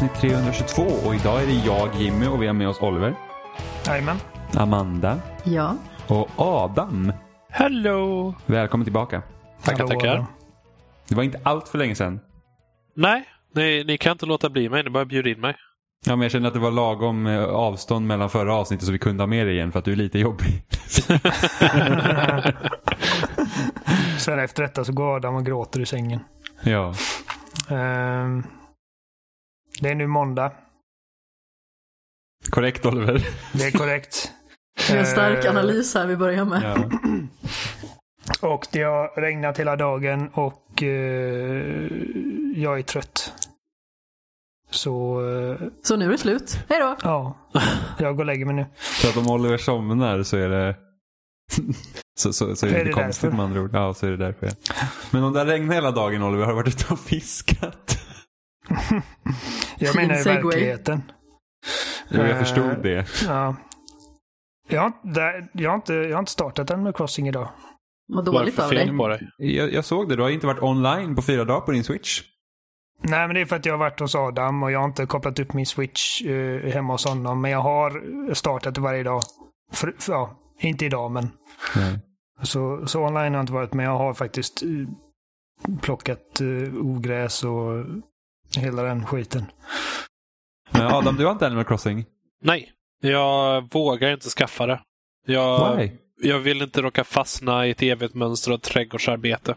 Avsnitt 322 och idag är det jag, Jimmy och vi har med oss Oliver, Jajamän. Amanda Ja. och Adam. Hello! Välkommen tillbaka. Tackar, tackar. Det var inte allt för länge sedan. Nej, ni, ni kan inte låta bli mig. Ni bara bjuder in mig. Ja, men jag känner att det var lagom eh, avstånd mellan förra avsnittet så vi kunde ha med dig igen för att du är lite jobbig. Sen efter detta så går Adam och gråter i sängen. ja. Ehm, det är nu måndag. Korrekt Oliver. Det är korrekt. Det är en stark Ehm, analys här vi börjar med. Ja. Och det har regnat hela dagen och eh, jag är trött. Så eh, Så nu är det slut. Hej då! ja, jag går och lägger mig nu. Så att om Oliver somnar så är det så, så, så är det, Är lite det konstigt därför? med andra ord. Ja, så är det därför. Men om det har regnat hela dagen Oliver, har du varit ute och fiskat? Jag menar i verkligheten. Jo, jag Eh, förstod det. Ja. Jag har, där, jag, har inte, jag har inte startat Animal Crossing idag. Vad dåligt Varför av dig. på dig? Jag, jag såg det, du har inte varit online på fyra dagar på din switch. Nej, men det är för att jag har varit hos Adam och jag har inte kopplat upp min switch eh, hemma hos honom. Men jag har startat det varje dag. För, för, ja, inte idag, men Nej. så, så online har jag inte varit. Men jag har faktiskt eh, plockat eh, ogräs och hela den skiten. Men Adam, du har inte Animal Crossing? Nej, jag vågar inte skaffa det. Jag, Why? jag vill inte råka fastna i ett evigt mönster av trädgårdsarbete.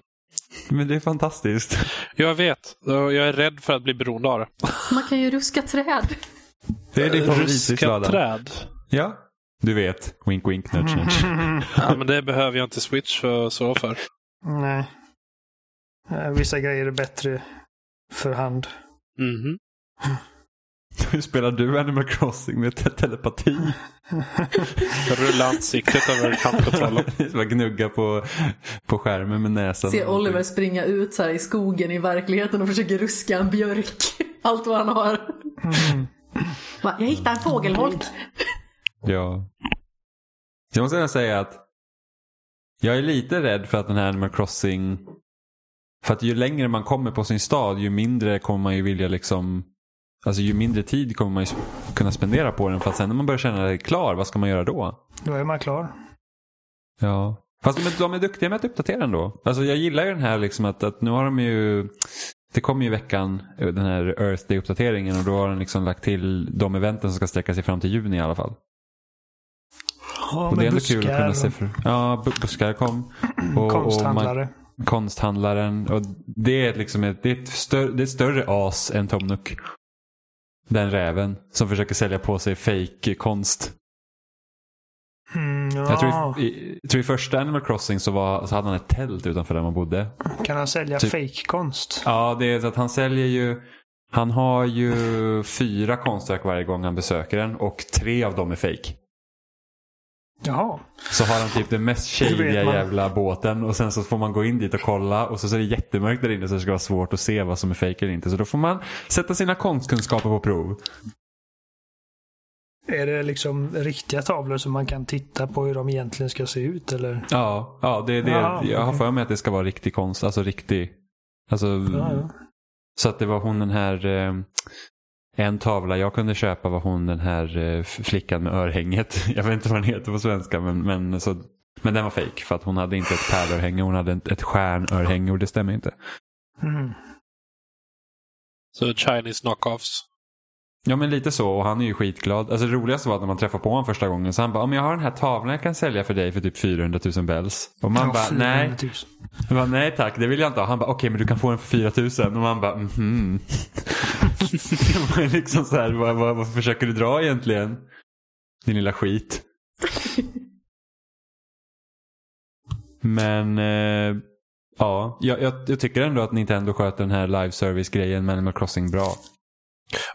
Men det är fantastiskt. Jag vet. Jag är rädd för att bli beroende av det. Man kan ju ruska träd. Det är din Ruska favoritsyssla träd. Ja. Du vet. Wink wink nudge nudge. Ja, men det behöver jag inte Switch för, så för. Nej. Eh, Vissa grejer är bättre för hand. Mhm. Hur spelar du Animal Crossing med te- telepati? Jag rullar ansiktet över handkontrollen. Bara gnugga på, på skärmen med näsan. Se Oliver springa ut så här i skogen i verkligheten och försöker ruska en björk. Allt vad han har. Va, jag hittade en fågelholk. Ja. Jag måste säga att jag är lite rädd för att den här Animal Crossing för att ju längre man kommer på sin stad ju mindre kommer man ju vilja liksom Alltså ju mindre tid kommer man ju kunna spendera på den för att sen när man börjar känna sig klar, vad ska man göra då? Då är man klar. Ja. Fast de är, de är duktiga med att uppdatera ändå. Alltså jag gillar ju den här liksom att, att nu har de ju det kommer ju i veckan den här Earth Day-uppdateringen och då har den liksom lagt till de eventen som ska sträcka sig fram till juni i alla fall. Ja, Och det är ändå kul att kunna buskar se för... Ja, bu- buskar kom. Och, konsthandlare. Och man, konsthandlaren. Och det är liksom ett, det är ett större, det är ett större as än Tom Nook. Den räven som försöker sälja på sig fake konst. Mm, ja. Jag tror i, i, tror i första Animal Crossing så, var, så hade han ett tält utanför där man bodde. Kan han sälja Typ- fake-konst? Ja, det är så att han säljer ju han har ju fyra konstverk varje gång han besöker den och tre av dem är fake. Jaha. Så har han typ den mest shadiga jävla båten och sen så får man gå in dit och kolla och så, så är det jättemörkt där inne så det ska vara svårt att se vad som är fake eller inte. Så då får man sätta sina konstkunskaper på prov. Är det liksom riktiga tavlor som man kan titta på hur de egentligen ska se ut eller? Ja, ja det det. Jaha, jag har för mig att det ska vara riktig konst. Alltså riktig. Alltså, Ja, ja. Så att det var hon den här eh, en tavla jag kunde köpa var hon den här eh, flickan med örhänget. Jag vet inte vad den heter på svenska men, men, så, men den var fake för att hon hade inte ett pärlörhänge. Hon hade ett, ett stjärnörhänge och det stämmer inte. Mm. Så Chinese knockoffs. Ja men lite så och han är ju skitglad. Alltså det roligaste var att när man träffade på honom första gången så han bara, om jag har den här tavlan jag kan sälja för dig för typ 400 000 bells. Och man Ja, bara, 400 nej. 000. Jag bara, nej tack, det vill jag inte ha. Han bara, okej men du kan få den för 4 000. Och man bara, mhm. Det var liksom så här, vad, vad, vad försöker du dra egentligen? Din lilla skit. Men eh, ja, jag, jag, jag tycker ändå att Nintendo sköter den här live service-grejen med Animal Crossing bra.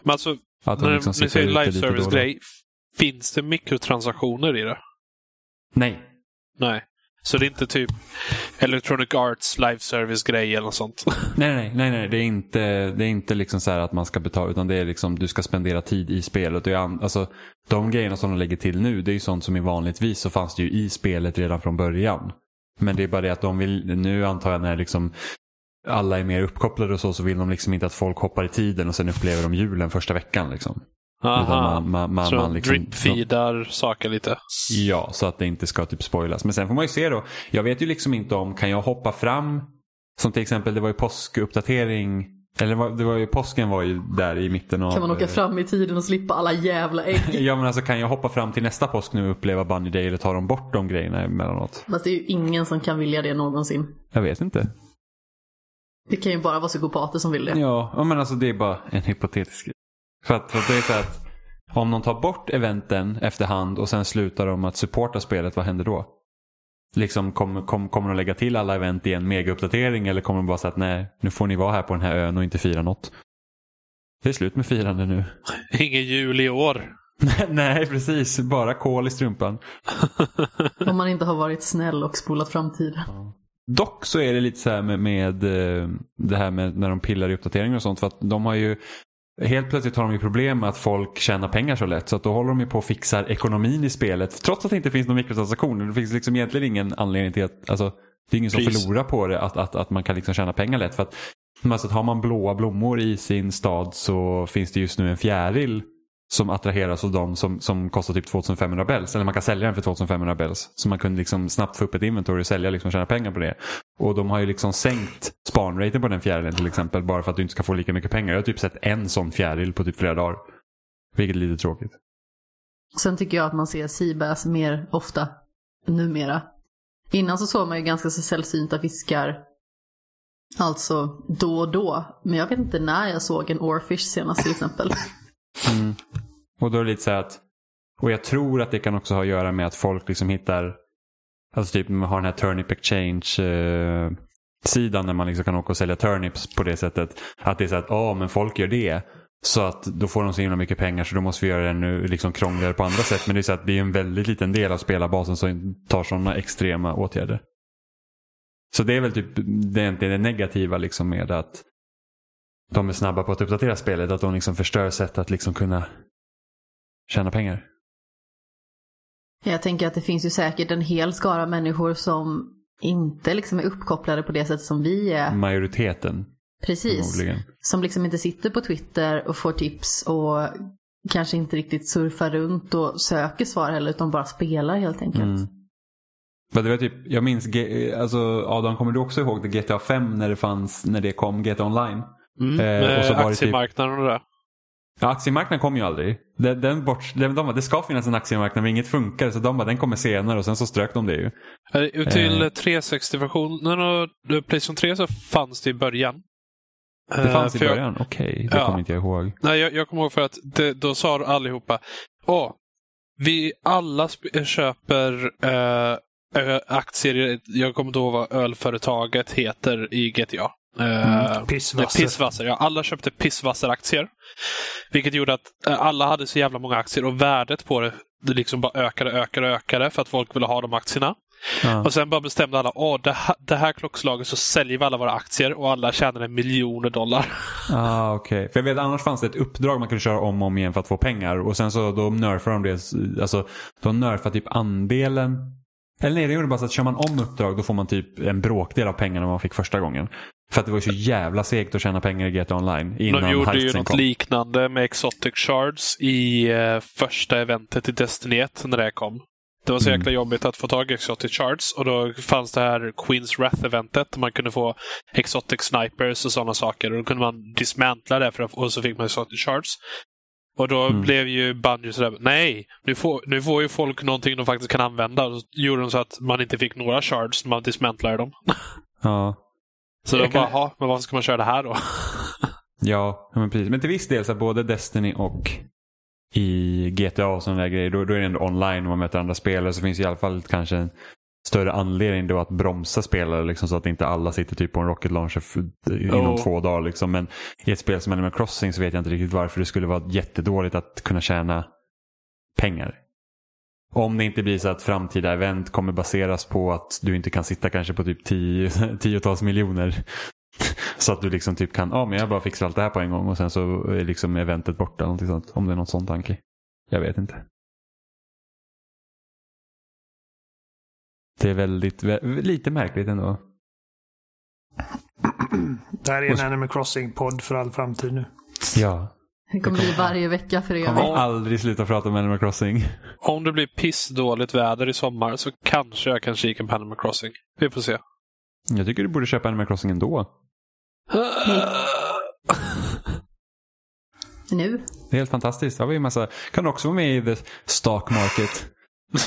Men alltså, Att de liksom ni säger live service-grej. Finns det mikrotransaktioner i det? Nej. Nej. Så det är inte typ Electronic Arts live service-grej eller något sånt? Nej, nej, nej, nej. Det är inte, det är inte liksom så här att man ska betala utan det är liksom du ska spendera tid i spelet. Och jag, alltså, de grejerna som de lägger till nu det är ju sånt som i vanligtvis så fanns det ju i spelet redan från början. Men det är bara det att de vill, nu antar jag när liksom alla är mer uppkopplade och så, så vill de liksom inte att folk hoppar i tiden och sen upplever de julen första veckan. Liksom. Aha. man, man, man, så man liksom, drip-feedar saker lite. Ja, så att det inte ska typ spoilas. Men sen får man ju se då. Jag vet ju liksom inte om, kan jag hoppa fram? Som till exempel, det var ju påskuppdatering. Eller det var, det var ju, påsken var ju där i mitten av... Kan man åka eh, fram i tiden och slippa alla jävla ägg? Ja men alltså kan jag hoppa fram till nästa påsk nu och uppleva Bunny Day eller tar de bort de grejerna emellanåt? Fast det är ju ingen som kan vilja det någonsin. Jag vet inte. Det kan ju bara vara psykopater som vill det. Ja, ja, men alltså det är bara en hypotetisk grej. För att, för att det är så att om de tar bort eventen efterhand och sen slutar de att supporta spelet, vad händer då? Liksom kommer kom, kommer de lägga till alla event i en megauppdatering eller kommer de bara säga att nej, nu får ni vara här på den här ön och inte fira något? Det är slut med firande nu. Ingen jul i år. nej, precis. Bara kol i strumpan. Om man inte har varit snäll och spolat framtiden. Dock så är det lite så här med, med eh, det här med när de pillar i uppdateringar och sånt. För att de har ju Helt plötsligt har de ju problem med att folk tjänar pengar så lätt. Så att då håller de ju på och fixar ekonomin i spelet. Trots att det inte finns någon mikrotransaktioner. Det finns liksom egentligen ingen anledning till att, alltså det är ingen som Pris. förlorar på det att, att, att man kan liksom tjäna pengar lätt. För att alltså, har man blåa blommor i sin stad så finns det just nu en fjäril som attraheras av de som, som kostar typ 2500 bells. Eller man kan sälja den för 2500 bells. Så man kunde liksom snabbt få upp ett inventory och sälja liksom och tjäna pengar på det. Och de har ju liksom sänkt spanraten på den fjärilen till exempel. Bara för att du inte ska få lika mycket pengar. Jag har typ sett en sån fjäril på typ flera dagar. Vilket är lite tråkigt. Sen tycker jag att man ser Seabass mer ofta numera. Innan så såg man ju ganska så sällsynta fiskar. Alltså då och då. Men jag vet inte när jag såg en oarfish senast till exempel. Mm. Och då är det lite så här att, och jag tror att det kan också ha att göra med att folk liksom hittar, alltså typ man har den här Turnip Exchange eh, sidan där man liksom kan åka och sälja turnips på det sättet. Att det är så att, ja men folk gör det. Så att då får de så himla mycket pengar så då måste vi göra det ännu liksom krångligare på andra sätt. Men det är så att det är en väldigt liten del av spelarbasen som tar sådana extrema åtgärder. Så det är väl typ det, är egentligen det negativa liksom med att de är snabba på att uppdatera spelet. Att de liksom förstör sätt att liksom kunna tjäna pengar. Jag tänker att det finns ju säkert en hel skara människor som inte liksom är uppkopplade på det sätt som vi är. Majoriteten Precis. Som liksom inte sitter på Twitter och får tips och kanske inte riktigt surfar runt och söker svar heller utan bara spelar helt enkelt. Mm. Men det var typ, jag minns, alltså Adam kommer du också ihåg det GTA 5 när det fanns, när det kom GTA Online? Mm. Eh, och så var det typ- aktiemarknaden och det. Ja, aktiemarknaden kom ju aldrig. Den, den bort, den, de bara, det ska finnas en aktiemarknad men inget funkar så de bara, den kommer senare och sen så strök de det ju. Eh, Till Eh. 360-versionen och eh, Playstation 3 så fanns det i början. Det Eh, fanns i för jag- början, okej. det Ja. kommer inte jag ihåg. Nej, jag, jag kommer ihåg för att det, då sa allihopa, åh, vi alla köper eh, aktier, i- jag kommer inte ihåg vad ölföretaget heter i GTA. Eh, Mm, Pissvasser. Pissvasser, ja. Alla köpte Pissvasser-aktier. Vilket gjorde att eh, alla hade så jävla många aktier och värdet på det, det liksom bara ökade, ökade, ökade för att folk ville ha de aktierna. Ja. Och sen bara bestämde alla, åh, det här, det här klockslaget så säljer vi alla våra aktier och alla tjänade miljoner dollar. Ah, okej. För jag vet annars fanns det ett uppdrag man kunde köra om och om igen för att få pengar. Och sen så då nerfar de det. Alltså de nerfar typ andelen. Eller nej, det gjorde bara så att kör man om uppdrag då får man typ en bråkdel av pengarna man fick första gången. För att det var ju så jävla segt att tjäna pengar i GTA Online innan De gjorde ju något kom. liknande med Exotic Shards i eh, första eventet i Destiny 1 när det kom. Det var så Mm. jäkla jobbigt att få tag i Exotic Shards och då fanns det här Queens Wrath-eventet där man kunde få Exotic Snipers och sådana saker. Och då kunde man dismantla det för att, och så fick man Exotic Shards. Och då Mm. blev ju Bungie sådär, nej, nu får, nu får ju folk någonting de faktiskt kan använda. Och så gjorde de så att man inte fick några shards när man dismantlade dem. Ja. Så Jag då kan- bara, "Jaha, men varför ska man köra det här då? Ja, men precis. Men till viss del så både Destiny och i GTA och sådana där grejer, då, då är det ändå online och man möter andra spelare så finns det i alla fall kanske en större anledning då att bromsa spelare liksom, så att inte alla sitter typ på en rocket launcher inom Oh. två dagar. Liksom. Men i ett spel som Animal Crossing så vet jag inte riktigt varför det skulle vara jättedåligt att kunna tjäna pengar. Om det inte blir så att framtida event kommer baseras på att du inte kan sitta kanske på typ tio, tiotals miljoner. Så att du liksom typ kan, ja men jag bara fixar allt det här på en gång och sen så är liksom eventet borta. Sånt, om det är något sånt tanke. Jag vet inte. Det är väldigt, vä- lite märkligt ändå. Det här är en Animal Crossing-podd för all framtid nu. Ja. Det kommer bli varje vecka för er. Kommer aldrig sluta prata om Animal Crossing. Om det blir pissdåligt väder i sommar så kanske jag kan kika på Animal Crossing. Vi får se. Jag tycker du borde köpa Animal Crossing ändå. Nu? Det är helt fantastiskt. Har vi en massa... Kan också vara med i the stock market.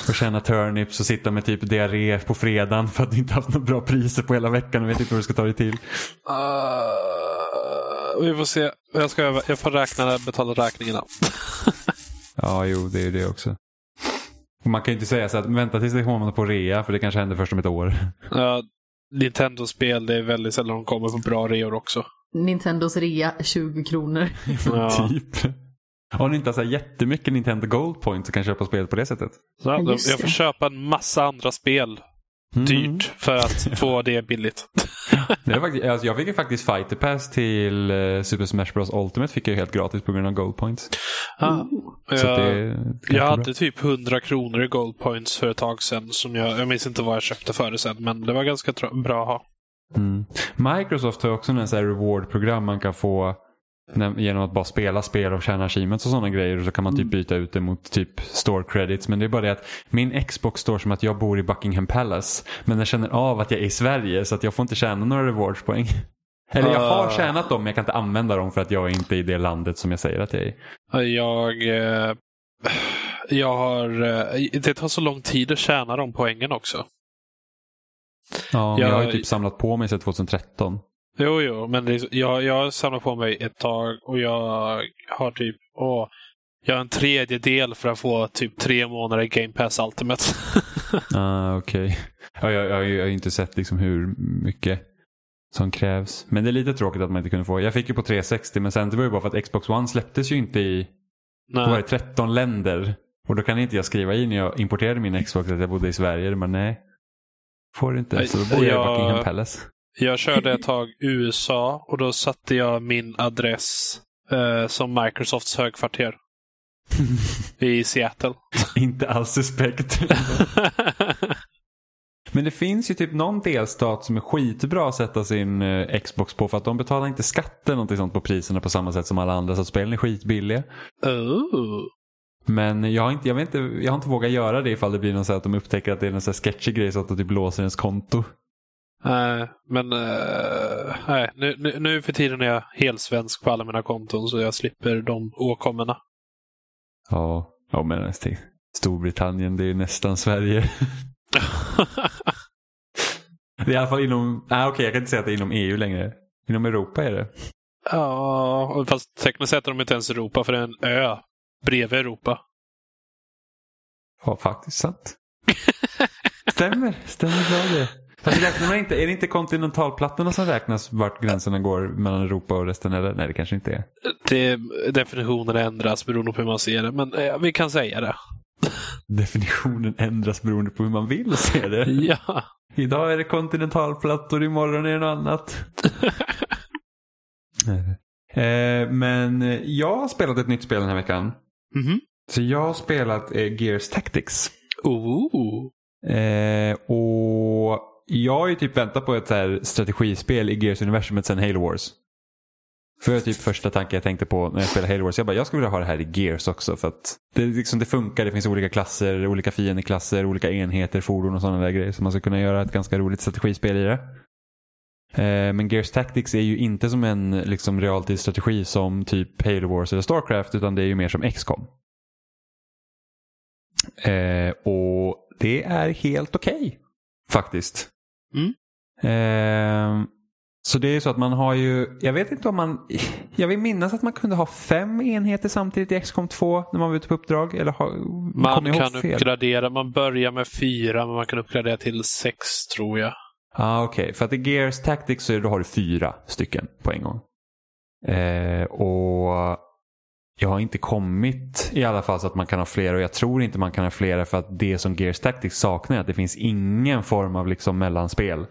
Och tjäna turnips och sitta med typ diarré på fredagen för att du inte haft några bra priser på hela veckan och vet inte vad du ska ta dig till. Uh, vi får se. Jag, ska, öva- jag får räkna betala räkningarna. Ja, jo, det är ju det också. Man kan ju inte säga så att vänta tills det kommer på rea för det kanske händer först om ett år. Ja, Nintendo-spel, det är väldigt sällan de kommer på bra reor också. Nintendos rea 20 kronor. Ja. typ. Om ni inte har så här jättemycket Nintendo Gold Point så kan jag köpa spel på det sättet. Så, Ja, jag får köpa en massa andra spel Mm. dyrt för att få det billigt. Det är faktiskt, alltså jag fick ju faktiskt Fighter Pass till eh, Super Smash Bros Ultimate fick jag helt gratis på grund av Gold Points. Ja. Så att Jag, det jag hade typ 100 kronor i Gold Points för ett tag sedan. Som jag, jag minns inte vad jag köpte för det sen, men det var ganska bra att ha. Mm. Microsoft har också en sån här reward-program man kan få när, genom att bara spela spel och tjäna achievements och sådana grejer. Och så kan man typ byta ut det mot typ store credits. Men det är bara det att min Xbox står som att jag bor i Buckingham Palace. Men den känner av att jag är i Sverige så att jag får inte tjäna några rewards-poäng. Eller jag har Ah. tjänat dem men jag kan inte använda dem för att jag är inte i det landet som jag säger att jag är i. Jag, eh, jag har... Eh, det tar så lång tid att tjäna de poängen också. Ja, Jag- jag har ju typ samlat på mig sedan 2013. Jo, jo, men det, jag, jag samlat på mig ett tag och jag har typ... Åh, jag har en tredjedel för att få typ tre månader i Game Pass Ultimate. Ah, Okej. Ja, jag, jag, jag har ju inte sett liksom hur mycket som krävs. Men det är lite tråkigt att man inte kunde få. Jag fick ju på 360 men sen det var ju bara för att Xbox One släpptes ju inte i då var det Nej. 13 länder. Och då kan inte jag skriva i när jag importerade min Xbox att jag bodde i Sverige. Men nej. Får du inte. Nej, Så då bor jag i jag- Buckingham Palace. Jag körde ett tag USA och då satte jag min adress eh, som Microsofts högkvarter i Seattle. inte alls suspekt. Men det finns ju typ någon delstat som är skitbra att sätta sin eh, Xbox på för att de betalar inte skatt eller någonting sånt på priserna på samma sätt som alla andra så spelen är skitbilliga. oh. Men jag har, inte, jag, vet inte, jag har inte vågat göra det ifall det blir någon så att de upptäcker att det är någon så här sketchy grej så att de typ låser ens konto. Nej, men eh, nej, nu, nu, nu för tiden är jag helt svensk på alla mina konton så jag slipper de åkommorna. Ja, ja men. Storbritannien det är nästan Sverige. Det är i alla fall inom, nej okej jag kan inte säga att det är inom EU längre. Inom Europa är det. ja, fast tekniskt sett är de inte ens Europa för det är en ö bredvid Europa. Ja, faktiskt sant. Stämmer, stämmer bra det. Fast räknar man inte, är det inte kontinentalplattorna som räknas vart gränserna går mellan Europa och resten? Eller? Nej, det kanske inte är. Det, definitionen ändras beroende på hur man ser det, men eh, vi kan säga det. Definitionen ändras beroende på hur man vill se det. Ja. Idag är det kontinentalplattor, imorgon är det något annat. eh, men jag har spelat ett nytt spel den här veckan. Mhm. Så jag har spelat eh, Gears Tactics. Oh. Eh, och jag har ju typ väntat på ett så här strategispel i Gears-universumet sedan Halo Wars. För typ första tanken jag tänkte på när jag spelade Halo Wars. Jag bara, jag skulle vilja ha det här i Gears också. För att det, liksom, det funkar, det finns olika klasser, olika fiendeklasser, olika enheter, fordon och sådana där grejer. Så man ska kunna göra ett ganska roligt strategispel i det. Eh, men Gears Tactics är ju inte som en liksom, realtidsstrategi som typ Halo Wars eller Starcraft. Utan det är ju mer som XCOM. Eh, och det är helt okej faktiskt. Mm. Eh, så det är så att man har ju, jag vet inte om man, jag vill minnas att man kunde ha fem enheter samtidigt i XCOM 2 när man var ute på uppdrag. Eller har, Man kan fel? uppgradera. Man börjar med fyra, men man kan uppgradera till sex, tror jag. ah, Okej, för att i Gears Tactics så är, då har du fyra stycken på en gång. Eh, och jag har inte kommit i alla fall så att man kan ha flera och jag tror inte man kan ha flera för att det som Gears Tactics saknar är att det finns ingen form av liksom mellanspel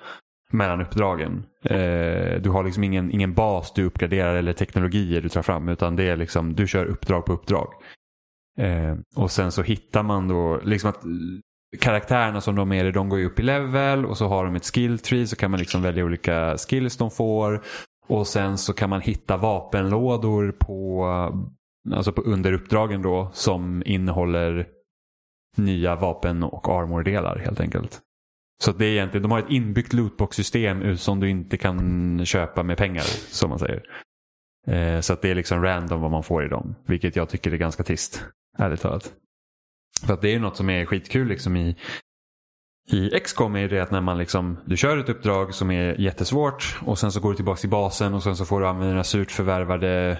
mellan uppdragen. Eh, du har liksom ingen, ingen bas du uppgraderar eller teknologier du tar fram utan det är liksom du kör uppdrag på uppdrag. Eh, och sen så hittar man då liksom att karaktärerna som de är i, de går ju upp i level och så har de ett skill tree så kan man liksom välja olika skills de får. Och sen så kan man hitta vapenlådor på, alltså på underuppdragen då som innehåller nya vapen och armordelar helt enkelt. Så det är egentligen, de har ett inbyggt lootbox-system som du inte kan köpa med pengar som man säger. Eh, så att det är liksom random vad man får i dem. Vilket jag tycker är ganska trist. Ärligt talat. För att det är något som är skitkul liksom i, i XCOM är det att när man liksom, du kör ett uppdrag som är jättesvårt och sen så går du tillbaka till basen och sen så får du använda dina surt förvärvade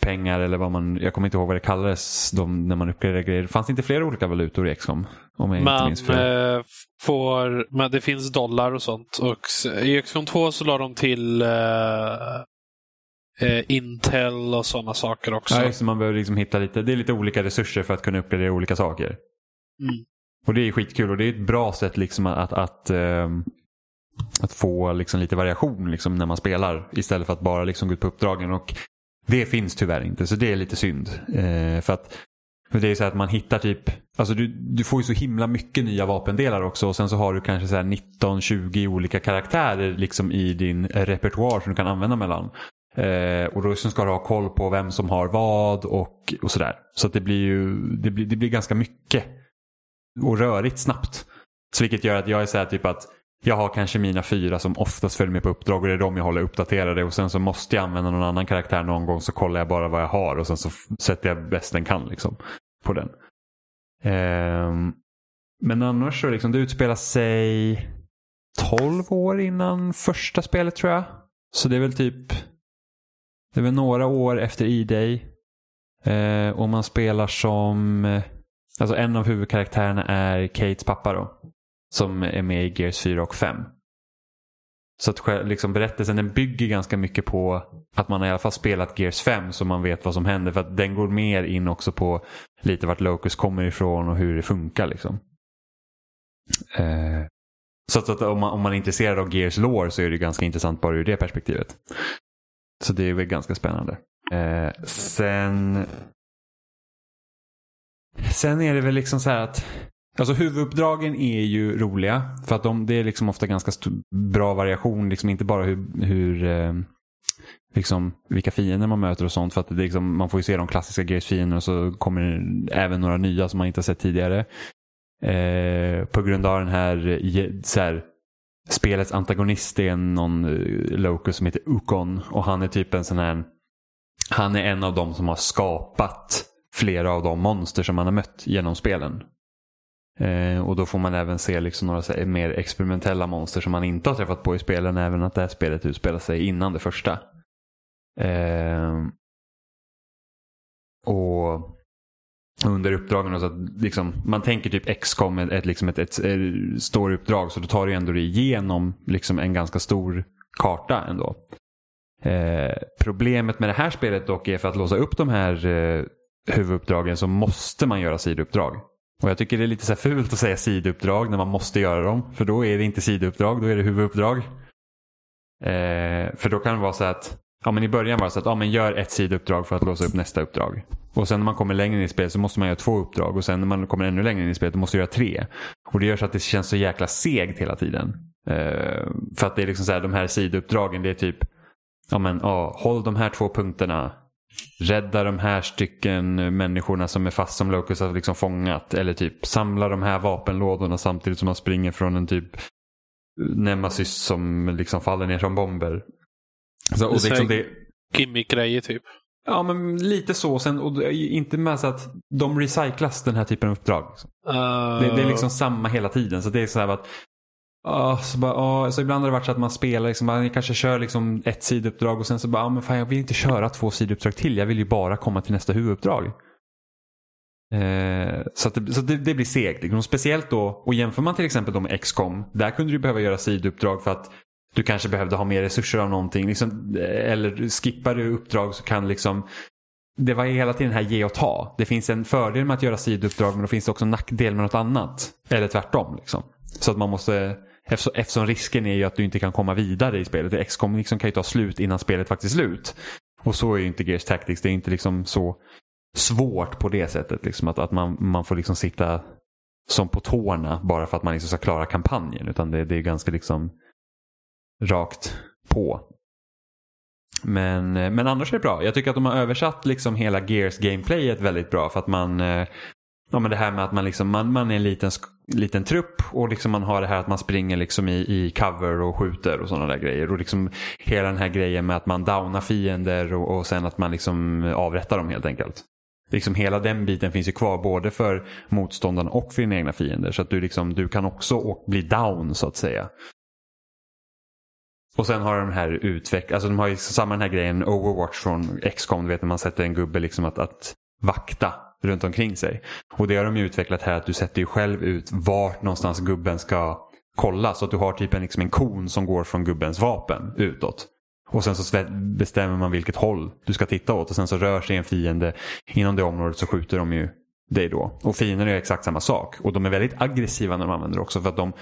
pengar eller vad man, jag kommer inte ihåg vad det kallades de, när man uppgraderade grejer. Fanns det inte flera olika valutor i XCOM? Om jag man eh, får, men det finns dollar och sånt. Och I XCOM 2 så la de till eh, eh, Intel och sådana saker också. Ja, just man behöver liksom hitta lite, det är lite olika resurser för att kunna uppgradera olika saker. Mm. Och det är skitkul och det är ett bra sätt liksom att, att, ehm, att få liksom lite variation liksom när man spelar istället för att bara liksom gå ut på uppdragen. Och det finns tyvärr inte så det är lite synd. Eh, för att för det är så att man hittar typ, alltså du, du får ju så himla mycket nya vapendelar också och sen så har du kanske 19-20 olika karaktärer liksom i din repertoar som du kan använda mellan. Eh, och då ska du ha koll på vem som har vad och, och sådär. Så att det blir ju det blir, det blir ganska mycket och rörigt snabbt. Så vilket gör att jag är så här typ att jag har kanske mina fyra som oftast följer med på uppdrag och det är de jag håller uppdaterade och sen så måste jag använda någon annan karaktär någon gång så kollar jag bara vad jag har och sen så sätter jag bäst den kan liksom på den. Um, men annars så liksom det utspelar sig 12 år innan första spelet tror jag. Så det är väl typ det är väl några år efter E-Day. Eh, och man spelar som eh, Alltså en av huvudkaraktärerna är Kates pappa då. Som är med i Gears 4 och 5. Så att liksom berättelsen den bygger ganska mycket på att man har i alla fall spelat Gears 5 så man vet vad som händer. För att den går mer in också på lite vart Locus kommer ifrån och hur det funkar. Liksom. Eh, så att, att om, man, om man är intresserad av Gears lore så är det ganska intressant bara ur det perspektivet. Så det är väl ganska spännande. Eh, sen Sen är det väl liksom så här att Alltså huvuduppdragen är ju roliga. För att de, det är liksom ofta ganska bra variation. Liksom inte bara hur, hur eh, liksom, vilka fiender man möter och sånt. För att det liksom, man får ju se de klassiska Gears-fienderna och så kommer det även några nya som man inte har sett tidigare. Eh, på grund av den här, så här spelets antagonist är någon eh, Locus som heter Ukon. Och han är typ en sån här han är en av dem som har skapat flera av de monster som man har mött genom spelen. Eh, och då får man även se liksom några här mer experimentella monster som man inte har träffat på i spelen. Även att det här spelet utspelar sig innan det första. Eh, och under uppdragen. Så att liksom, man tänker typ XCOM ett, ett, liksom ett, ett, ett storyuppdrag. Så då tar du ändå dig igenom liksom en ganska stor karta ändå. Eh, problemet med det här spelet dock är för att låsa upp de här eh, huvuduppdragen så måste man göra sidouppdrag. Och jag tycker det är lite så här fult att säga sidouppdrag när man måste göra dem. För då är det inte sidouppdrag, då är det huvuduppdrag. Eh, för då kan det vara så att ja, men i början var det så att ja, men gör ett sidouppdrag för att låsa upp nästa uppdrag. Och sen när man kommer längre in i spelet så måste man göra två uppdrag. Och sen när man kommer ännu längre in i spelet så måste man göra tre. Och det gör så att det känns så jäkla segt hela tiden. Eh, för att det är liksom så här, de här sidouppdragen det är typ ja, men, ja, håll de här två punkterna. Rädda de här stycken människorna som är fast som Locus har liksom fångat. Eller typ samla de här vapenlådorna samtidigt som man springer från en typ Nemesis som liksom faller ner som bomber. Så, och Det är liksom det, Gimmick-grejer typ. ja men lite så. Sen, och inte med så att de recyclas den här typen av uppdrag. Uh, Det, det är liksom samma hela tiden. Så det är så här att Ja, så, bara, ja, så ibland har det varit så att man spelar, liksom, man kanske kör liksom ett sidouppdrag och sen så bara, ja, men fan, jag vill inte köra två sidouppdrag till. Jag vill ju bara komma till nästa huvuduppdrag. Eh, så att det, så det, det blir segt. Liksom. Speciellt då, och jämför man till exempel då med XCOM, där kunde du behöva göra sidouppdrag för att du kanske behövde ha mer resurser av någonting. Liksom, eh, eller skippar du uppdrag så kan liksom det var hela tiden här ge och ta. Det finns en fördel med att göra sidouppdrag men då finns det också en nackdel med något annat. Eller tvärtom. Liksom. Så att man måste, eftersom, eftersom risken är ju att du inte kan komma vidare i spelet. x liksom kan ju ta slut innan spelet faktiskt är slut. Och så är ju inte Gears Tactics. Det är inte liksom så svårt på det sättet. Liksom, att, att man, man får liksom sitta som på tårna bara för att man liksom ska klara kampanjen. Utan det, det är ganska liksom rakt på. Men, eh, men annars är det bra. Jag tycker att de har översatt liksom hela Gears gameplayet väldigt bra. För att man, eh, ja men det här med att man, liksom, man, man är en liten, liten trupp och liksom man har det här att man springer liksom i, i cover och skjuter och sådana där grejer. Och liksom hela den här grejen med att man downar fiender och, och sen att man liksom avrättar dem helt enkelt. Liksom hela den biten finns ju kvar både för motståndarna och för dina egna fiender. Så att du, liksom, du kan också bli down så att säga. Och sen har de här utveck... alltså de har ju samma den här grejen Overwatch från XCOM, du vet när man sätter en gubbe liksom att, att vakta runt omkring sig. Och det har de ju utvecklat här att du sätter ju själv ut vart någonstans gubben ska kolla. Så att du har typ en, liksom en kon som går från gubbens vapen utåt. Och sen så bestämmer man vilket håll du ska titta åt och sen så rör sig en fiende inom det området så skjuter de ju dig då. Och fiender är exakt samma sak. Och de är väldigt aggressiva när de använder det också för att de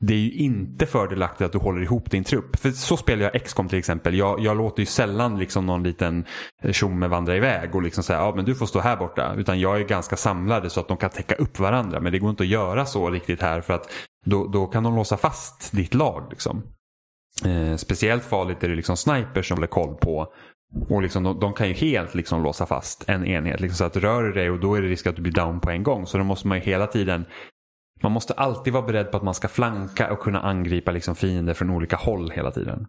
det är ju inte fördelaktigt att du håller ihop din trupp. För så spelar jag XCOM till exempel. Jag, jag låter ju sällan liksom någon liten eh, tjomme vandra iväg och liksom säga ja men du får stå här borta. Utan jag är ganska samlade så att de kan täcka upp varandra. Men det går inte att göra så riktigt här för att då, då kan de låsa fast ditt lag. Liksom. Eh, speciellt farligt är det liksom snipers som håller koll på och liksom de, de, kan ju helt liksom låsa fast en enhet. Liksom så att rör du dig och då är det risk att du blir down på en gång. Så då måste man ju hela tiden man måste alltid vara beredd på att man ska flanka och kunna angripa liksom fiender från olika håll hela tiden.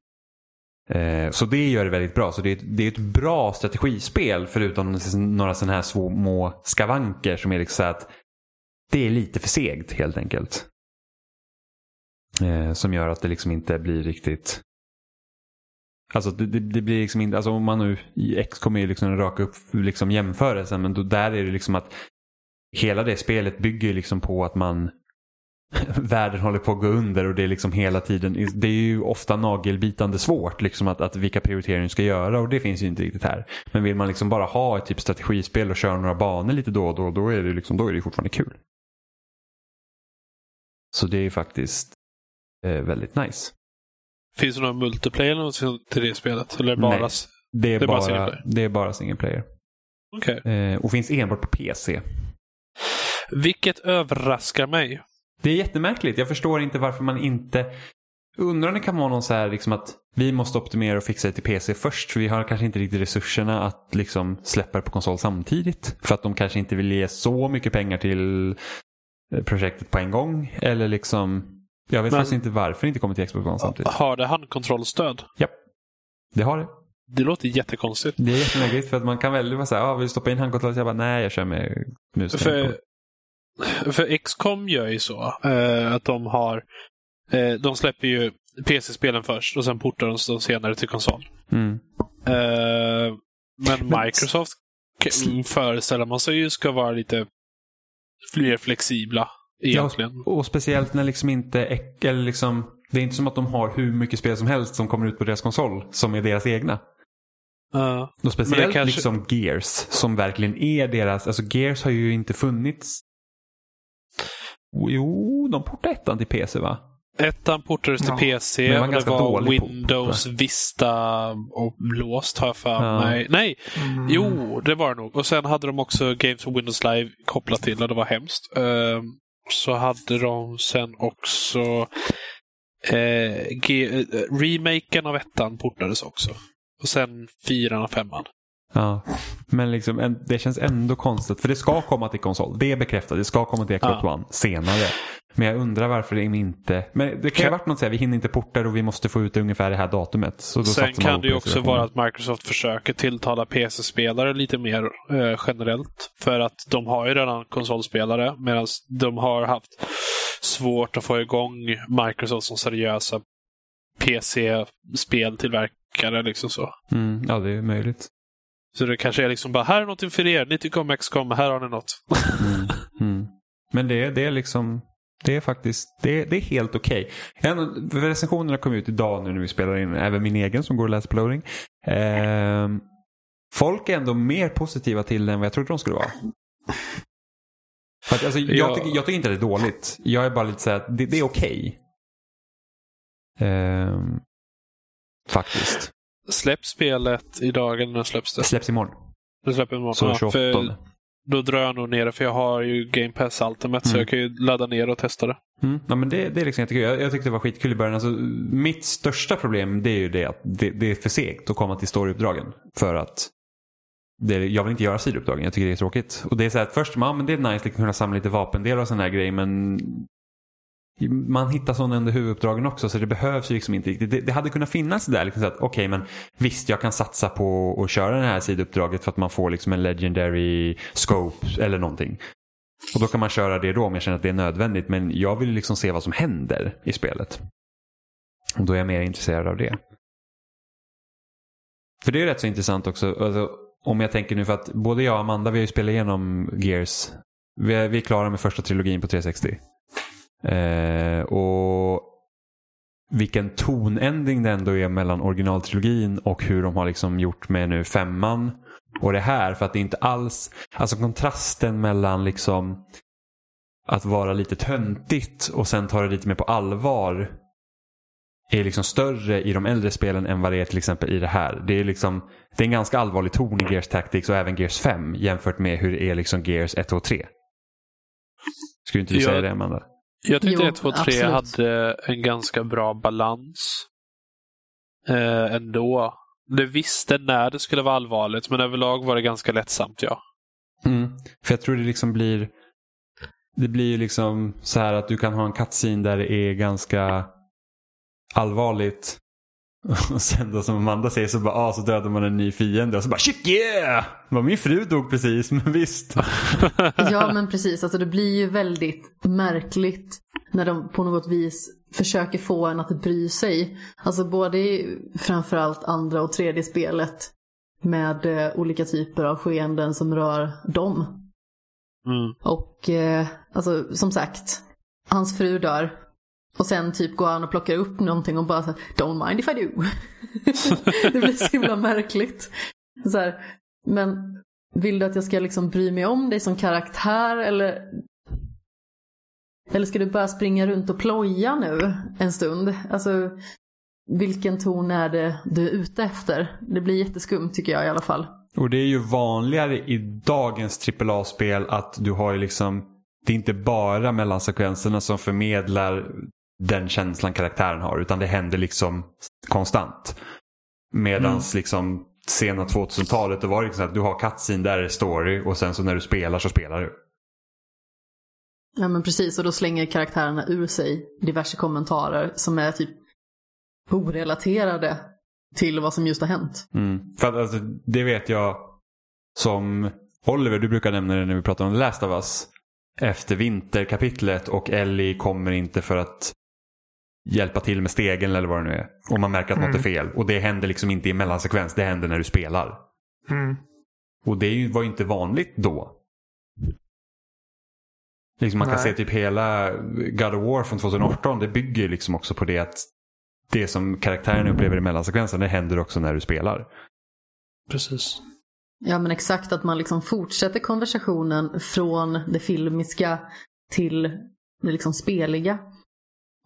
Eh, så det gör det väldigt bra. Så det är, det är ett bra strategispel förutom några sådana här små skavanker som är liksom så att det är lite för segt helt enkelt. Eh, som gör att det liksom inte blir riktigt Alltså det, det, det, blir liksom inte, alltså om man nu i X kommer ju liksom raka upp liksom jämförelsen men då, där är det liksom att hela det spelet bygger liksom på att man världen håller på att gå under och det är liksom hela tiden, det är ju ofta nagelbitande svårt liksom att, att vilka prioriteringar du ska göra och det finns ju inte riktigt här. Men vill man liksom bara ha ett typ strategispel och köra några banor lite då och då, då är det, liksom, då är det fortfarande kul. Så det är faktiskt eh, väldigt nice. Finns det någon multiplayer till det spelet? Eller bara, Nej, det är, det är bara, bara det är bara single player. Okay. Eh, och finns enbart på PC. Vilket överraskar mig. Det är jättemärkligt. Jag förstår inte varför man inte... Undrar om det kan vara någon så här liksom att vi måste optimera och fixa det till PC först. För vi har kanske inte riktigt resurserna att liksom släppa det på konsol samtidigt. För att de kanske inte vill ge så mycket pengar till eh, projektet på en gång. Eller liksom... Jag vet Men, faktiskt inte varför det inte kommer till Xbox One samtidigt. Har det handkontrollstöd? Ja, det har det. Det låter jättekonstigt. Det är jättemärkligt för att man kan välja att säga, ah, vill du stoppa in handkontroll? Jag bara, nej, jag kör med mus. För, för XCOM gör ju så eh, att de har eh, de släpper ju PC-spelen först och sen portar de dem senare till konsol. Mm. Eh, men Microsoft men... föreställer man sig ju ska vara lite mer flexibla egentligen. Ja, och speciellt när liksom inte, eller liksom, det är inte som att de har hur mycket spel som helst som kommer ut på deras konsol som är deras egna. Uh, och speciellt kanske... liksom Gears som verkligen är deras, alltså Gears har ju inte funnits Jo, de portade ettan till PC va? Ettan portades till ja, PC och det var Windows port, Vista och låst har jag för ja. mig. Nej, mm. jo det var det nog. Och sen hade de också Games for Windows Live kopplat till och det var hemskt. Uh, så hade de sen också uh, G remaken av ettan portades också. Och sen fyran och femman. Ja, men liksom, det känns ändå konstigt. För det ska komma till konsol. Det är bekräftat. Det ska komma till Xbox ja. One senare. Men jag undrar varför det inte... Men det kan ju ha varit något så här, vi hinner inte porta och vi måste få ut det ungefär det här datumet. Så då Sen kan det ju också vara att Microsoft försöker tilltala PC-spelare lite mer eh, generellt. För att de har ju redan konsolspelare medan de har haft svårt att få igång Microsoft som seriösa PC-speltillverkare. Liksom så. Mm, ja, det är möjligt. Så det kanske är liksom bara, här är någonting för er. Ni tycker om XCOM, här har ni något. Mm, mm. Men det, det är liksom, det är faktiskt, det, det är helt okej. Okay. Recensionerna kom ut idag nu när vi spelar in, även min egen som går att läsa på loading. Eh, folk är ändå mer positiva till det än vad jag trodde de skulle vara. För att, alltså, jag, ja. tycker, jag tycker inte det är dåligt. Jag är bara lite så här, det, det är okej. Okay. Eh, faktiskt. Släpps spelet idag eller när släpps det? Det släpps imorgon. Det släpps imorgon. Så 28. då drar jag nog ner det för jag har ju Game Pass Ultimate så Mm. jag kan ju ladda ner och testa det. Mm. Ja, men det, det är liksom jättekul. Jag, jag tyckte det var skitkul i början. Alltså, mitt största problem det är ju det att det, det är för segt att komma till storyuppdragen. För att det, jag vill inte göra sidouppdragen. Jag tycker det är tråkigt. Och det är så här att först, ja men det är nice att kunna samla lite vapendelar och sån här grejer men man hittar sådana under huvuduppdragen också så det behövs ju liksom inte riktigt. Det, det hade kunnat finnas där liksom Okej, okay, men visst jag kan satsa på att köra det här sidouppdraget för att man får liksom en legendary scope eller någonting. Och då kan man köra det då om jag känner att det är nödvändigt. Men jag vill liksom se vad som händer i spelet. Och då är jag mer intresserad av det. För det är rätt så intressant också. Alltså, om jag tänker nu för att både jag och Amanda vi har ju spelat igenom Gears. Vi är, vi är klara med första trilogin på 360. Eh, och vilken tonändring det ändå är mellan originaltrilogin och hur de har liksom gjort med nu femman och det här. För att det inte alls, alltså kontrasten mellan liksom att vara lite töntigt och sen ta det lite mer på allvar är liksom större i de äldre spelen än vad det är till exempel i det här. Det är liksom det är en ganska allvarlig ton i Gears Tactics och även Gears 5 jämfört med hur det är liksom Gears 1 och 3. Skulle inte du Ja. säga det Amanda? Jag tyckte Jo, 1, 2, 3 absolut. hade en ganska bra balans. Eh, ändå. Det visste när det skulle vara allvarligt men överlag var det ganska lättsamt ja. Mm. För jag tror det liksom blir Det blir ju liksom så här att du kan ha en cutscene där det är ganska allvarligt. Och sen då som Amanda säger så bara ah, så dödar man en ny fiende och så bara shit yeah! Vad min fru dog precis men visst. Ja men precis, alltså det blir ju väldigt märkligt när de på något vis försöker få en att bry sig. Alltså både i framförallt andra och tredje spelet med eh, olika typer av skeenden som rör dem. Mm. Och eh, alltså som sagt, hans fru dör. Och sen typ går han och plockar upp någonting och bara så här, Don't mind if I do. det blir så himla märkligt. Så här, men vill du att jag ska liksom bry mig om dig som karaktär eller eller ska du bara springa runt och ploja nu en stund? Alltså, vilken ton är det du är ute efter? Det blir jätteskumt tycker jag i alla fall. Och det är ju vanligare i dagens AAA-spel att du har ju liksom Det är inte bara mellansekvenserna som förmedlar den känslan karaktären har utan det händer liksom konstant. Medans liksom sena 2000-talet då var det liksom att du har cutscene där är story och sen så när du spelar så spelar du. Ja men precis, och då slänger karaktärerna ur sig diverse kommentarer som är typ orelaterade till vad som just har hänt. Mm. För att alltså, det vet jag som Oliver, du brukar nämna det när vi pratar om The Last of Us. Efter vinterkapitlet och Ellie kommer inte för att hjälpa till med stegen eller vad det nu är. Och man märker att något är fel. Och det händer liksom inte i mellansekvens, det händer när du spelar. Mm. Och det var ju inte vanligt då. Liksom man kan Nej. se typ hela God of War från 2018, det bygger ju liksom också på det att det som karaktären upplever i mellansekvensen, det händer också när du spelar. Precis. Ja men exakt, att man liksom fortsätter konversationen från det filmiska till det liksom speliga.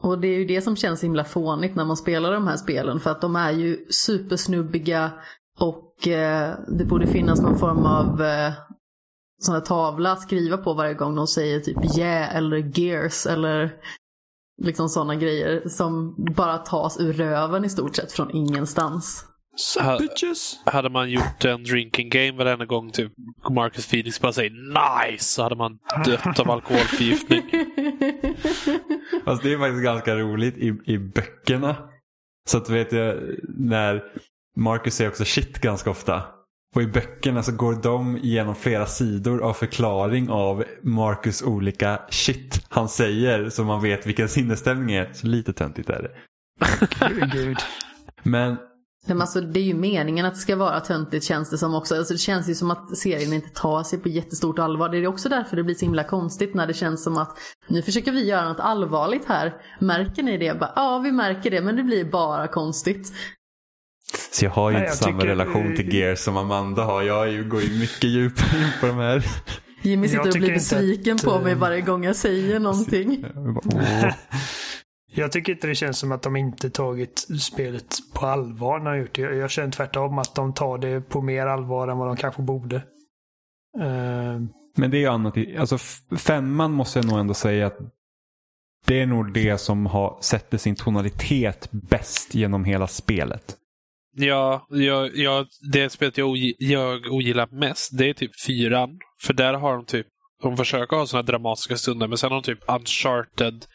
Och det är ju det som känns så himla fånigt när man spelar de här spelen för att de är ju supersnubbiga och eh, det borde finnas någon form av eh, sån här tavla att skriva på varje gång de säger typ yeah eller gears eller liksom sådana grejer som bara tas ur röven i stort sett från ingenstans. Bitches! hade man gjort en drinking game varenda gång typ Marcus Phoenix bara säger nice så hade man dött av alkoholförgiftning. Fast det är faktiskt ganska roligt i, i böckerna. Så att vet jag, när Marcus säger också shit ganska ofta. Och i böckerna så går de igenom flera sidor av förklaring av Marcus olika shit han säger. Så man vet vilken sinnesstämning är. Så lite töntigt är det. Gud. Men Men alltså, det är ju meningen att det ska vara töntigt känns det som också. Alltså, det känns ju som att serien inte tar sig på jättestort allvar. Det är också därför det blir så himla konstigt när det känns som att nu försöker vi göra något allvarligt här. Märker ni det? Bara, ja, vi märker det, men det blir bara konstigt. så jag har ju Nej, inte samma tycker- relation till Gears som Amanda har. Jag är ju, går ju mycket djupare in på de här. Jimmy sitter och blir besviken att, på eh, mig varje gång jag säger någonting. Jag bara. Jag tycker inte det känns som att de inte tagit spelet på allvar när de gjort det. Jag känner tvärtom att de tar det på mer allvar än vad de kanske borde. Eh, Men det är ju annat. i- Alltså femman måste jag nog ändå säga att det är nog det som har sätter sin tonalitet bäst genom hela spelet. Ja, jag, jag, det spelet jag, ogi- jag ogillar mest, det är typ fyran. För där har de typ, de försöker ha sådana dramatiska stunder, men sen har de typ uncharted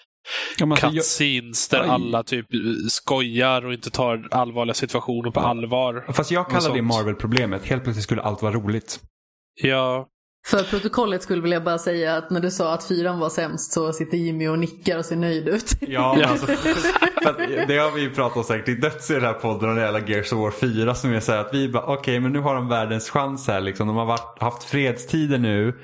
Ja, men alltså, jag, cutscenes där alla typ skojar och inte tar allvarliga situationer på allvar. fast jag kallar det. Marvel-problemet. Helt plötsligt skulle allt vara roligt. Ja, För protokollet skulle vilja bara säga att när du sa att fyran var sämst så sitter Jimmy och nickar och ser nöjd ut. Ja, alltså, det har vi ju pratat om säkert till döds i den här podden om det gäller Gears of War 4 som är så här att vi bara okej men nu har de världens chans här liksom. De har varit, haft fredstider nu.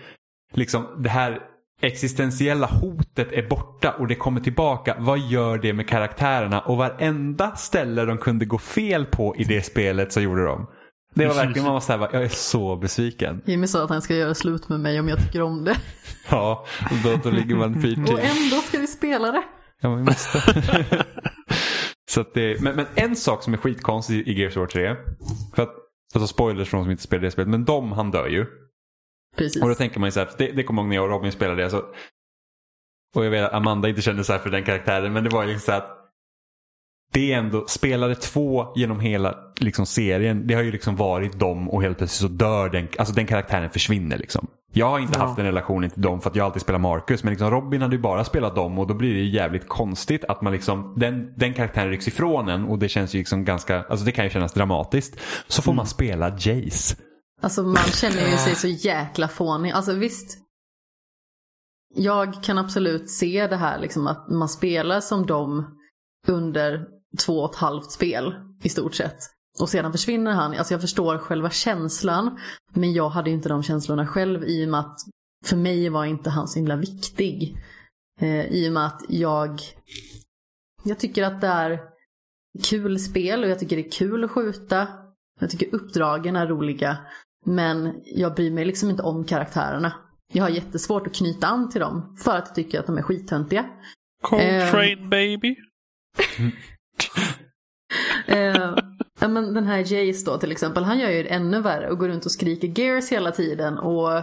Liksom det här existentiella hotet är borta och det kommer tillbaka. Vad gör det med karaktärerna? Och varenda ställe de kunde gå fel på i det spelet så gjorde de. Det var verkligen, man var såhär, jag är så besviken. Jimmy sa att han ska göra slut med mig om jag tycker om det. Ja, och då, då ligger man pyrt Och till. ändå ska vi spela det. Ja, men vi måste. så det, men, men en sak som är skitkonstig i Gears of War 3. För att, alltså spoilers för de som inte spelar det spelet. Men Dom han dör ju. Precis. Och då tänker man ju så här, det, det kommer jag ihåg när jag och Robin spelade det. Så, och jag vet att Amanda inte kände så här för den karaktären. Men det var ju liksom så här att det är ändå, spelare två genom hela liksom, serien. Det har ju liksom varit dem och helt plötsligt så dör den, alltså den karaktären försvinner liksom. Jag har inte Ja. haft en relation till dem för att jag alltid spelar Marcus. Men liksom Robin hade ju bara spelat dem och då blir det ju jävligt konstigt att man liksom, den, den karaktären rycks ifrån en och det känns ju liksom ganska, alltså det kan ju kännas dramatiskt. Så får man spela Jace. Alltså man känner ju sig så jäkla fånig. Alltså visst. Jag kan absolut se det här liksom att man spelar som dem under två och ett halvt spel i stort sett. Och sedan försvinner han. Alltså jag förstår själva känslan. Men jag hade ju inte de känslorna själv i och med att för mig var inte han så himla viktig. Eh, I och med att jag jag tycker att det är kul spel och jag tycker det är kul att skjuta. Jag tycker uppdragen är roliga. Men jag bryr mig liksom inte om karaktärerna. Jag har jättesvårt att knyta an till dem för att jag tycker att de är skittöntiga. Coltrane baby. Eh, men den här Jace då till exempel, han gör ju det ännu värre och går runt och skriker Gears hela tiden. Och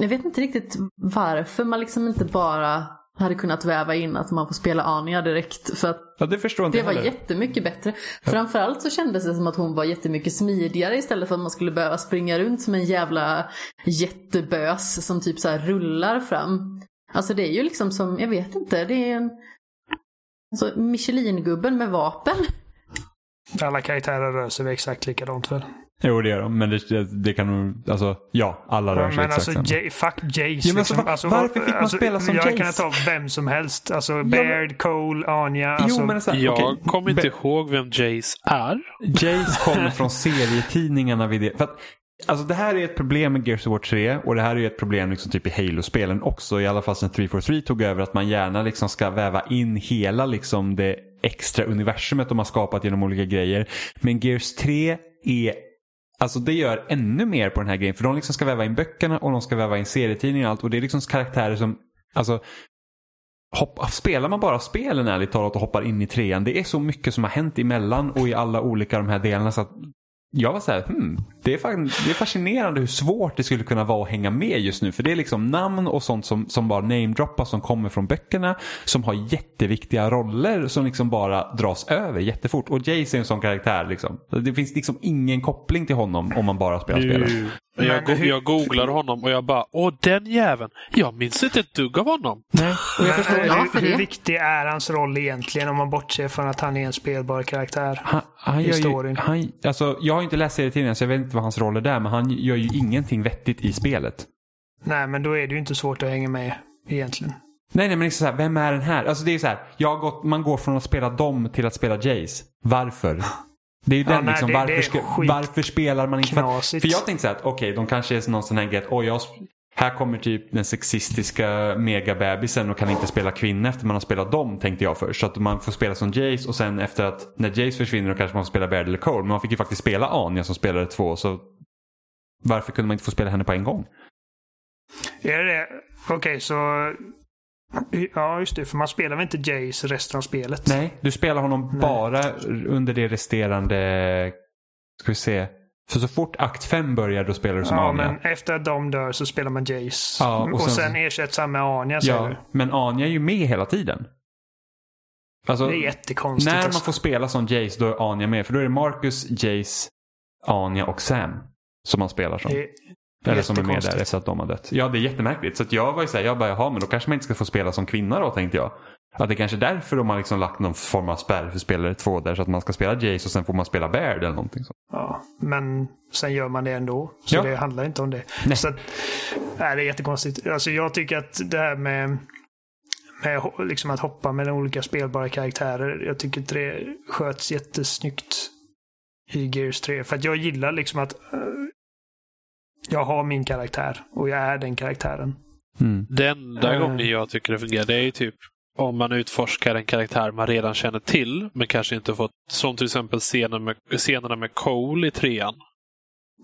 jag vet inte riktigt varför man liksom inte bara hade kunnat väva in att man får spela Anya direkt. För att Ja, det förstår inte det var jättemycket bättre. Framförallt så kändes det som att hon var jättemycket smidigare istället för att man skulle behöva springa runt som en jävla jättebös som typ så här rullar fram. Alltså det är ju liksom som, jag vet inte, det är en alltså Michelin-gubben med vapen. Alla karaktärer rör sig exakt likadant väl? Jo det gör de, men det, det, det kan nog, alltså ja, alla rör sig Men exakt alltså, samma. J- fuck Jace. Ja, men alltså, liksom. va- varför fick man spela som jag Jace? kan ta vem som helst. Alltså men- Baird, Cole, Anya. Alltså, jo men så här, Jag okej, kommer inte Be- ihåg vem Jace är. Jace kommer från serietidningarna vid det. För att, alltså det här är ett problem med Gears of War 3 och det här är ett problem liksom typ i Halo-spelen också. I alla fall sen 343 tog över att man gärna liksom ska väva in hela liksom det extra universumet de har skapat genom olika grejer. Men Gears 3 är Alltså det gör ännu mer på den här grejen. För de liksom ska väva in böckerna och de ska väva in serietidningar och allt. Och det är liksom karaktärer som, alltså Hopp, spelar man bara spelen ärligt talat och hoppar in i trean. Det är så mycket som har hänt emellan och i alla olika de här delarna. så att jag var så här, hmm, det, är det är fascinerande hur svårt det skulle kunna vara att hänga med just nu. För det är liksom namn och sånt som, som bara namedroppas som kommer från böckerna. Som har jätteviktiga roller som liksom bara dras över jättefort. Och Jace är en sån karaktär. Liksom. Det finns liksom ingen koppling till honom om man bara spelar spelet. Jag, go- jag googlar honom och jag bara, åh den jäveln. Jag minns inte ett dugg av honom. Nej, och jag förstår Ja, hur, för hur det. viktig är hans roll egentligen om man bortser från att han är en spelbar karaktär? Han, han i gör ju, storyn. han, alltså, jag har inte läst serietidningen så jag vet inte vad hans roll är där. Men han gör ju ingenting vettigt i spelet. Nej, men då är det ju inte svårt att hänga med egentligen. Nej, nej men liksom så här, vem är den här? Alltså det är så här, jag har gått, man går från att spela dem till att spela Jace. Varför? Det är ju Ja, den nej, liksom, det- varför, det ska, varför spelar man inte? Knasigt. för jag tänkte så här att okej, de kanske är någon sån här grej att oj, jag, här kommer typ den sexistiska megabebisen och kan inte spela kvinna efter man har spelat dem, tänkte jag först. Så att man får spela som Jace och sen efter att när Jace försvinner då kanske man får spela Baird eller Cole. Men man fick ju faktiskt spela Anya som spelade två, så varför kunde man inte få spela henne på en gång? Är det? Okej, så... Ja, just det. För man spelar väl inte Jace resten av spelet? Nej, du spelar honom Nej. bara under det resterande, ska vi se, För så fort akt 5 börjar då spelar du som Ja, Anja. men efter att de dör så spelar man Jace. Ja, och och, sen- sen, ersätts han med Anja, säger Ja, du. men Anja är ju med hela tiden. Alltså, Det är jättekonstigt. när man alltså. får spela som Jace då är Anja med. För då är det Marcus, Jace, Anja och Sam som man spelar som. Det Eller som är med där efter att de har dött. Ja, det är jättemärkligt. Så jag var ju såhär, jag bara, jaha, men då kanske man inte ska få spela som kvinna då, tänkte jag. Att det kanske är därför de har liksom lagt någon form av spärr för spelare två där. Så att man ska spela Jace och sen får man spela Baird eller någonting sånt. Ja, men sen gör man det ändå. Så Ja. det handlar inte om det. Nej. Så att, nej, det är jättekonstigt. Alltså, jag tycker att det här med, med liksom att hoppa mellan olika spelbara karaktärer. Jag tycker inte det sköts jättesnyggt i Gears 3. För att jag gillar liksom att eh, jag har min karaktär och jag är den karaktären. Mm. Den enda Eh. gången jag tycker det fungerar, det är ju typ om man utforskar en karaktär man redan känner till, men kanske inte fått, som till exempel scenen med, scenerna med Cole i trean,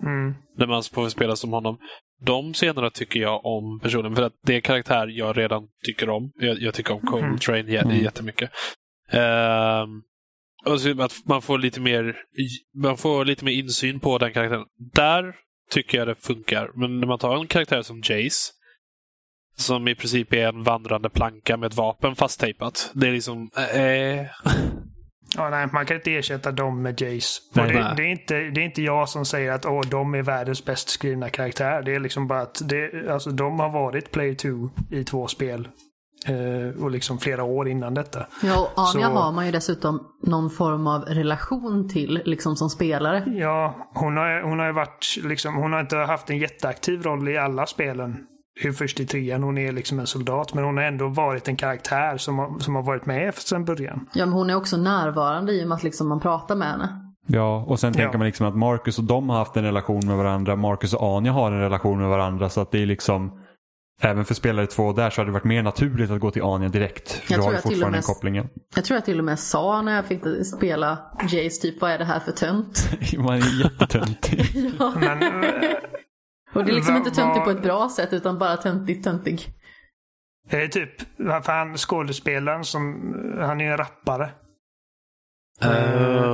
Mm. när man får spela som honom. De scenerna tycker jag om personen, för att det är en karaktär jag redan tycker om. Jag, jag tycker om Cole Mhm. Train Mm. jättemycket. Ehm, och så att man får lite mer man får lite mer insyn på den karaktären. Där tycker jag det funkar. Men när man tar en karaktär som Jace, som i princip är en vandrande planka med ett vapen fasttejpat. Det är liksom... Eh, Ja, nej, man kan inte ersätta dem med Jace. Nej, och det, det, är inte, det är inte jag som säger att Åh, de är världens bäst skrivna karaktär. Det är liksom bara att det, alltså, de har varit Player 2 i två spel. Eh, och liksom flera år innan detta. Ja, och Anja Så- har man ju dessutom någon form av relation till, liksom som spelare. Ja, hon har, hon har ju varit liksom, hon har inte haft en jätteaktiv roll i alla spelen. Hur först i trean, hon är liksom en soldat. Men hon har ändå varit en karaktär som har, som har varit med sedan början. Ja, men hon är också närvarande i och med att liksom man pratar med henne. Ja, och sen Ja. tänker man liksom att Marcus och de har haft en relation med varandra. Marcus och Anja har en relation med varandra. Så att det är liksom, även för spelare två där så hade det varit mer naturligt att gå till Anja direkt. För Jag du tror har ju fortfarande med- kopplingen. Jag tror jag till och med sa när jag fick spela Jace typ, vad är det här för tönt? Man är jättetöntig. ja. Men eh, Och det är liksom inte töntig på ett bra sätt utan bara töntig töntig. det är typ, för han skådespelaren som, han är ju en rappare. Oh.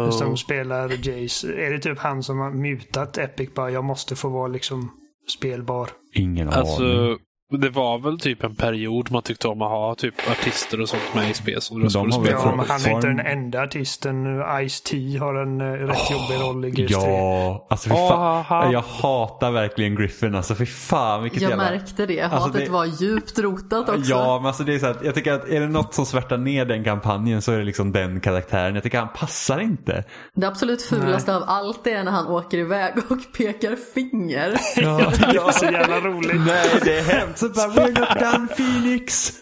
Eh, Som spelar Jace. Är det typ han som har mutat Epic bara, jag måste få vara liksom spelbar. Ingen aning. Alltså, det var väl typ en period man tyckte om att ha typ artister och sånt med i spel som De skulle spela. Ja, men han är inte den enda artisten. Ice-T har en eh, rätt jobbig roll i Gears 3. Ja, alltså fy Åh, fan. Jag hatar verkligen Griffin. Alltså fy fan vilket Jag jävla... märkte det. Alltså, Hatet det- var djupt rotat också. Ja, men alltså det är så att jag tycker att är det något som svärtar ner den kampanjen så är det liksom den karaktären. Jag tycker han passar inte. Det absolut fulaste av allt är när han åker iväg och pekar finger. Tycker det är så jävla roligt. Nej, det är hemskt. Så bara, we're not done Phoenix.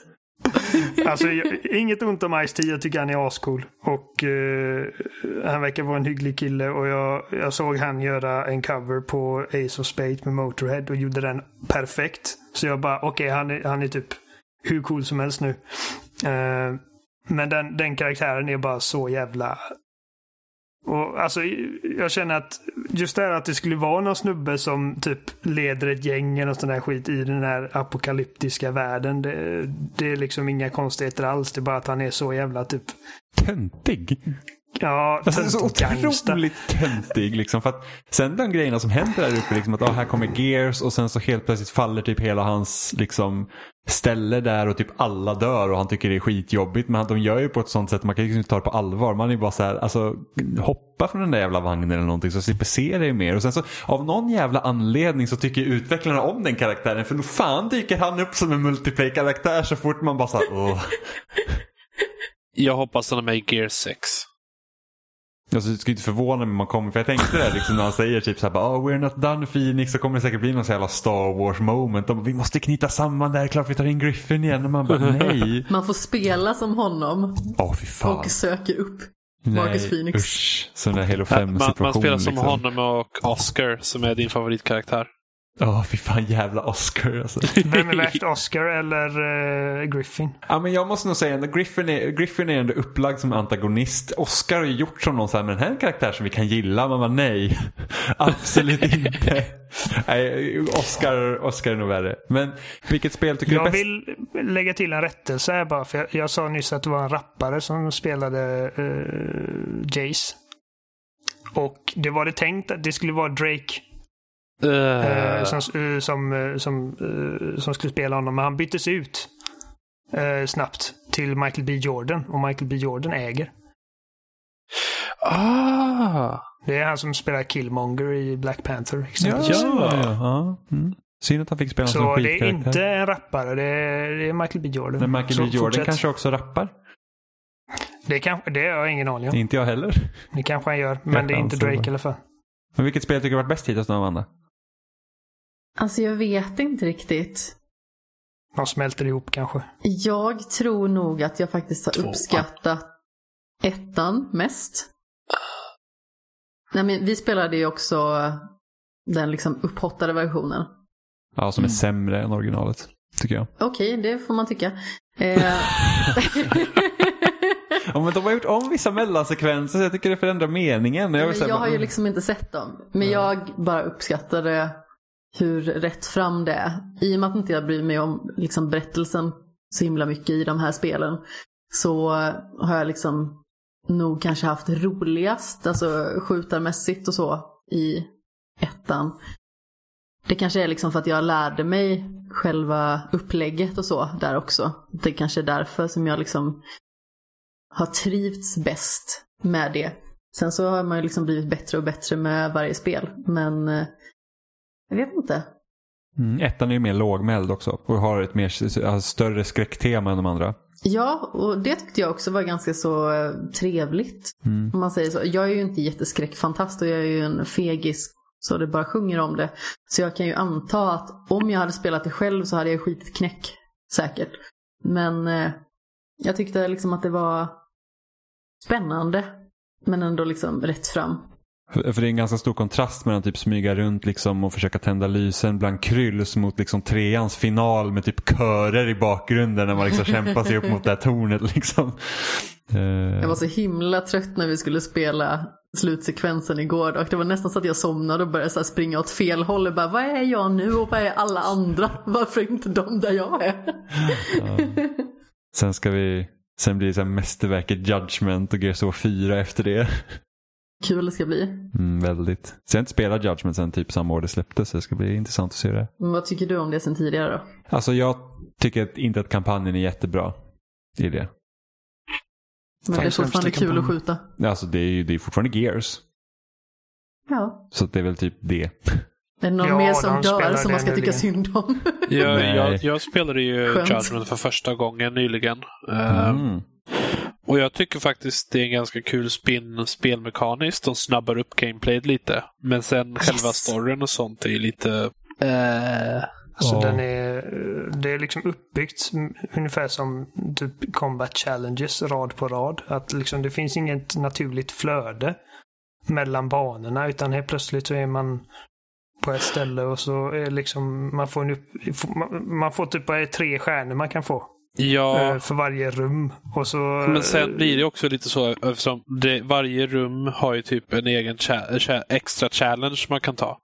Alltså, jag, inget ont om Ice-T. Jag tycker han är ascool. Och eh, han verkar vara en hygglig kille. Och jag, jag såg han göra en cover på Ace of Spades med Motorhead och gjorde den perfekt. Så jag bara, okej, han, är, han är typ hur cool som helst nu. Eh, men den, den karaktären är bara så jävla... Och alltså, jag känner att just det här att det skulle vara någon snubbe som typ leder ett gäng eller sån där skit i den här apokalyptiska världen. Det, det är liksom inga konstigheter alls. Det är bara att han är så jävla typ... Töntig. Ja, Alltså, så töntig gangster. otroligt töntig. Liksom, för att sen de grejerna som händer där uppe, liksom, att ah, här kommer Gears och sen så helt plötsligt faller typ hela hans liksom, ställe där och typ alla dör och han tycker det är skitjobbigt. Men de gör ju på ett sånt sätt att man kan liksom inte ta det på allvar. Man är bara så här, alltså hoppa från den där jävla vagnen eller någonting så slipper se dig mer. Och sen så av någon jävla anledning så tycker utvecklarna om den karaktären. För nog fan dyker han upp som en multiplayer-karaktär så fort man bara såhär, åh. Jag hoppas han är med i Gear 6. Alltså, det skulle inte förvåna mig om man kommer, för jag tänkte det liksom när han säger typ såhär oh, we're not done Phoenix så kommer det säkert bli någon så jävla Star Wars moment. De, bara, vi måste knyta samman det här, klart vi tar in Griffin igen. Och man bara nej. Man får spela som honom Åh fy fan. och söker upp Marcus nej, Phoenix. Usch, sån där Halo 5 Man, situation. man spelar som liksom. honom och Oscar som är din favoritkaraktär. Åh fy fan jävla Oscar alltså. Vem är värst, Oscar eller eh, Griffin? Ja, men jag måste nog säga att Griffin är, Griffin är ändå upplagd som antagonist. Oscar har ju gjort som någon så här, men den här är en karaktär som vi kan gilla. Man bara nej, absolut inte. nej, Oscar, Oscar är nog värre. Men vilket spel tycker du är Jag bäst? vill lägga till en rättelse här bara. För jag, jag sa nyss att det var en rappare som spelade eh, Jace. Och det var det tänkt att det skulle vara Drake Eh, eh, som, eh, som, som, som skulle spela honom. Men han byttes ut eh, snabbt till Michael B Jordan. Och Michael B Jordan äger. ah! Det är han som spelar Killmonger i Black Panther. Ja, exempelvis. Ja. ja. ja. Mm. Synd att han fick spela som Så det är inte en rappare. Det är, det är Michael B Jordan. Men Michael Så B Jordan fortsätt. kanske också rappar? Det, kan, det har jag ingen aning om. Inte jag heller. Det kanske han gör. Men det är inte Drake i alla fall. Men vilket spel tycker du har varit bäst hittills då, Amanda? Alltså jag vet inte riktigt. De smälter ihop kanske. Jag tror nog att jag faktiskt har Tvåan. uppskattat ettan mest. Nej, men vi spelade ju också den liksom upphottade versionen. Ja, som är sämre än originalet. Tycker jag. Okej, det får man tycka. Eh, Ja, men de har gjort om vissa mellansekvenser så jag tycker det förändrar meningen. Jag, men jag har ju mm. liksom inte sett dem. Men jag bara uppskattade hur rätt fram det är. I och med att inte jag bryr mig om liksom berättelsen så himla mycket i de här spelen. Så har jag liksom nog kanske haft roligast, alltså skjutarmässigt och så, i ettan. Det kanske är liksom för att jag lärde mig själva upplägget och så där också. Det kanske är därför som jag liksom har trivts bäst med det. Sen så har man ju liksom blivit bättre och bättre med varje spel. Men eh, jag vet inte. Mm, ettan är ju mer lågmäld också och har ett mer, har större skräcktema än de andra. Ja, och det tyckte jag också var ganska så eh, trevligt. Mm. Om man säger så. Jag är ju inte jätteskräckfantast och jag är ju en fegis så det bara sjunger om det. Så jag kan ju anta att om jag hade spelat det själv så hade jag skitit knäck. Säkert. Men eh, jag tyckte liksom att det var spännande. Men ändå liksom rätt fram. För, för det är en ganska stor kontrast mellan typ smyga runt liksom och försöka tända lysen bland krylls mot liksom treans final med typ körer i bakgrunden när man liksom kämpar sig upp mot det här tornet. Liksom. Eh, Jag var så himla trött när vi skulle spela slutsekvensen igår och det var nästan så att jag somnade och började så springa åt fel håll och bara vad är jag nu och vad är alla andra? Varför är inte de där jag är? Sen ska vi Sen blir det så här mästerverket Judgment och Gears of War 4 efter det. Kul det ska bli. Mm, väldigt. Så jag har inte spelat Judgment sen typ samma år det släpptes så det ska bli intressant att se det. Men vad tycker du om det sen tidigare då? Alltså jag tycker inte att kampanjen är jättebra i det. Men det är Fan, fortfarande kul att skjuta. Alltså det är ju det är fortfarande Gears. Ja. Så det är väl typ det. Är det någon Ja, mer som dör som man ska tycka nyligen. synd om? Jag, jag, jag spelade ju Skönt. Judgment för första gången nyligen. Mm. Och jag tycker faktiskt det är en ganska kul spin spelmekaniskt. De snabbar upp gameplayet lite. Men sen själva storyn och sånt är lite... Eh, Alltså Ja. den är, det är liksom uppbyggt ungefär som typ combat challenges rad på rad. Att liksom det finns inget naturligt flöde mellan banorna utan helt plötsligt så är man på ett ställe och så är liksom man får en upp, man- man får typ bara tre stjärnor man kan få ja, eh, för varje rum. Och så, men sen blir det också lite så eftersom det, varje rum har ju typ en egen cha- cha- extra challenge man kan ta.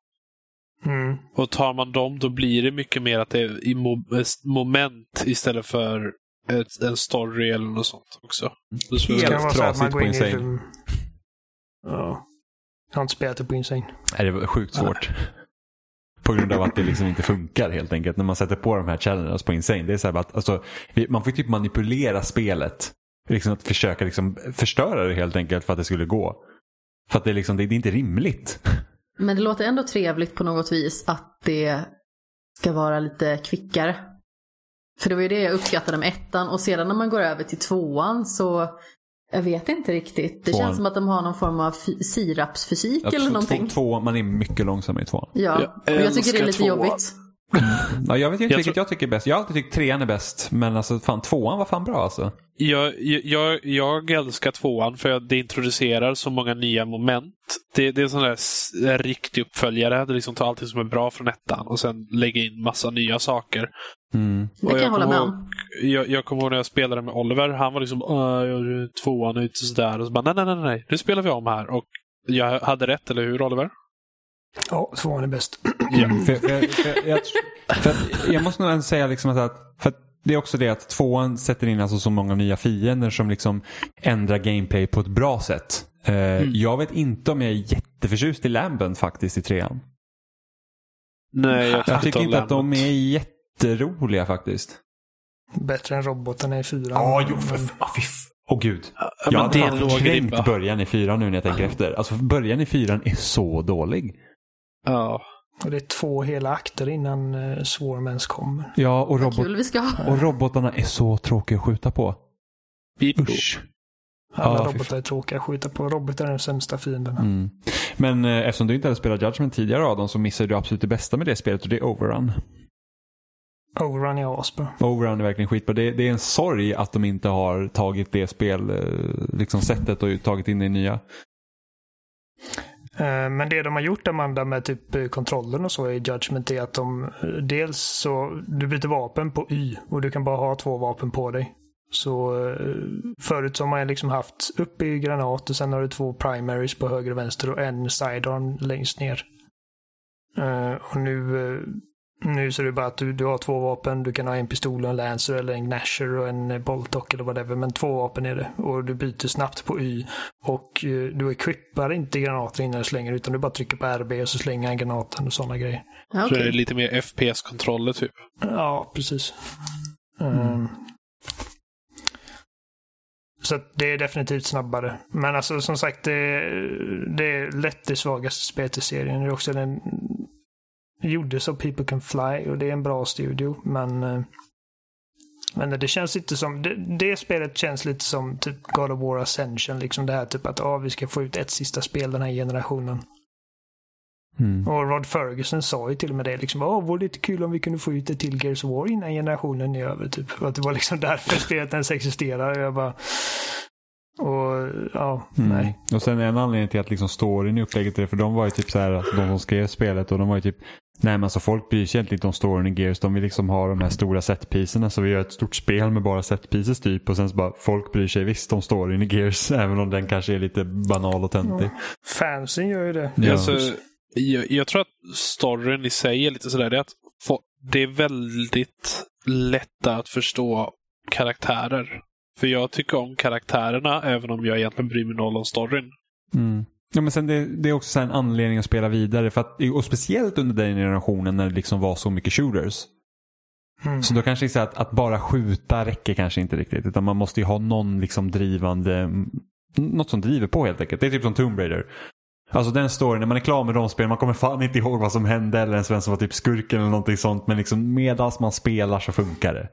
Mm. Och tar man dem då blir det mycket mer att det är i mo- eh, moment istället för ett, en story eller något sånt också. Så Det Helt kan vara så att man trasigt på Insane. rum. Ja. Jag har inte spelat det på Insane. Nej, det var sjukt svårt. På grund av att det liksom inte funkar helt enkelt. När man sätter på de här challenges på Insane. Det är så här att, alltså, man får typ manipulera spelet. Liksom att försöka liksom förstöra det helt enkelt för att det skulle gå. För att det liksom, det, det är inte rimligt. Men det låter ändå trevligt på något vis att det ska vara lite kvickare. För det var ju det jag uppskattade med ettan och sedan när man går över till tvåan så jag vet inte riktigt. Det Tvåan. känns som att de har någon form av sirapsfysik eller någonting. Två, två, man är mycket långsammare i tvåan. Ja, Jag och jag tycker det är lite tvåan. jobbigt. Ja, jag vet inte Jag vilket tror- jag tycker är bäst. Jag har alltid tyckt trean är bäst. Men alltså fan tvåan var fan bra alltså. Jag, jag, jag älskar tvåan för att det introducerar så många nya moment. Det, det är en sån där riktig uppföljare. Det liksom tar allting som är bra från ettan och sen lägger in massa nya saker. Mm. Det Och kan jag hålla kommer med om. Jag, jag kommer ihåg när jag spelade med Oliver. Han var liksom "Åh, jag- tvåan är ute sådär. Och så bara, nej, nej, nej, nej. Nu spelar vi om här. Och jag hade rätt, eller hur Oliver? Ja, tvåan är bäst. Ja. För, för, för, jag, för att jag måste nog ändå säga liksom att, för att det är också det att tvåan sätter in alltså så många nya fiender som liksom ändrar gameplay på ett bra sätt. Eh, Mm. Jag vet inte om jag är jätteförtjust i Lambent faktiskt i trean. Nej, jag, Jag tycker inte att de är jätteroliga faktiskt. Bättre än robotarna i fyran. Ja, jo, för fan. Åh, gud. Ja, Jag hade fan kränkt början i fyran nu när jag tänker efter. Alltså början i fyran är så dålig. Ja. Och det är två hela akter innan uh, Swarm ens kommer. Ja, och, robot, kul vi ska ha. och robotarna är så tråkiga att skjuta på. Beep. Usch. Alla Ja, robotar är tråkiga att skjuta på. Robotar är den sämsta fienden. Mm. Men eh, eftersom du inte hade spelat Judgment tidigare Adam så missar du absolut det bästa med det spelet och det är Overrun. Overrun är asbra. Overrun är verkligen skitbra. Det, det är en sorg att de inte har tagit det spel, eh, liksom sättet och tagit in det nya. Eh, Men det de har gjort Amanda med typ eh, kontrollen och så i Judgment är att de dels så du byter vapen på Y och du kan bara ha två vapen på dig. Så förut så har man liksom haft upp i granat och sen har du två primaries på höger och vänster och en sidearm längst ner. Och nu, nu så är det bara att du, du har två vapen. Du kan ha en pistol och en lancer eller en gnasher och en eh, boltock eller whatever. Men två vapen är det. Och du byter snabbt på Y. Och eh, du equippar inte granater innan du slänger utan du bara trycker på RB och så slänger han granaten och sådana grejer. Ja, Så det är lite mer FPS-kontroller typ. Ja, precis. Ehm. Så att det är definitivt snabbare. Men alltså som sagt, det, det är lätt det svagaste spelet i serien. Det är också den gjordes av People Can Fly och det är en bra studio. Men, eh, men det känns inte som, det, det spelet känns lite som typ God of War Ascension. Liksom det här typ att ah, vi ska få ut ett sista spel den här generationen. Mm. Och Rod Ferguson sa ju till och med det. Liksom, Åh, vore det inte kul om vi kunde få ut det till Gears of War innan generationen är över. Typ. Och att det var liksom därför spelet ens existerar. Och jag bara... Och ja, Mm. nej. Och sen en anledning till att liksom storyn i upplägget är för de var ju typ så här, alltså de som skrev spelet och de var ju typ Nej men alltså folk bryr sig egentligen inte om storyn i Gears. De vill liksom ha de här stora setpicerna så vi gör ett stort spel med bara setpieces typ. Och sen så bara folk bryr sig visst om storyn i Gears även om den kanske är lite banal och töntig. Fansen gör ju det. Ja. Alltså, jag, jag tror att storyn i sig är lite sådär. Det är, att få, det är väldigt lätta att förstå karaktärer. För jag tycker om karaktärerna även om jag egentligen bryr mig noll om storyn. Mm. Ja, men sen det, det är också så här en anledning att spela vidare. För att, och speciellt under den generationen när det liksom var så mycket shooters. Mm. Så då kanske det är att, att bara skjuta räcker kanske inte riktigt. Utan man måste ju ha någon liksom drivande, mm, något som driver på helt enkelt. Det är typ som Tomb Raider. Alltså den storyn, när man är klar med de spelen, man kommer fan inte ihåg vad som hände eller ens vem som var typ skurken eller någonting sånt. Men liksom medans man spelar så funkar det.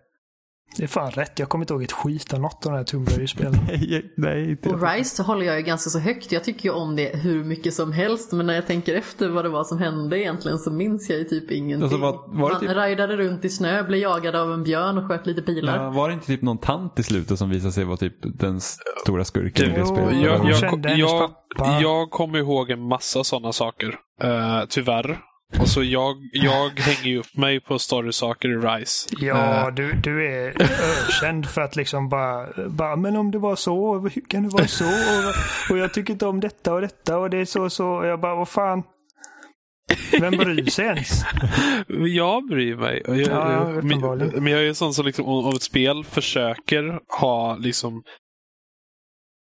Det är fan rätt. Jag kommer inte ihåg ett skit av något av de här Tomb Raider-spelen. Nej, nej inte Och Rise håller jag ju ganska så högt. Jag tycker ju om det hur mycket som helst. Men när jag tänker efter vad det var som hände egentligen så minns jag ju typ ingenting. Alltså, vad- var det Man typ- rajdade runt i snö, blev jagad av en björn och sköt lite pilar. Ja, var det inte typ någon tant i slutet som visade sig vara typ den stora skurken i det spelet? jag- Jag, jag, jag, jag kommer ihåg en massa sådana saker. Uh, tyvärr. Och så jag, jag hänger ju upp mig på storysaker i Rise. Ja, Eh, du, du är ökänd för att liksom bara, bara, men om det var så, hur kan det vara så? Och, och jag tycker inte om detta och detta och det är så och så. Och jag bara, vad fan. Vem bryr sig ens? Jag bryr mig. Jag, Ja, men, uppenbarligen. men jag är ju sån som liksom, om, om ett spel försöker ha liksom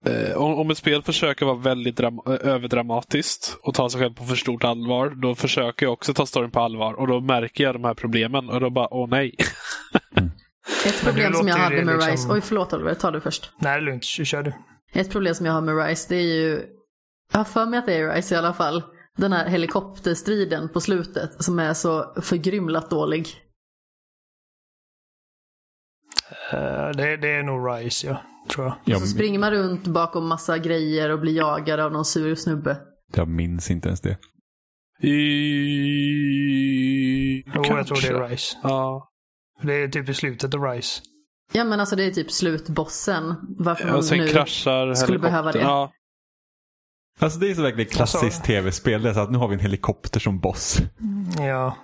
eh, om, om ett spel försöker vara väldigt dram- eh, överdramatiskt och ta sig själv på för stort allvar, då försöker jag också ta storyn på allvar. Och då märker jag de här problemen och då bara, åh nej. Ett problem som jag hade med liksom- Rise, oj förlåt Oliver, ta du först. Nej, det är lugnt. Kör du. Ett problem som jag har med Rise det är ju, jag har för mig att det är Rise i alla fall, den här helikopterstriden på slutet som är så förgrymlat dålig. Eh, det, det är nog Rise, ja. Tror jag. Jag, Så springer man runt bakom massa grejer och blir jagad av någon sur snubbe. jag minns inte ens det. I... Jo, jag tror det är Rise. Ja. Det är typ i slutet av Rise. Ja men alltså det är typ slutbossen. Varför man Och sen nu... kraschar skulle behöva det. Ja. Alltså det är så verkligen klassiskt Alltså- tv-spel. Det är så att nu har vi en helikopter som boss. Ja.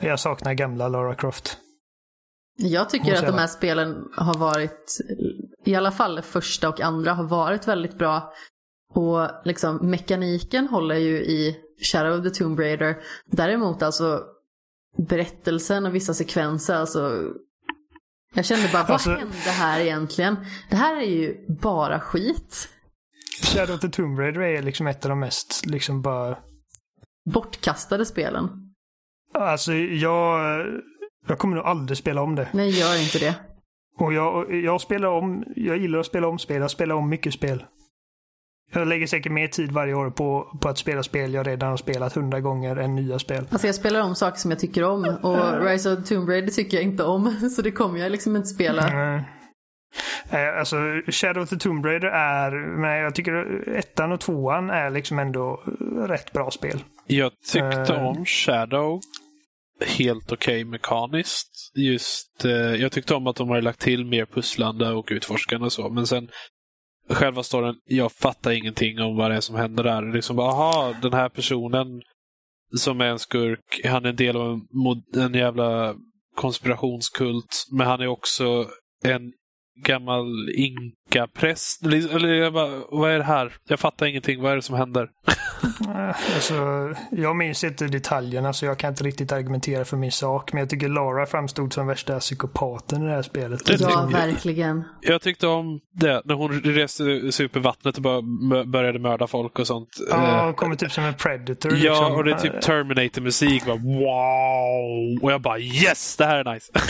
Jag saknar gamla Lara Croft. Jag tycker att de här spelen har varit, i alla fall första och andra, har varit väldigt bra. Och liksom mekaniken håller ju i Shadow of the Tomb Raider. Däremot alltså berättelsen och vissa sekvenser, alltså jag kände bara, vad Alltså- hände här egentligen? Det här är ju bara skit. Shadow of the Tomb Raider är liksom ett av de mest liksom bara... Bortkastade spelen. Alltså jag... Jag kommer nog aldrig spela om det. Nej, gör inte det. Och jag, jag spelar om... Jag gillar att spela om spel. Jag spelar om mycket spel. Jag lägger säkert mer tid varje år på, på att spela spel jag redan har spelat hundra gånger än nya spel. Alltså jag spelar om saker som jag tycker om och Rise of Tomb Raider tycker jag inte om. Så det kommer jag liksom inte spela. Mm. Alltså Shadow of the Tomb Raider är, men jag tycker ettan och tvåan är liksom ändå rätt bra spel. Jag tyckte Uh. om Shadow helt okej mekaniskt. Just, eh, jag tyckte om att de hade lagt till mer pusslande och utforskande och så. Men sen själva storyn, jag fattar ingenting om vad det är som händer där. Liksom bara, aha, den här personen som är en skurk, han är en del av en, en jävla konspirationskult. Men han är också en gammal inkapräst. Eller eller jag bara, vad är det här? Jag fattar ingenting. Vad är det som händer? Eh, Alltså, jag minns inte detaljerna så jag kan inte riktigt argumentera för min sak. Men jag tycker Lara framstod som värsta psykopaten i det här spelet. Det Ja, jag. verkligen. Jag tyckte om det, när hon reste sig upp i vattnet och bara började mörda folk och sånt. Ja, Eh, hon kommer typ som en predator. ja, liksom. och det är typ Terminator-musik. Bara, wow! Och jag bara yes, det här är nice.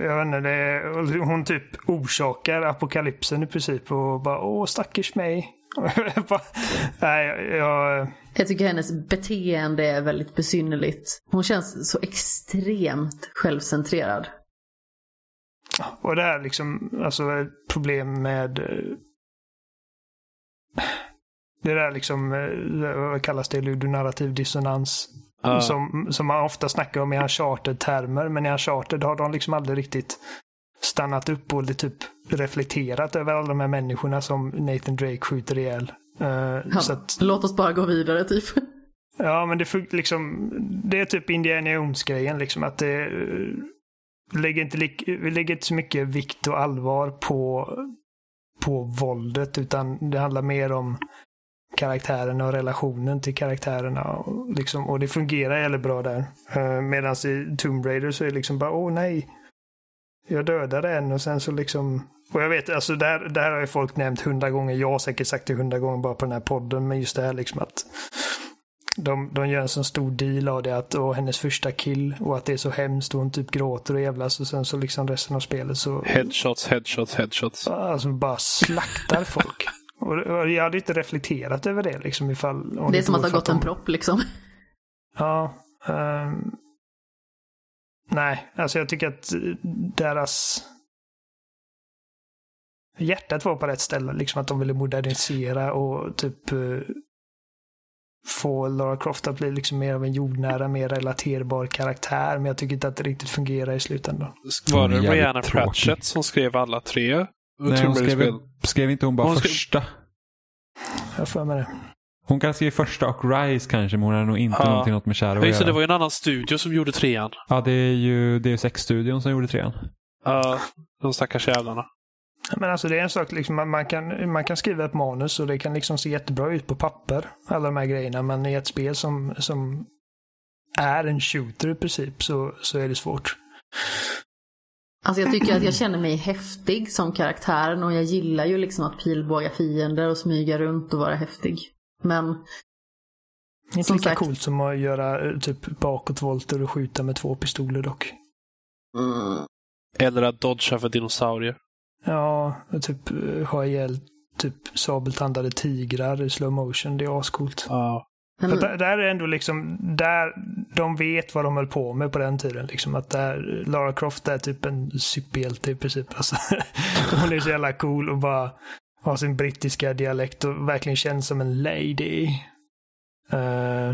Jag vet inte, det är, hon typ orsakar apokalypsen i princip och bara åh stackars mig. Nej, jag, jag, tycker hennes beteende är väldigt besynnerligt. Hon känns så extremt självcentrerad. och det här liksom, alltså ett problem med eh, det där liksom, eh, vad kallas det, ludonarrativ dissonans. Ja. Som, som man ofta snackar om i Uncharted-termer, men i Uncharted har de liksom aldrig riktigt stannat upp och typ reflekterat över alla de här människorna som Nathan Drake skjuter ihjäl. Eh, Ja, så att, Låt oss bara gå vidare typ. ja, men det, liksom, det är typ Indiana Jones-grejen, liksom att det eh, lägger inte, vi lägger inte så mycket vikt och allvar på, på våldet, utan det handlar mer om karaktärerna och relationen till karaktärerna. Och, liksom, och det fungerar jävligt bra där. Uh, Medan i Tomb Raider så är det liksom bara, åh nej. Jag dödade en och sen så liksom... Och jag vet, alltså där, där har ju folk nämnt hundra gånger. Jag har säkert sagt det hundra gånger bara på den här podden. Men just det här liksom att de, de gör en sån stor deal av det att och hennes första kill och att det är så hemskt och hon typ gråter och jävlas och sen så liksom resten av spelet så Headshots, headshots, headshots. alltså bara slaktar folk. Och, och jag hade inte reflekterat över det liksom ifall... Det är som att det har gått en propp liksom. Ja. ehm, nej, alltså jag tycker att deras hjärtat var på rätt ställe. Liksom att de ville modernisera och typ eh, få Lara Croft att bli liksom mer av en jordnära, mer relaterbar karaktär. Men jag tycker inte att det riktigt fungerar i slutändan. Var det Rihanna. Pratchett som skrev alla tre Nej, hon skrev, skrev inte hon bara Hon skrev- första? Jag för mig det. Hon kan skriva första och Rise kanske, men hon har nog inte Ja. någonting något med Shadow att göra. det var ju en annan studio som gjorde trean. Ja, det är ju det är Sex-studion som gjorde trean. Ja, de stackars jävlarna. Men alltså det är en sak, liksom, man, man, kan, man kan skriva ett manus och det kan liksom se jättebra ut på papper, alla de här grejerna. Men i ett spel som, som är en shooter i princip så, så är det svårt. Alltså jag tycker att jag känner mig häftig som karaktären och jag gillar ju liksom att pilbåga fiender och smyga runt och vara häftig. Men Inte Som lika sagt. coolt som att göra eh, typ bakåtvolter och skjuta med två pistoler dock. Eller att dodga för dinosaurier. Ja, och typ eh, ha ihjäl typ sabeltandade tigrar i slow motion. Det är ascoolt. Ja. där, där är ändå liksom, där de vet vad de höll på med på den tiden. Liksom att där, Lara Croft är typ en superhjälte i princip. Alltså, hon är så jävla cool och bara har sin brittiska dialekt och verkligen känns som en lady. Eh,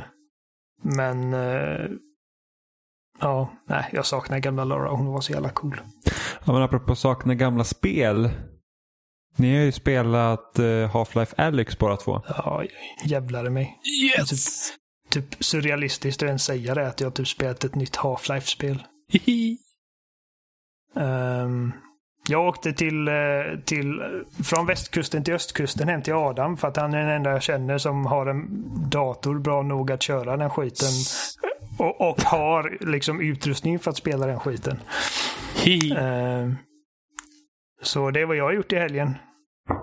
men eh, ja, nej, jag saknar gamla Lara. Hon var så jävla cool. Ja, men apropå sakna gamla spel. Ni har ju spelat eh, Half-Life Alyx båda två. Ja, jävlar i mig. Yes! Typ surrealistiskt att ens säga det, att jag typ spelat ett nytt Half-Life-spel. Hihi. Jag åkte till, eh, till, från västkusten till östkusten hem till Adam för att han är den enda jag känner som har en dator bra nog att köra den skiten. Och, och har liksom utrustning för att spela den skiten. Ehm, så det är vad jag har gjort i helgen.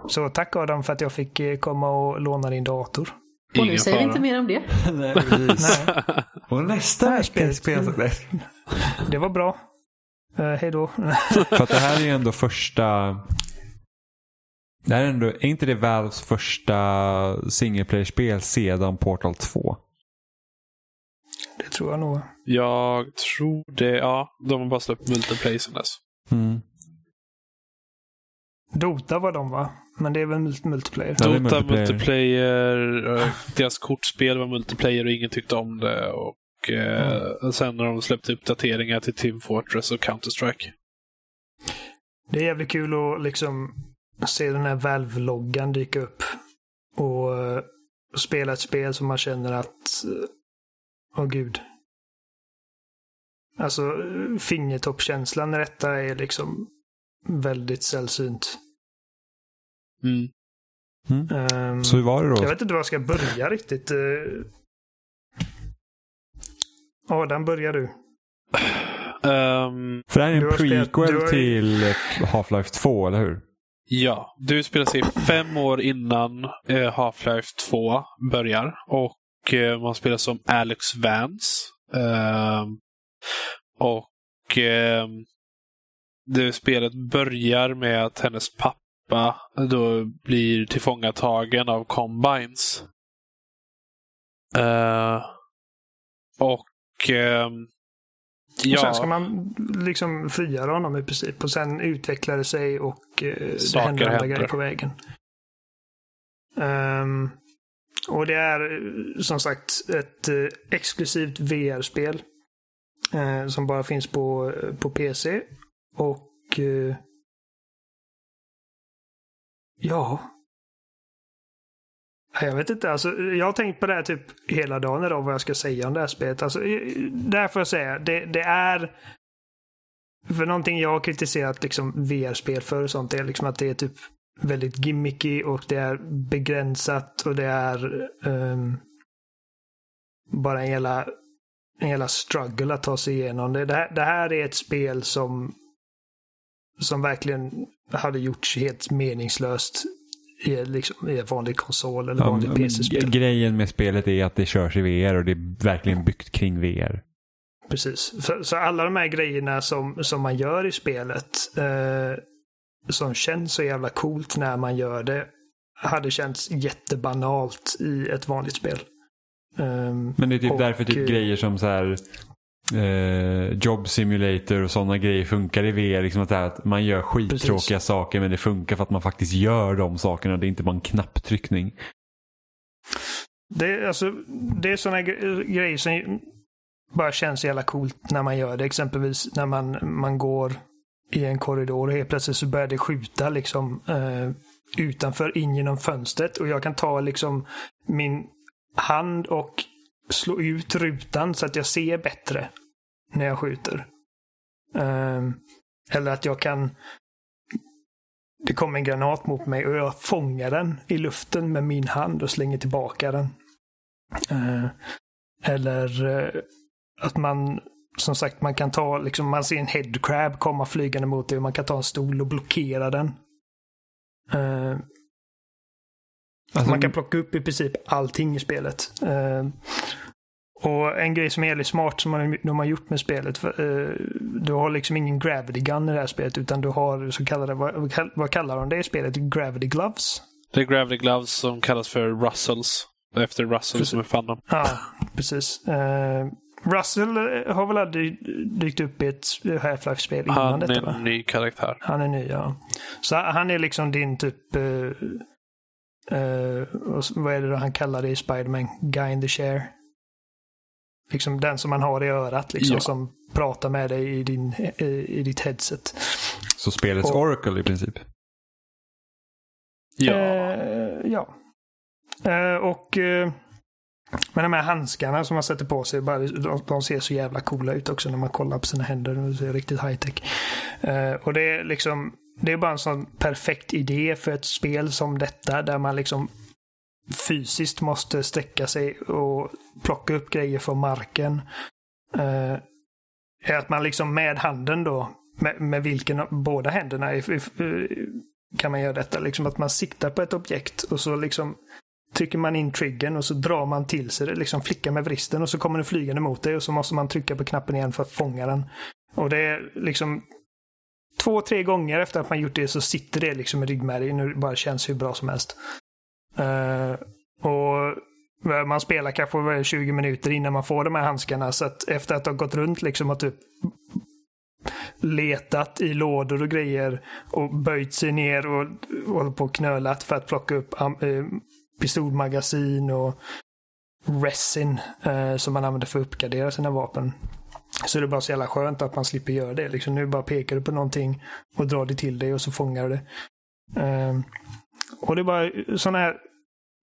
Så tack Adam för att jag fick eh, komma och låna din dator. Och nu Ingen säger vi inte mer om det. Nej, precis. Nej, Och nästa vecka spelas det var bra. Uh, hej då. För att det här är ju ändå första... Det här är, ändå, är inte det Valves första single player-spel sedan Portal 2? det tror jag nog. Jag tror det. Ja, de har bara släppt multiplayer sen dess. Mm. Dota var de va? Men det är väl mul- multiplayer? Ja, Dota multiplayer. multiplayer. eh, deras kortspel var multiplayer och ingen tyckte om det. Och eh, Sen har de släppt uppdateringar till Team Fortress och Counter-Strike. Det är jävligt kul att liksom se den här Valve-loggan dyka upp. Och eh, spela ett spel som man känner att... eh, Åh gud. Alltså fingertoppkänslan i detta är liksom väldigt sällsynt. Mm. Ehm, Så hur var det då? jag vet inte var jag ska börja riktigt. Eh. Adam, börjar du. Ehm, För det här är en spelat- prequel har- till Half-Life 2, eller hur? ja, du spelar sig fem år innan eh, Half-Life 2 börjar. Och eh, man spelar som Alex Vance. Ehm, och ehm, det spelet börjar med att hennes pappa då blir tillfångatagen av Combines. Eh, ehm, Och sen ja, ska man liksom frigöra honom i princip. Och sen utvecklar det sig och eh, det händer andra grejer på vägen. Ehm, och det är eh, som sagt ett eh, exklusivt VR-spel. eh, som bara finns på, eh, på PC. Och eh, ja. Jag vet inte, alltså, jag har tänkt på det här typ hela dagen idag vad jag ska säga om det här spelet. Alltså, eh, där får jag säga, det, det är för någonting jag har kritiserat liksom VR-spel för och sånt är liksom att det är typ väldigt gimmicky och det är begränsat och det är um, bara en hela, en hela struggle att ta sig igenom det. Det här, det här är ett spel som som verkligen hade gjorts helt meningslöst i, liksom, i vanlig konsol eller vanlig PC-spel. grejen med spelet är att det körs i VR och det är verkligen byggt kring VR. Precis. Så, så alla de här grejerna som, som man gör i spelet eh, som känns så jävla coolt när man gör det hade känts jättebanalt i ett vanligt spel. Ehm, Men det är typ Och, därför typ eh, grejer som så här eh, Job Simulator och sådana grejer funkar i VR. Liksom att, att man gör skittråkiga Precis. saker men det funkar för att man faktiskt gör de sakerna. Det är inte bara en knapptryckning. Det, är- alltså, det är sådana grejer som bara känns jävla coolt när man gör det. Exempelvis när man, man går i en korridor och helt plötsligt så börjar det skjuta liksom eh, utanför in genom fönstret och jag kan ta liksom min hand och slå ut rutan så att jag ser bättre när jag skjuter. Um, eller att jag kan det kommer en granat mot mig och jag fångar den i luften med min hand och slänger tillbaka den. Uh, eller uh, att man, som sagt, man kan ta, liksom, man ser en headcrab komma flygande mot dig och man kan ta en stol och blockera den. Ehm, Alltså, man kan plocka upp i princip allting i spelet. Eh, och en grej som är jävligt smart som man, de har gjort med spelet. För, eh, du har liksom ingen gravity gun i det här spelet utan du har så kallade, vad, vad kallar de det i spelet? Gravity gloves? det är Gravity Gloves som kallas för Russells. Efter Russell som är fan dem. Ja, precis. Eh, Russell eh, har väl aldrig dykt upp i ett Half-Life-spel innan Han detta är va? en ny karaktär. Han är ny, ja. Så han är liksom din typ... eh, eh, och vad är det då han kallar det i Spiderman? Guy in the chair. Liksom den som man har i örat liksom, Ja. som pratar med dig i, din, eh, i ditt headset. Så spelets och- Oracle i princip. Ja. Eh, ja. Eh, och eh, men de här handskarna som man sätter på sig, bara, de, de ser så jävla coola ut också när man kollar på sina händer. De ser riktigt high tech. Eh, och det är liksom, det är bara en sån perfekt idé för ett spel som detta där man liksom fysiskt måste sträcka sig och plocka upp grejer från marken. Uh, är att man liksom med handen då, med, med vilken båda händerna, i, i, eh, kan man göra detta. Liksom att man siktar på ett objekt och så liksom trycker man in triggern och så drar man till sig det, liksom flickar med vristen och så kommer den flygande mot dig och så måste man trycka på knappen igen för att fånga den. Och det är liksom två, tre gånger efter att man gjort det så sitter det liksom i ryggmärgen och det bara känns hur bra som helst. Uh, och man spelar kanske 20 minuter innan man får de här handskarna så att efter att ha gått runt liksom och typ letat i lådor och grejer och böjt sig ner och, hållit på och knölat för att plocka upp eh, pistolmagasin och resin eh, som man använder för att uppgradera sina vapen. Så det är bara så jävla skönt att man slipper göra det. Liksom, nu bara pekar du på någonting och drar det till dig och så fångar du det. Uh, och det är bara sån här,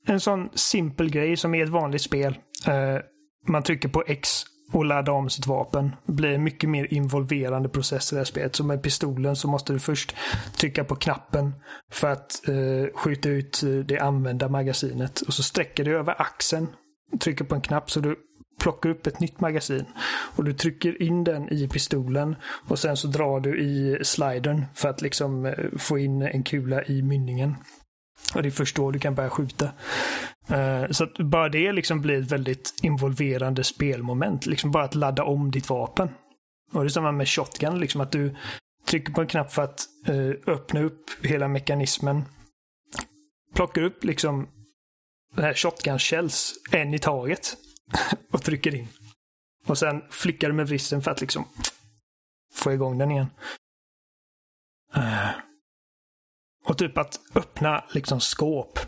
en sån simpel grej som i ett vanligt spel. Uh, man trycker på X och ladda om sitt vapen. Det blir en mycket mer involverande process i det här spelet. Så med pistolen så måste du först trycka på knappen för att uh, skjuta ut eh, det använda magasinet. Och så sträcker du över axeln. Trycker på en knapp så du plockar upp ett nytt magasin. Och du trycker in den i pistolen och sen så drar du i slidern för att liksom eh, få in en kula i mynningen. Och det är först då du kan börja skjuta. Eh, så att bara det liksom blir ett väldigt involverande spelmoment. Liksom bara att ladda om ditt vapen. Och det är samma med shotgun, liksom att du trycker på en knapp för att eh, öppna upp hela mekanismen. Plockar upp liksom här shotgun shells en i taget. och trycker in. Och sen flickar du med vristen för att liksom få igång den igen. Eh. Och typ att öppna liksom skåp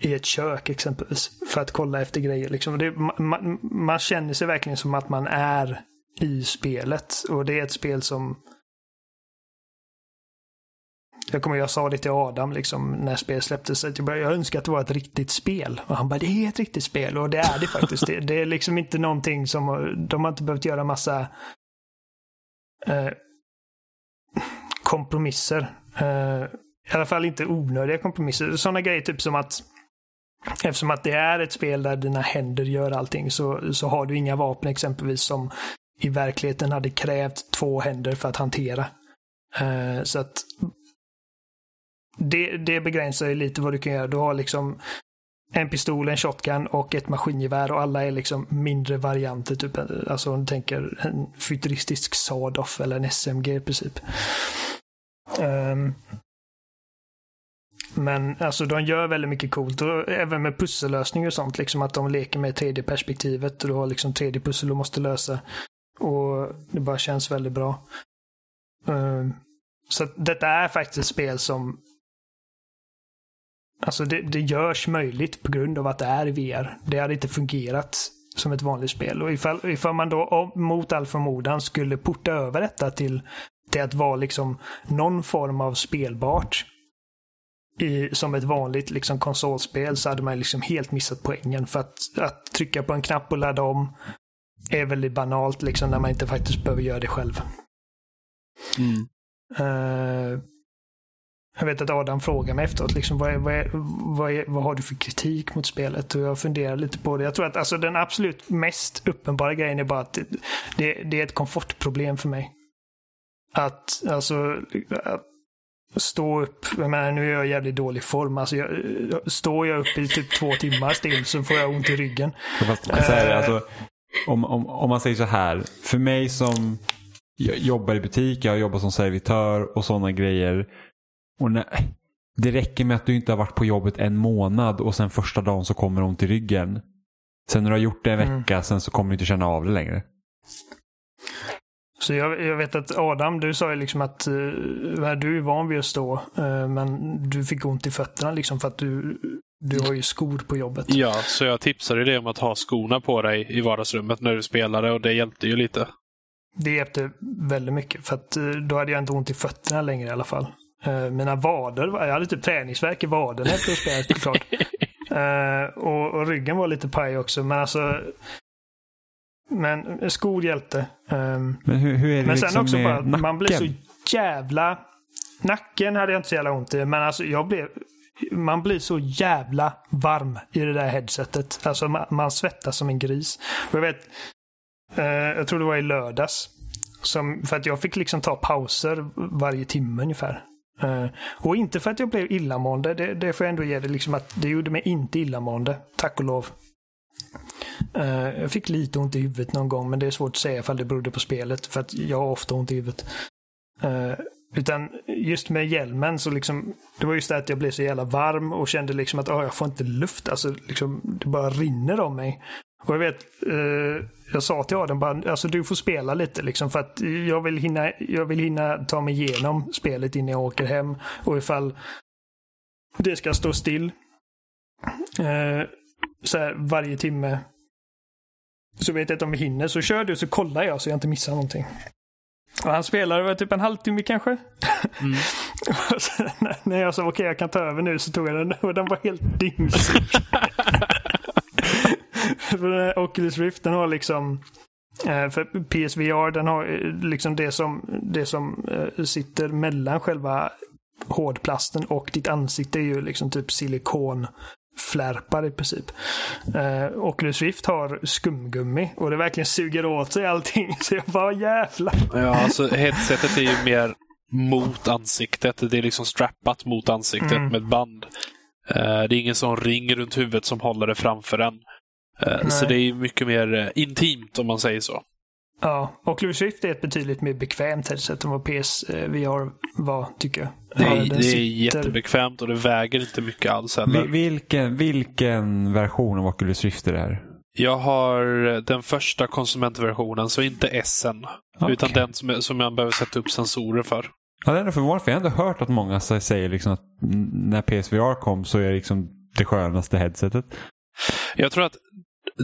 i ett kök exempelvis. För att kolla efter grejer. Liksom. Det, man, man, känner sig verkligen som att man är i spelet. Och det är ett spel som jag kommer jag sa det till Adam liksom, när spelet släpptes. Att jag, jag önskar att det var ett riktigt spel. Och han bara, det är ett riktigt spel. Och det är det faktiskt. det, det är liksom inte någonting som, de har inte behövt göra massa eh, kompromisser. Eh, I alla fall inte onödiga kompromisser. Sådana grejer typ som att Eftersom att det är ett spel där dina händer gör allting så, så har du inga vapen exempelvis som i verkligheten hade krävt två händer för att hantera. Eh, så att det, det begränsar ju lite vad du kan göra. Du har liksom en pistol, en shotgun och ett maskingevär och alla är liksom mindre varianter. Typ, alltså om du tänker en futuristisk Sadoff eller en SMG i princip. Um, men alltså de gör väldigt mycket coolt. Och även med pussellösningar och sånt. Liksom att de leker med 3D-perspektivet. Och du har liksom 3D-pussel du måste lösa. Och det bara känns väldigt bra. Um, så detta är faktiskt ett spel som Alltså det, det görs möjligt på grund av att det är VR. Det hade inte fungerat som ett vanligt spel. Och ifall, ifall man då mot all förmodan skulle porta över detta till, till att vara liksom någon form av spelbart i, som ett vanligt liksom konsolspel så hade man liksom helt missat poängen. För att, att trycka på en knapp och ladda om är väldigt banalt liksom när man inte faktiskt behöver göra det själv. Mm. Uh, jag vet att Adam frågade mig efteråt, liksom, vad, är, vad, är, vad, är, vad, har du för kritik mot spelet? Och jag funderar lite på det. Jag tror att alltså, den absolut mest uppenbara grejen är bara att det, det är ett komfortproblem för mig. Att, alltså, att stå upp, jag menar, nu är jag i jävligt dålig form. Alltså, jag, står jag upp i typ två timmar still så får jag ont i ryggen. Fast, uh, alltså, om, om, om man säger så här, för mig som jobbar i butik, jag jobbar som servitör och sådana grejer. Och när, det räcker med att du inte har varit på jobbet en månad och sen första dagen så kommer ont i ryggen. Sen när du har gjort det en mm. vecka, sen så kommer du inte känna av det längre. Så jag, jag, vet att Adam, du sa ju liksom att uh, du är van vid att stå, uh, men du fick ont i fötterna liksom för att du, du har ju skor på jobbet. Ja, så jag tipsade dig om att ha skorna på dig i vardagsrummet när du spelade och det hjälpte ju lite. Det hjälpte väldigt mycket för att uh, då hade jag inte ont i fötterna längre i alla fall. Uh, mina vader, jag hade typ träningsverk i vaderna efter att ha spelat klart. Uh, och, och, ryggen var lite paj också, men alltså men skor hjälpte. Um, men hur, hur är det men sen liksom också med bara, nacken? man blir så jävla... Nacken hade jag inte så jävla ont i, men alltså jag blev... Man blir så jävla varm i det där headsetet. Alltså man, man svettas som en gris. Och jag vet, uh, jag tror det var i lördags. Som, för att jag fick liksom ta pauser varje timme ungefär. Uh, och inte för att jag blev illamående, det, det får jag ändå ge det liksom att det gjorde mig inte illamående, tack och lov. Uh, jag fick lite ont i huvudet någon gång, men det är svårt att säga ifall det berodde på spelet, för att jag har ofta ont i huvudet. Uh, utan just med hjälmen så liksom, det var just det att jag blev så jävla varm och kände liksom att oh, jag får inte luft. Alltså liksom, det bara rinner om mig. Och jag vet, eh, jag sa till Adam bara, alltså du får spela lite liksom för att jag vill hinna, jag vill hinna ta mig igenom spelet innan jag åker hem. Och ifall det ska stå still eh, så här, varje timme så vet jag inte om vi hinner. Så kör du så kollar jag så jag inte missar någonting. Och han spelade väl typ en halvtimme kanske. Mm. när jag sa okej okay, jag kan ta över nu så tog jag den och den var helt dyngsig. Oculus Rift den har liksom eh, för PSVR den har eh, liksom det som, det som eh, sitter mellan själva hårdplasten och ditt ansikte är ju liksom typ silikon flärpar i princip. Uh, Oculus Rift har skumgummi och det verkligen suger åt sig allting. Så jag bara jävlar. Ja, alltså headsetet är ju mer mot ansiktet. Det är liksom strappat mot ansiktet mm. med band. Det är ingen sån ring runt huvudet som håller det framför en. Uh, så det är mycket mer intimt om man säger så. Ja, Oculus Rift är ett betydligt mer bekvämt headset än vad PSVR var, tycker jag. Det är, ja, det är jättebekvämt och det väger inte mycket alls heller. Vilken, vilken version av Oculus Rift är det här? Jag har den första konsumentversionen, så inte S okay. Utan den som, som jag behöver sätta upp sensorer för. Ja, det är förvånande, för jag har ändå hört att många säger liksom att när PSVR kom så är det liksom det skönaste headsetet. Jag tror att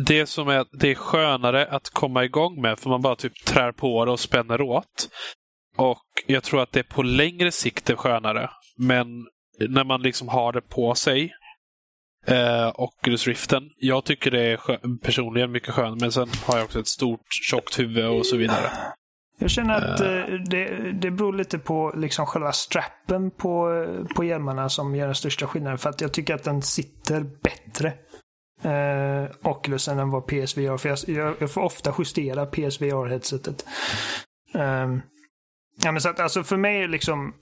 det som är, det är skönare att komma igång med, för man bara typ trär på det och spänner åt. Och jag tror att det på längre sikt är skönare. Men när man liksom har det på sig eh, Oculus Riften. Jag tycker det är personligen mycket skönt, men sen har jag också ett stort tjockt huvud och så vidare. Jag känner att uh, det, det beror lite på liksom själva strappen på, på hjälmarna som gör den största skillnaden. För att jag tycker att den sitter bättre eh, Oculusen än vad PSVR. För jag, jag, jag får ofta justera PSVR-headsetet. Eh, ja, men så att, alltså för mig är liksom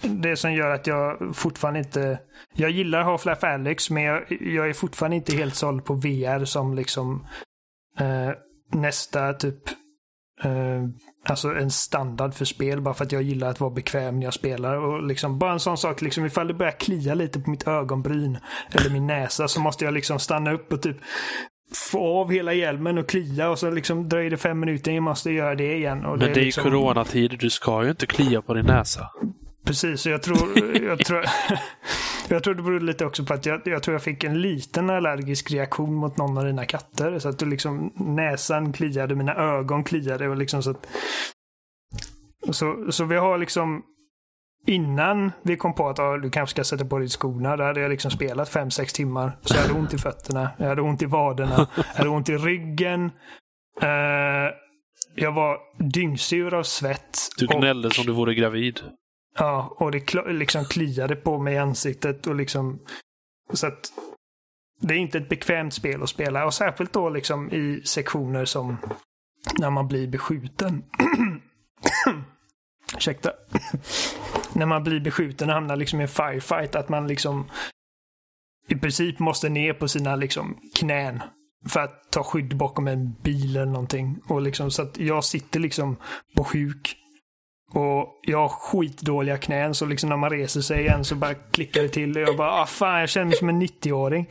det som gör att jag fortfarande inte... Jag gillar Half-Life Alyx, men jag, jag, är fortfarande inte helt såld på VR som liksom eh, nästa typ eh, alltså en standard för spel bara för att jag gillar att vara bekväm när jag spelar. Och liksom, bara en sån sak, liksom, ifall det börjar klia lite på mitt ögonbryn eller min näsa så måste jag liksom stanna upp och typ få av hela hjälmen och klia och så liksom dröjer det fem minuter jag måste göra det igen. Och Men det, är, är liksom... coronatider, du ska ju inte klia på din näsa. Precis, jag tror, jag tror, jag tror det beror lite också på att jag, jag tror jag fick en liten allergisk reaktion mot någon av dina katter. Så att du liksom, näsan kliade, mina ögon kliade. Och liksom så, att, så, så vi har liksom Innan vi kom på att ah, du kanske ska sätta på dig skorna, där hade jag liksom spelat 5-6 timmar. Så jag hade ont i fötterna, jag hade ont i vaderna, jag hade ont i ryggen. Uh, jag var dyngsur av svett. Du gnällde och... som du vore gravid. Ja, och det liksom kliade på mig i ansiktet och liksom... Så att det är inte ett bekvämt spel att spela och särskilt då liksom i sektioner som när man blir beskjuten. Ursäkta. när man blir beskjuten och hamnar liksom i en firefight, att man liksom i princip måste ner på sina liksom knän för att ta skydd bakom en bil eller någonting. Och liksom, så att jag sitter liksom på sjuk och jag har skitdåliga knän så liksom när man reser sig igen så bara klickar det till. Och jag bara, ah fan jag känner mig som en 90-åring.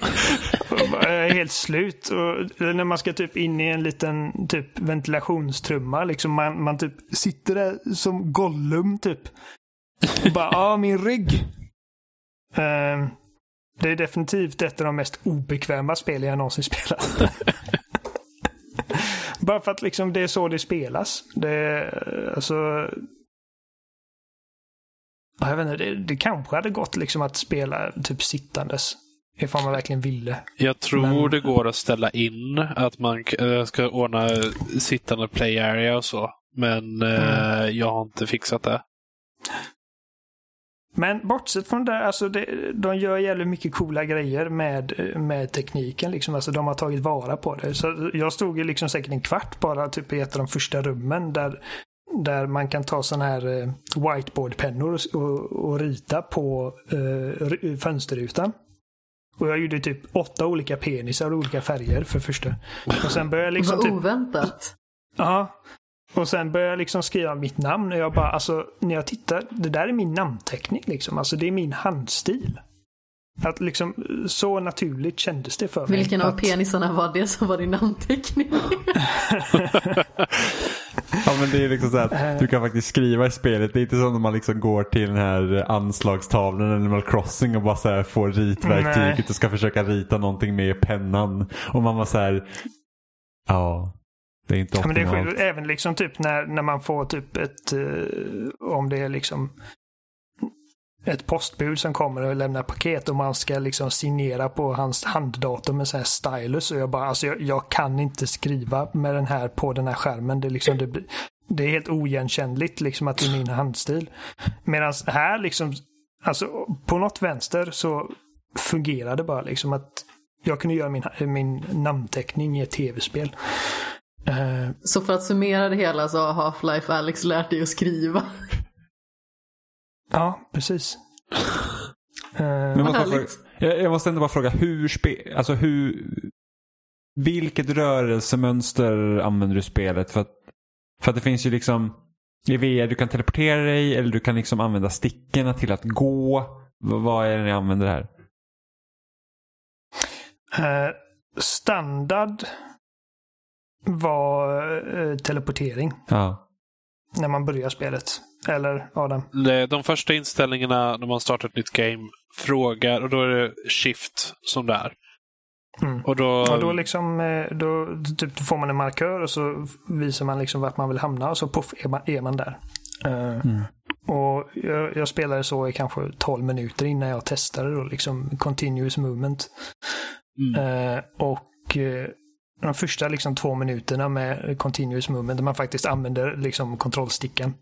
Jag är helt slut. Och när man ska typ in i en liten typ ventilationstrumma liksom. Man, man typ sitter där som Gollum typ. Och bara, ah min rygg. Uh, det är definitivt ett av de mest obekväma spel jag någonsin spelat. Bara för att liksom det är så det spelas. Det, alltså, jag vet inte, det, det kanske hade gått liksom att spela typ sittandes. Ifall man verkligen ville. Jag tror Men... det går att ställa in att man eh, ska ordna sittande play area och så. Men eh, mm. jag har inte fixat det. Men bortsett från det, alltså det, de gör jävligt mycket coola grejer med, med tekniken. Liksom. Alltså de har tagit vara på det. Så jag stod ju liksom säkert en kvart bara typ i ett av de första rummen där där man kan ta sådana här eh, whiteboardpennor och, och, och rita på eh, fönsterrutan. Och jag gjorde typ åtta olika penisar i olika färger för första. Och sen började jag liksom Vad typ... oväntat. Ja. Och sen började jag liksom skriva mitt namn och jag bara, alltså när jag tittar, det där är min namnteckning liksom. Alltså det är min handstil. Att liksom, så naturligt kändes det för mig. Vilken av att, penisarna var det som var din namnteckning? Ja men det är liksom så här, du kan faktiskt skriva i spelet. Det är inte som när man liksom går till den här anslagstavlan Animal Crossing och bara så här får ritverktyget Nej. och ska försöka rita någonting med pennan. Och man var så här, ja, det är inte Ja, men det är optimalt. Även liksom typ när, när man får typ ett, eh, om det är liksom ett postbud som kommer och lämnar paket och man ska liksom signera på hans handdator med så här stylus och jag bara, alltså jag, jag kan inte skriva med den här på den här skärmen. Det är liksom, det, det är helt oigenkännligt liksom att det är min handstil. Medan här liksom, alltså på något vänster så fungerar det bara liksom att jag kunde göra min, min namnteckning i ett tv-spel. Eh, så för att summera det hela så har Half-Life Alex lärt dig att skriva. Ja, precis. Eh, Men jag måste, fråga, jag måste ändå bara fråga, hur spe, alltså hur, vilket rörelsemönster använder du i spelet? För att, för att det finns ju liksom, i VR du kan teleportera dig eller du kan liksom använda stickorna till att gå. V- vad är det ni använder här? eh, standard var eh, teleportering Ja. När man börjar spelet. Eller Adam? Det- De första inställningarna när man startar ett nytt game frågar och då är det shift som det är. Mm. Och då, Och då liksom, eh, då, typ, då får man en markör och så visar man liksom vart man vill hamna och så puff är man, är man där. Eh, Och jag, jag spelade så i kanske 12 minuter innan jag testade då, liksom continuous movement. Mm. Eh, och eh, de första liksom två minuterna med continuous movement, där man faktiskt använder liksom kontrollstickan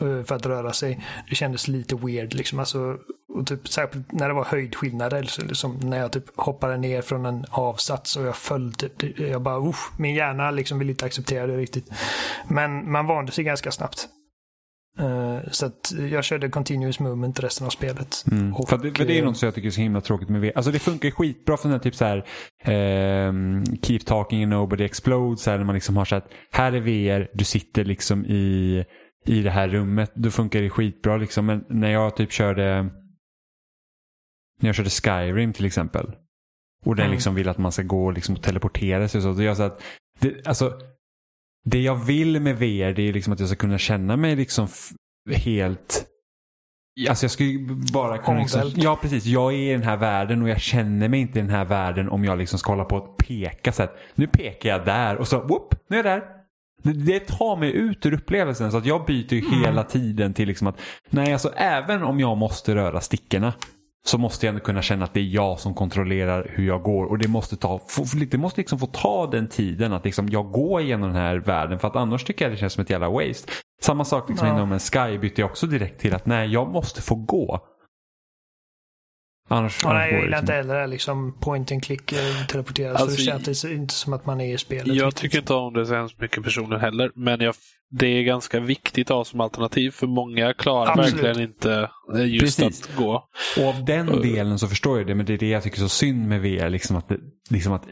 eh, för att röra sig. Det kändes lite weird liksom. Alltså, och typ, särskilt när det var höjdskillnader. Så liksom, när jag typ hoppade ner från en avsats och jag föll. Typ, jag bara, usch, min hjärna liksom vill inte acceptera det riktigt. Men man vande sig ganska snabbt. Eh, så att jag körde continuous movement resten av spelet. Mm. Och, för, det, för det är eh, något som jag tycker är så himla tråkigt med VR. Alltså det funkar skitbra för den här typ så här ehm, Keep talking and nobody explodes. Här, när man liksom har så att här är VR, du sitter liksom i, i det här rummet. Då funkar det skitbra liksom. Men när jag typ körde när jag körde Skyrim till exempel. Och den Mm. liksom vill att man ska gå och liksom teleportera sig och så. så jag så att, det, alltså, det jag vill med VR det är liksom att jag ska kunna känna mig liksom helt Alltså jag ju bara kunna liksom. Ja precis, jag är i den här världen och jag känner mig inte i den här världen om jag liksom ska hålla på att peka så att nu pekar jag där och så whoop, nu är jag där. Det, det tar mig ut ur upplevelsen så att jag byter ju hela tiden till liksom att nej alltså även om jag måste röra stickorna så måste jag ändå kunna känna att det är jag som kontrollerar hur jag går och det måste, ta, det måste liksom få ta den tiden att liksom jag går igenom den här världen för att annars tycker jag det känns som ett jävla waste. Samma sak liksom Ja. inom en Sky bytte jag också direkt till att nej, jag måste få gå. Annars, Ja, annars nej, jag gillar inte liksom. heller liksom point and click eh, teleporteras. Alltså, det känns inte som att man är i spelet. Jag riktigt. tycker inte om det så hemskt mycket personer heller, men jag, det är ganska viktigt att ha som alternativ för många klarar Absolut. verkligen inte eh, just Precis. att gå. Och av den delen så förstår jag det, men det är det jag tycker är så synd med VR. Liksom att, liksom att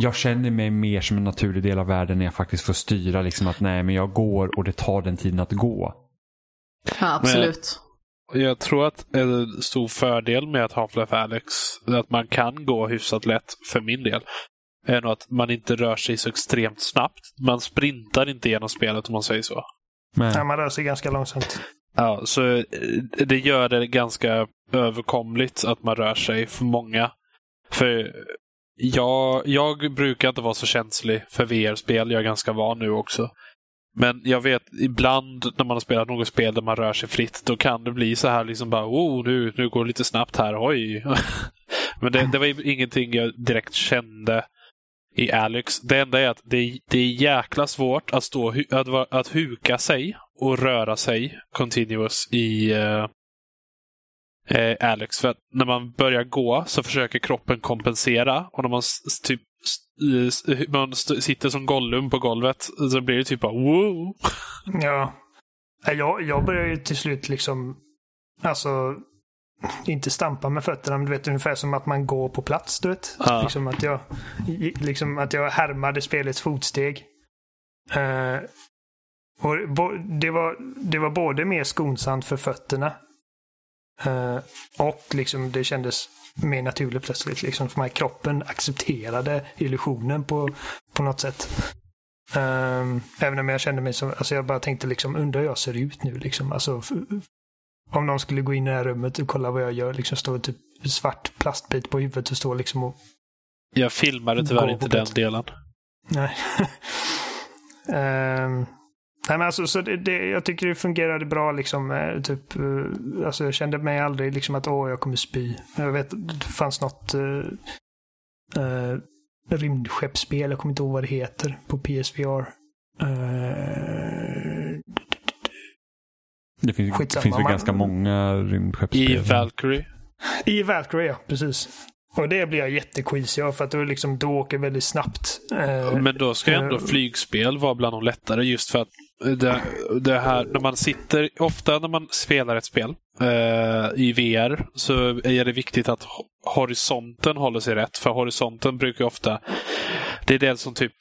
jag känner mig mer som en naturlig del av världen när jag faktiskt får styra. Liksom att nej, men jag går och det tar den tiden att gå. Ja, absolut. Jag tror att en stor fördel med att Half-Life Alex är att man kan gå hyfsat lätt, för min del, är nog att man inte rör sig så extremt snabbt. Man sprintar inte genom spelet om man säger så. Men, Nej, man rör sig ganska långsamt. Ja, så eh, det gör det ganska överkomligt att man rör sig för många. För jag, jag brukar inte vara så känslig för VR-spel. Jag är ganska van nu också. Men jag vet ibland när man har spelat något spel där man rör sig fritt, då kan det bli så här liksom bara oh, nu, nu går det lite snabbt här, oj. Men det, det var ingenting jag direkt kände i Alex. Det enda är att det, det är jäkla svårt att, stå, att, att huka sig och röra sig continuous i eh, eh, Alex. För att när man börjar gå så försöker kroppen kompensera och när man typ man st- sitter som Gollum på golvet. Så blir det typ bara wow. Ja. Jag, jag börjar ju till slut liksom, alltså, inte stampa med fötterna, men du vet ungefär som att man går på plats. Du vet. Ja. Liksom, att jag, liksom att jag härmade spelets fotsteg. Eh, och det, var, det var både mer skonsamt för fötterna eh, och liksom det kändes mer naturligt plötsligt. Liksom, för mig kroppen accepterade illusionen på, på något sätt. Ehm, även om jag kände mig som, alltså jag bara tänkte liksom, undrar hur jag ser ut nu liksom. Alltså, om någon skulle gå in i det här rummet och kolla vad jag gör, liksom stå typ svart plastbit på huvudet och stå liksom och, Jag filmade tyvärr inte den delen. nej. Ehm, nej men alltså, så det, det, jag tycker det fungerade bra liksom. eh, Typ, eh, alltså jag kände mig aldrig liksom att åh, jag kommer spy. Jag vet, det fanns något uh, uh, rymdskeppsspel, jag kommer inte ihåg vad det heter, på PSVR. Eh, Det finns, det Skitsamma, finns väl man- ganska många rymdskeppsspel. I Valkyrie. I Valkyrie, ja. Precis. Och det blir jag jättequeasy av för att du liksom, du åker väldigt snabbt. Men då ska ändå flygspel vara bland de lättare just för att det, det här, när man sitter, ofta när man spelar ett spel eh, i VR så är det viktigt att horisonten håller sig rätt. För horisonten brukar ofta, det är det som typ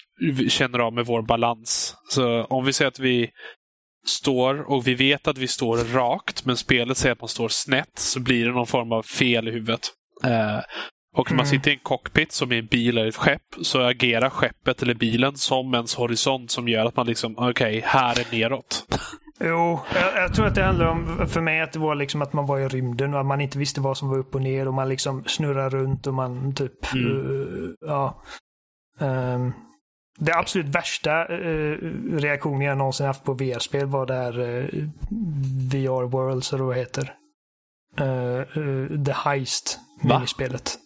känner av med vår balans. Så om vi säger att vi står och vi vet att vi står rakt men spelet säger att man står snett så blir det någon form av fel i huvudet. Eh, och när man Mm. sitter i en cockpit som i en bil eller ett skepp så agerar skeppet eller bilen som ens horisont som gör att man liksom, okej, här är neråt. Jo, jag, jag tror att det handlar om, för mig, att det var liksom att man var i rymden och att man inte visste vad som var upp och ner och man liksom snurrar runt och man typ, Mm. eh, ja. Ehm, det absolut värsta uh, reaktionen jag någonsin haft på VR-spel var det här eh, VR Worlds, eller vad det heter. Eh, eh, The Heist, minispelet.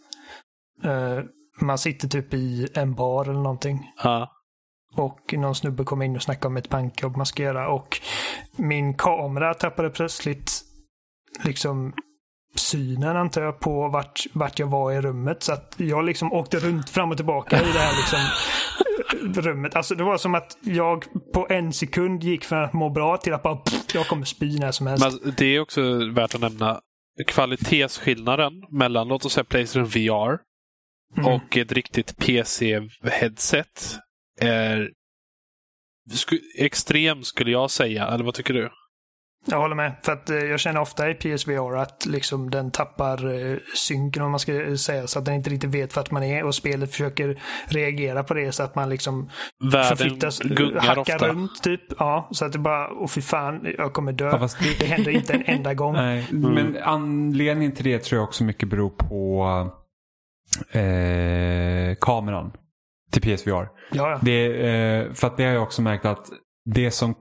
Eh, man sitter typ i en bar eller någonting. Ja. Och någon snubbe kom in och snackade om ett bankjobb man ska göra. Och min kamera tappade plötsligt liksom synen antar jag på vart, vart jag var i rummet. Så att jag liksom åkte runt fram och tillbaka i det här liksom rummet. Alltså det var som att jag på en sekund gick från att må bra till att bara pff, jag kommer spy när som helst. Men det är också värt att nämna kvalitetsskillnaden mellan, låt oss säga Playstation VR Mm. och ett riktigt PC-headset är sku, extrem skulle jag säga. Eller vad tycker du? Jag håller med. För att eh, jag känner ofta i PSVR att liksom den tappar eh, synken om man ska säga. Så att den inte riktigt vet vart man är och spelet försöker reagera på det så att man liksom Världen förflyttas, gungar hackar ofta. runt typ. Ja, så att det bara, åh fy fan, jag kommer dö. Ja, fast det- Det händer inte en enda gång. Nej, men anledningen till det tror jag också mycket beror på eh, kameran till PSVR. Det, eh, för att det har jag också märkt att det som,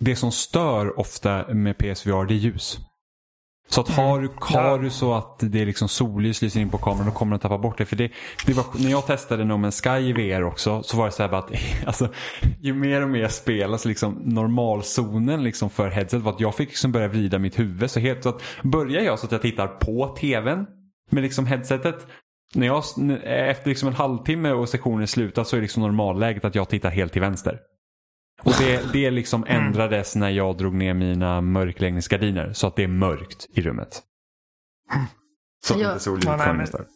det som stör ofta med PSVR det är ljus. Så att har, du- har du så att det är liksom solljus lyser in på kameran då kommer den tappa bort det. För det, det var, när jag testade No Man's Sky i VR också så var det så här att alltså, ju mer och mer jag spelar så liksom normalzonen liksom för headset var att jag fick liksom börja vrida mitt huvud. Så helt så att börjar jag så att jag tittar på tvn med liksom headsetet när jag, efter liksom en halvtimme och sektionen är slutat så är liksom normalläget att jag tittar helt till vänster. Och det, det liksom ändrades när jag drog ner mina mörkläggningsgardiner så att det är mörkt i rummet. Så att Ja. inte Ja, solljuset nej, kommer men-.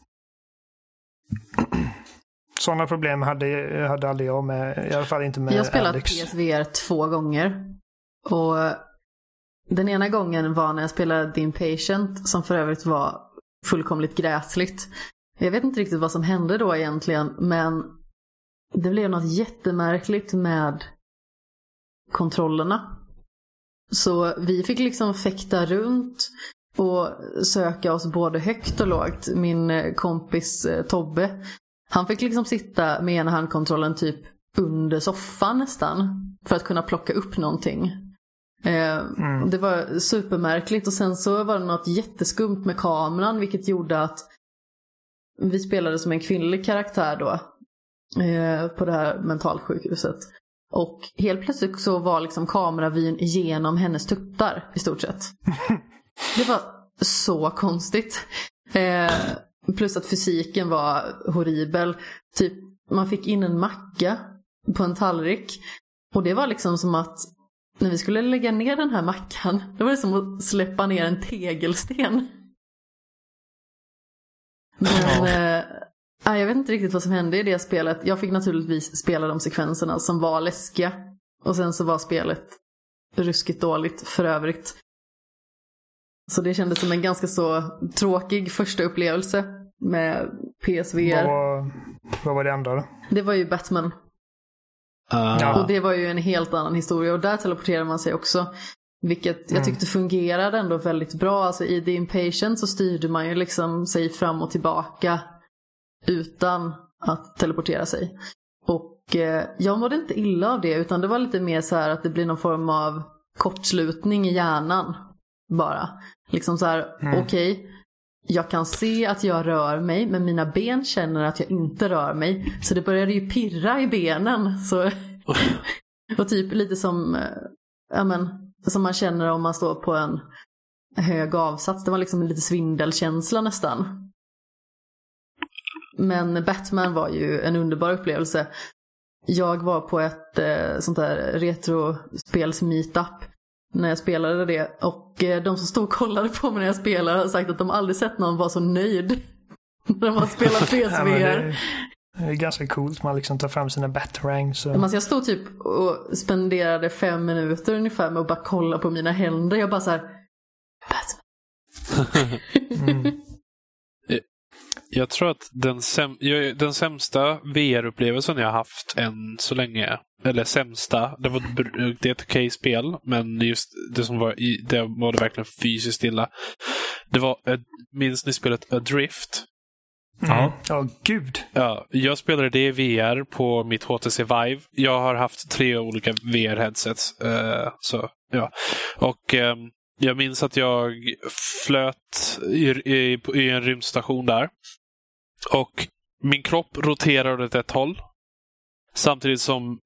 Sådana problem hade, hade aldrig jag med, i alla fall inte med Jag har spelat Alex. PSVR två gånger. Och den ena gången var när jag spelade The Impatient, som för övrigt var fullkomligt gräsligt. Jag vet inte riktigt vad som hände då egentligen, men det blev något jättemärkligt med kontrollerna. Så vi fick liksom fäkta runt och söka oss både högt och lågt. Min kompis eh, Tobbe, han fick liksom sitta med ena handkontrollen typ under soffan nästan. För att kunna plocka upp någonting. Eh, Mm. Det var supermärkligt och sen så var det något jätteskumt med kameran vilket gjorde att vi spelade som en kvinnlig karaktär då. Eh, på det här mentalsjukhuset. Och helt plötsligt så var liksom kameravyn genom hennes tuttar i stort sett. Det var så konstigt. Eh, plus att fysiken var horribel. Typ man fick in en macka på en tallrik. Och det var liksom som att när vi skulle lägga ner den här mackan, det var det som att släppa ner en tegelsten. Men eh, nej, jag vet inte riktigt vad som hände i det spelet. Jag fick naturligtvis spela de sekvenserna som var läskiga. Och sen så var spelet ruskigt dåligt för övrigt. Så det kändes som en ganska så tråkig första upplevelse med PSVR. Vad, vad var det andra då? Det var ju Batman. Ah. Och det var ju en helt annan historia och där teleporterar man sig också. Vilket jag tyckte fungerade ändå väldigt bra. Alltså i The Impatient så styrde man ju liksom sig fram och tillbaka utan att teleportera sig. Och eh, jag mådde inte illa av det utan det var lite mer så här att det blir någon form av kortslutning i hjärnan. Bara. Liksom så här, okej, jag kan se att jag rör mig men mina ben känner att jag inte rör mig. Så det började ju pirra i benen. Så var typ lite som, eh, ja men, som man känner om man står på en hög avsats. Det var liksom lite svindelkänsla nästan. Men Batman var ju en underbar upplevelse. Jag var på ett eh, sånt där retrospels-meetup när jag spelade det. Och eh, de som stod och kollade på mig när jag spelade har sagt att de aldrig sett någon vara så nöjd. när man spelar Ja, men PSVR. Det, är ganska coolt. Man liksom tar fram sina batarangs. Men Alltså jag stod typ och spenderade fem minuter ungefär med att bara kolla på mina händer. Jag bara så här. Batman. Mm. Jag tror att den, säm jag, den sämsta VR-upplevelsen jag haft än så länge, eller sämsta, det var ett- det är ett okej spel, men just det som var i, det var det verkligen fysiskt illa. Det var, ett- minns ni spelet Adrift? Mm. Ja, gud. Ja, jag spelade det i VR på mitt HTC Vive. Jag har haft tre olika VR-headsets. eh, så, ja. Och ehm, jag minns att jag flöt i, i, i en rymdstation där. Och min kropp roterade åt ett håll. Samtidigt som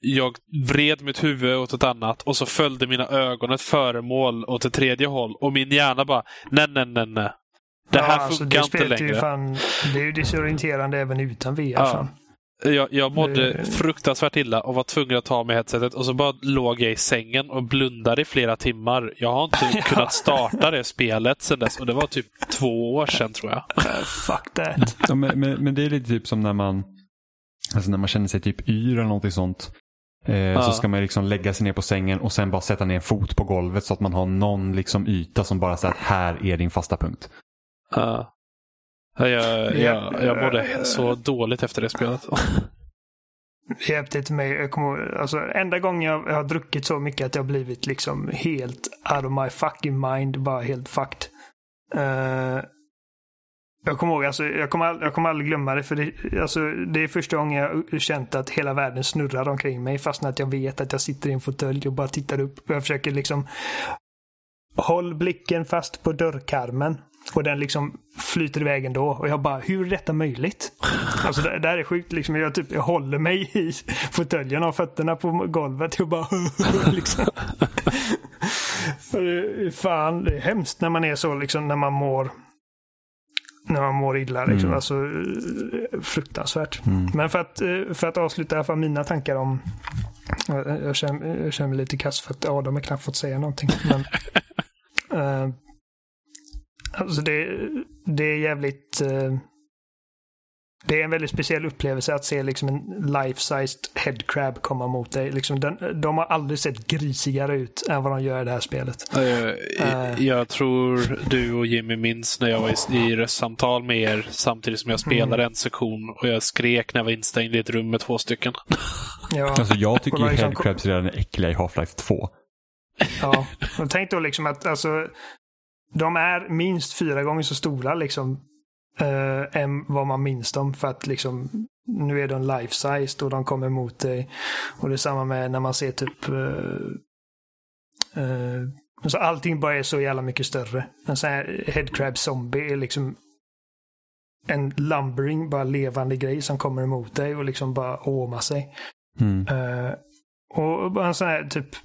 jag vred mitt huvud åt ett annat och så följde mina ögon ett föremål åt ett tredje håll. Och min hjärna bara, nej, nej, nej, nej. Det här ja, alltså, funkar det inte längre. Ju fan, det är ju desorienterande även utan VR. Ja. Fan. Jag, jag mådde Det- fruktansvärt illa och var tvungen att ta mig headsetet och så bara låg jag i sängen och blundade i flera timmar. Jag har inte kunnat starta det spelet sedan dess och det var typ två år sedan tror jag. Uh, fuck that. Ja, men, men, men det är lite typ som när man, alltså när man känner sig typ yr eller någonting sånt. Eh, Så ska man liksom lägga sig ner på sängen och sen bara sätta ner en fot på golvet så att man har någon liksom yta som bara säger att här är din fasta punkt. Ja. jag, jag, jag mådde så dåligt efter det spelet. Det hjälpte till mig. Jag kommer, alltså, enda gången jag, jag har druckit så mycket att jag blivit liksom helt out of my fucking mind. Bara helt fucked. Eh, jag kommer ihåg, alltså, jag kommer, all, jag kommer aldrig glömma det. För det, alltså, det är första gången jag har känt att hela världen snurrar omkring mig. Fastän att jag vet att jag sitter i en fåtölj och bara tittar upp. Jag försöker liksom Håll blicken fast på dörrkarmen. Och den liksom flyter iväg ändå. Och jag bara, hur är detta möjligt? Alltså det, det här är sjukt liksom. Jag, typ, jag håller mig i fåtöljen och fötterna på golvet. Jag bara, liksom. Fan, det är hemskt när man är så liksom, när man mår när man mår illa. Liksom. Mm. Alltså, eh, fruktansvärt. Mm. Men för att, eh, för att avsluta i alla fall mina tankar om... Jag, känner, jag känner mig lite kass för att de har knappt fått säga någonting. Men, eh, alltså det, det är jävligt... eh, det är en väldigt speciell upplevelse att se liksom en life-sized headcrab komma mot dig. Liksom den, de har aldrig sett grisigare ut än vad de gör i det här spelet. Eh, Jag tror du och Jimmy minns när jag var i, i röstsamtal med er samtidigt som jag spelade en sektion och jag skrek när jag var instängd i ett rum med två stycken. Ja, Alltså jag tycker ju headcrabs redan är äckliga i Half-Life 2. ja. Och tänk då liksom att alltså, de är minst fyra gånger så stora liksom eh, än vad man minns dem. För att liksom nu är de life-sized och de kommer mot dig. Och det är samma med när man ser typ eh, eh, alltså allting bara är så jävla mycket större. En sån här headcrab zombie är liksom en lumbering, bara levande grej som kommer emot dig och liksom bara åmar sig. Mm. Eh, och bara en sån här typ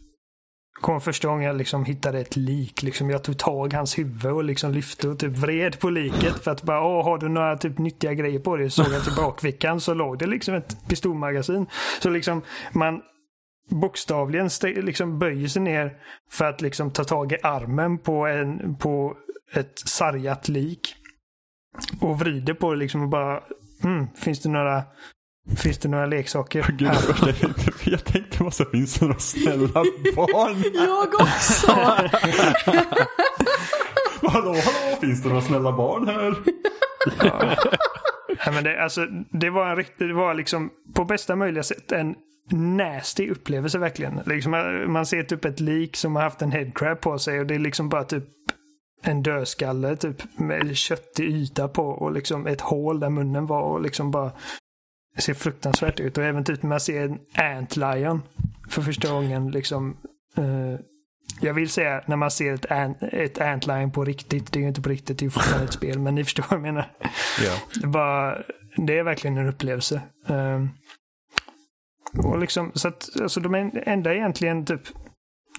kom första gången jag liksom hittade ett lik. Liksom jag tog tag i hans huvud och liksom lyfte och typ vred på liket för att bara, åh, har du några typ nyttiga grejer på dig? Såg jag till bakfickan så låg det liksom ett pistolmagasin. Så liksom man bokstavligen liksom böjer sig ner för att liksom ta tag i armen på, en, på ett sargat lik. Och vrider på det liksom och bara, mm, finns det några Finns det några leksaker? Gud, jag, tänkte, jag tänkte vad så finns det några snälla barn? jag också! hallå, hallå, finns det några snälla barn här? ja. ja. men det, alltså, det var en riktigt, det var liksom på bästa möjliga sätt en nasty upplevelse verkligen. Liksom, man ser typ ett lik som har haft en headcrab på sig och det är liksom bara typ en dödskalle typ med köttig yta på och liksom ett hål där munnen var och liksom bara det ser fruktansvärt ut. Och även typ när man ser en Antlion för första gången. Liksom, uh, jag vill säga när man ser ett, ant, ett Antlion på riktigt. Det är ju inte på riktigt, det är ju fortfarande ett spel. Men ni förstår vad jag menar. Yeah. Det, bara, det är verkligen en upplevelse. Uh, och liksom, så att, alltså de enda egentligen typ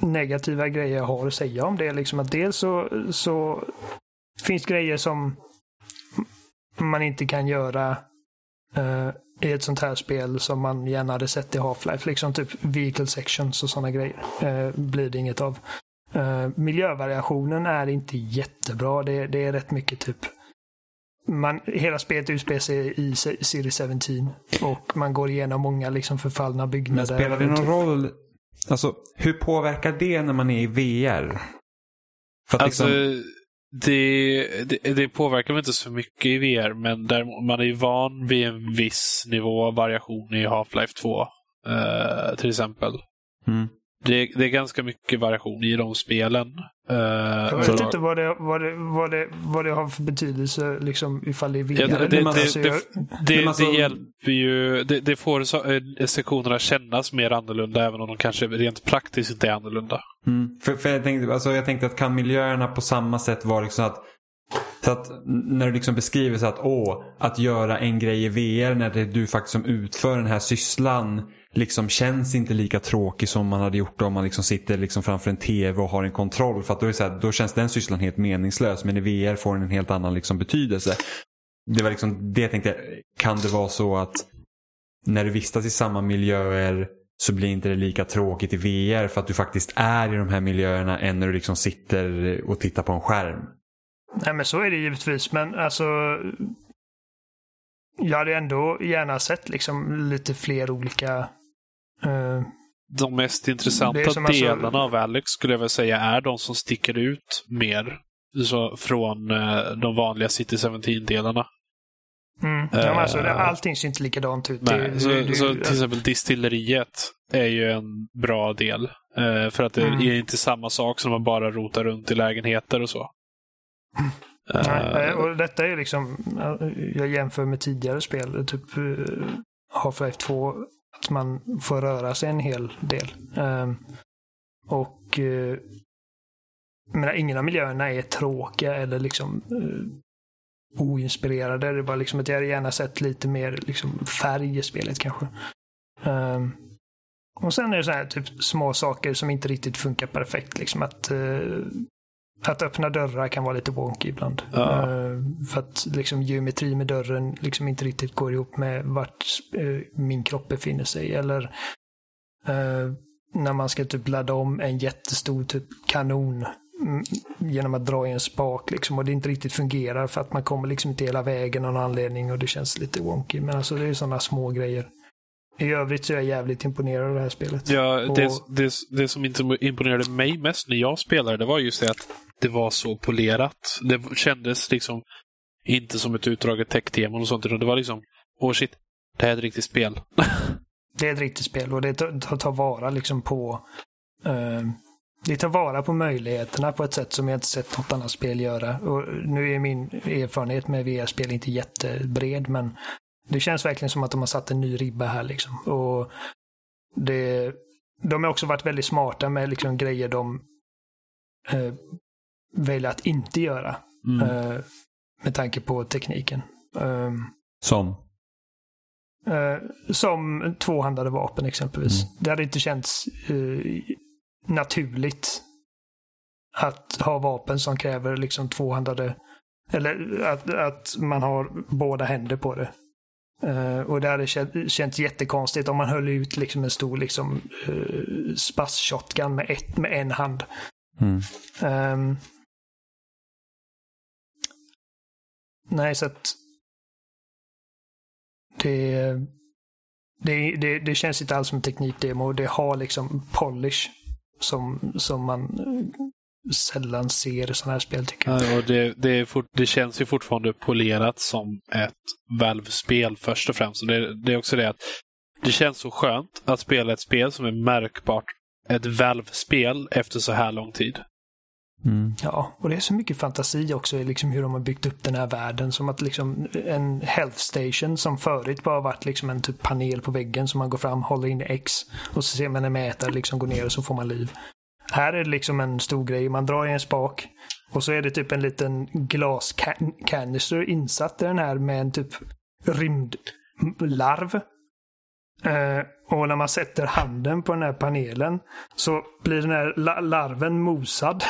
negativa grejer jag har att säga om det är liksom att dels så, så finns grejer som man inte kan göra uh, i ett sånt här spel som man gärna hade sett i Half-Life. Liksom typ vehicle sections och sådana grejer. Uh, blir det inget av. Uh, miljövariationen är inte jättebra. Det, det är rätt mycket typ man, hela spelet utspelar sig i Series 17 och man går igenom många liksom förfallna byggnader. Men spelar det någon roll? Alltså, hur påverkar det när man är i VR? För att alltså, liksom det, det, det, påverkar väl inte så mycket i VR, men där, man är ju van vid en viss nivå av variation i Half-Life 2. Uh, eh, till exempel. Mm. Det, det, är ganska mycket variation i de spelen. Uh, jag vet inte vad det, vad, det, vad, det, vad det har för betydelse liksom, ifall det är VR. Ja, det, det, alltså, det, det, alltså... det, hjälper ju. Det, får så, äh, sektionerna kännas mer annorlunda även om de kanske rent praktiskt inte är annorlunda. Mm. För, för jag, tänkte, alltså, jag tänkte att kan miljöerna på samma sätt vara liksom att så att när du liksom beskriver så att åh, att göra en grej i VR när det är du faktiskt som utför den här sysslan liksom känns inte lika tråkig som man hade gjort om man liksom sitter liksom framför en tv och har en kontroll. För att då, är så här, då känns den sysslan helt meningslös. Men i VR får den en helt annan liksom betydelse. Det var liksom det jag tänkte. Kan det vara så att när du vistas i samma miljöer så blir inte det lika tråkigt i VR för att du faktiskt är i de här miljöerna än när du liksom sitter och tittar på en skärm. Nej men så är det givetvis. Men alltså jag hade ändå gärna sett liksom lite fler olika Uh, de mest intressanta alltså- delarna alltså... av Alex skulle jag väl säga är de som sticker ut mer så, från uh, de vanliga City 17-delarna. Mm. Ja, uh, alltså, allting ser inte likadant ut. Nej, det, så, det, så till exempel distilleriet är ju en bra del. För att det mm. är inte samma sak som att bara rota runt i lägenheter och så. Nej, och detta är liksom, jag jämför med tidigare spel, typ Half-Life 2 att man får röra sig en hel del. Um, och uh, menar, ingen av miljöerna är tråkiga eller liksom uh, oinspirerade. Det är bara liksom att jag hade gärna sett lite mer liksom, färg i spelet kanske. Um, och sen är det så här typ små saker som inte riktigt funkar perfekt. Liksom att uh, att öppna dörrar kan vara lite wonky ibland. Ja. Uh, för att liksom geometri med dörren liksom inte riktigt går ihop med vart uh, min kropp befinner sig. Eller uh, när man ska typ ladda om en jättestor typ kanon mm, genom att dra i en spak liksom och det inte riktigt fungerar för att man kommer liksom inte hela vägen av någon anledning och det känns lite wonky. Men alltså det är sådana små grejer. I övrigt så är jag jävligt imponerad av det här spelet. Ja, och... det, det, det som imponerade mig mest när jag spelade det var just det att det var så polerat. Det kändes liksom inte som ett utdraget tech-tema och sånt, utan det var liksom, åh oh shit, det här är ett riktigt spel. det är ett riktigt spel och det tar, tar vara liksom på uh, det tar vara på möjligheterna på ett sätt som jag inte sett något annat spel göra. Och nu är min erfarenhet med VR-spel inte jättebred, men det känns verkligen som att de har satt en ny ribba här. Liksom. Och det, de har också varit väldigt smarta med liksom grejer de eh, väljer att inte göra. Mm. Uh, med tanke på tekniken. Um, som? Uh, som tvåhandade vapen exempelvis. Mm. Det hade inte känts uh, naturligt att ha vapen som kräver liksom tvåhandade eller att, att man har båda händer på det. Uh, och det hade känt, känts jättekonstigt om man höll ut liksom en stor liksom, uh, spass-shotgun med, ett, med en hand. Mm. Um, nej, så att det, det, det, det känns inte alls som en teknikdemo. Det har liksom polish som, som man sällan ser sådana här spel tycker jag. Ja, och det, det, fort, det, känns ju fortfarande polerat som ett Valve-spel först och främst. Och det, det, är också det att det känns så skönt att spela ett spel som är märkbart ett Valve-spel efter så här lång tid. Mm. Ja, och det är så mycket fantasi också i liksom hur de har byggt upp den här världen. Som att liksom en health station som förut bara varit liksom en typ panel på väggen som man går fram, håller in X och så ser man en mätare liksom gå ner och så får man liv. Här är det liksom en stor grej. Man drar i en spak och så är det typ en liten glaskanister insatt i den här med en typ rymdlarv. Eh, och när man sätter handen på den här panelen så blir den här la larven mosad.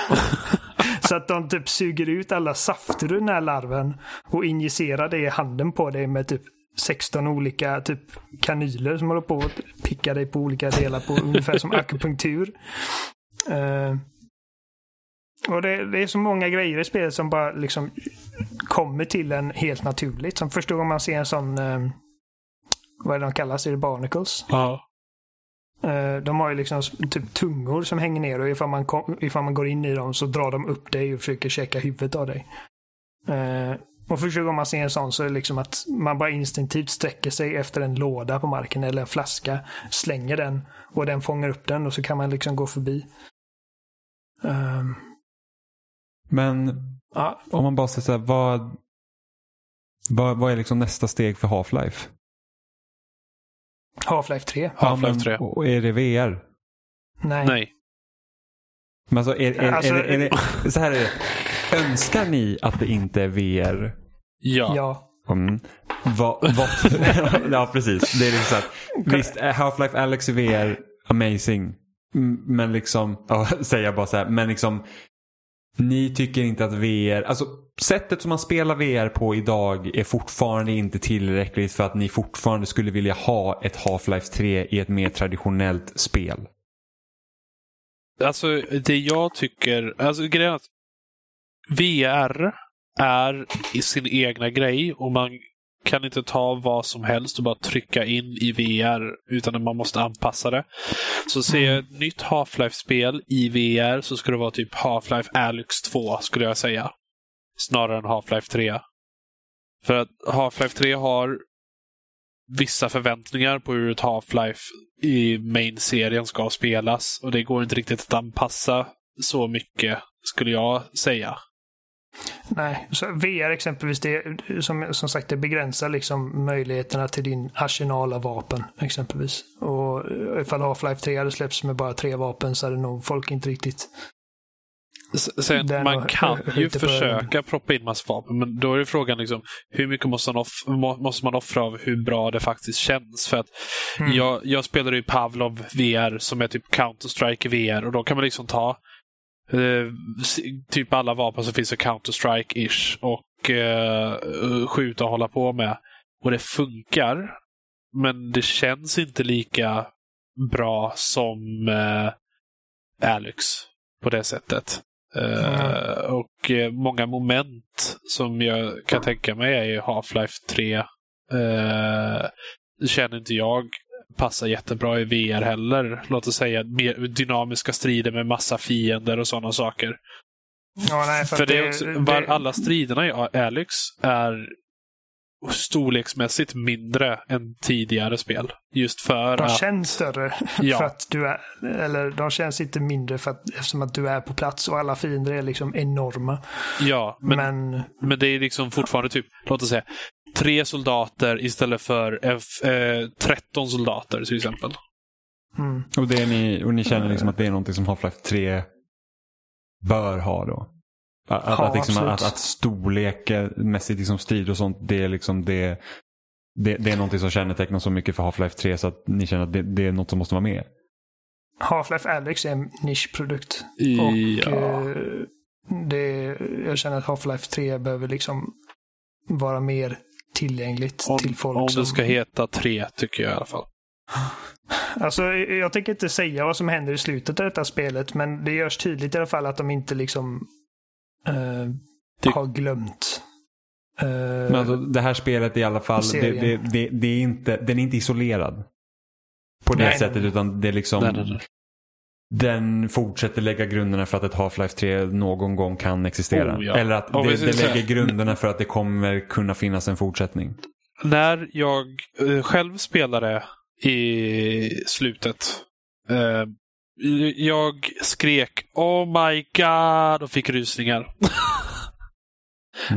så att de typ suger ut alla safter ur den här larven och injicerar det i handen på dig med typ 16 olika typ kanyler som håller på att picka dig på olika delar på ungefär som akupunktur. Uh, och det, det, är så många grejer i spelet som bara liksom kommer till en helt naturligt. Som första gången man ser en sån, uh, vad är det de kallas? Är det barnacles? Ja. Uh, de har ju liksom typ tungor som hänger ner och ifall man, kom, ifall man går in i dem så drar de upp dig och försöker käka huvudet av dig. Och första gången man ser en sån så är det liksom att man bara instinktivt sträcker sig efter en låda på marken eller en flaska, slänger den och den fångar upp den och så kan man liksom gå förbi. Um, Men ja. om man bara säger så här, vad, vad, vad är liksom nästa steg för Half-Life? Half-Life 3. Half-Life 3. Och är det VR? Nej. Nej. Men alltså, är, är, alltså, är, är, är, så här är det. Önskar ni att det inte är VR? Ja. ja. Mm. Va, va, ja, precis. Det är liksom så att, visst, Half-Life Alex i VR, amazing. Men liksom, ja, säger jag bara så här, men liksom ni tycker inte att VR, alltså sättet som man spelar VR på idag är fortfarande inte tillräckligt för att ni fortfarande skulle vilja ha ett Half-Life 3 i ett mer traditionellt spel? Alltså det jag tycker, alltså grejen är att VR är i sin egna grej och man kan inte ta vad som helst och bara trycka in i VR utan man måste anpassa det. Så ser jag ett nytt Half-Life-spel i VR så ska det vara typ Half-Life Alyx 2 skulle jag säga. Snarare än Half-Life 3. För att Half-Life 3 har vissa förväntningar på hur ett Half-Life i main-serien ska spelas och det går inte riktigt att anpassa så mycket skulle jag säga. Nej, så VR exempelvis, det, som, som sagt, det begränsar liksom möjligheterna till din arsenal av vapen. exempelvis. Och ifall Half-Life 3 hade släppts med bara tre vapen så hade nog folk inte riktigt Sen, man kan ju försöka proppa in massa vapen, men då är det frågan liksom, hur mycket måste man, off måste man offra av hur bra det faktiskt känns? För att mm. jag, jag spelade ju Pavlov VR som är typ Counter-Strike VR och då kan man liksom ta Uh, typ alla vapen som finns i Counter-Strike-ish och uh, skjuta och hålla på med. Och det funkar. Men det känns inte lika bra som uh, Alex på det sättet. Mm. Och många moment som jag kan tänka mig är Half-Life 3. känner inte jag passar jättebra i VR heller. Låt oss säga dynamiska strider med massa fiender och sådana saker. Ja, nej, för, för det, också, det... alla striderna i Alex är storleksmässigt mindre än tidigare spel. Just för de att... De känns större. Ja. För att du är, eller de känns inte mindre för att, eftersom att du är på plats och alla fiender är liksom enorma. Ja, men, men... men det är liksom fortfarande typ, låt oss säga, tre soldater istället för F, eh, 13 soldater till exempel. Mm. Och, det ni, och ni känner liksom att det är någonting som Half-Life 3 bör ha då? Att, ja, att, liksom, att, att storlekmässigt liksom strid och sånt, det är liksom det, det, det är någonting som kännetecknar så mycket för Half-Life 3 så att ni känner att det, det är något som måste vara med? Half-Life Alyx är en nischprodukt. Ja. Och eh, det, jag känner att Half-Life 3 behöver liksom vara mer tillgängligt Om, till folk om som... det ska heta tre, tycker jag i alla fall. Alltså, jag tänker inte säga vad som händer i slutet av detta spelet, men det görs tydligt i alla fall att de inte liksom eh, Det- har glömt. eh, Men alltså, det här spelet i alla fall, det, det, det, det är inte, den är inte isolerad. På det Nej, nej, sättet, nej. utan det är liksom... Nej, nej, nej. Den fortsätter lägga grunderna för att ett Half-Life 3 någon gång kan existera. Oh, ja. Eller att Och det, det lägger grunderna för att det kommer kunna finnas en fortsättning. När jag eh, själv spelade i slutet. Eh, jag skrek Oh my god och fick rysningar.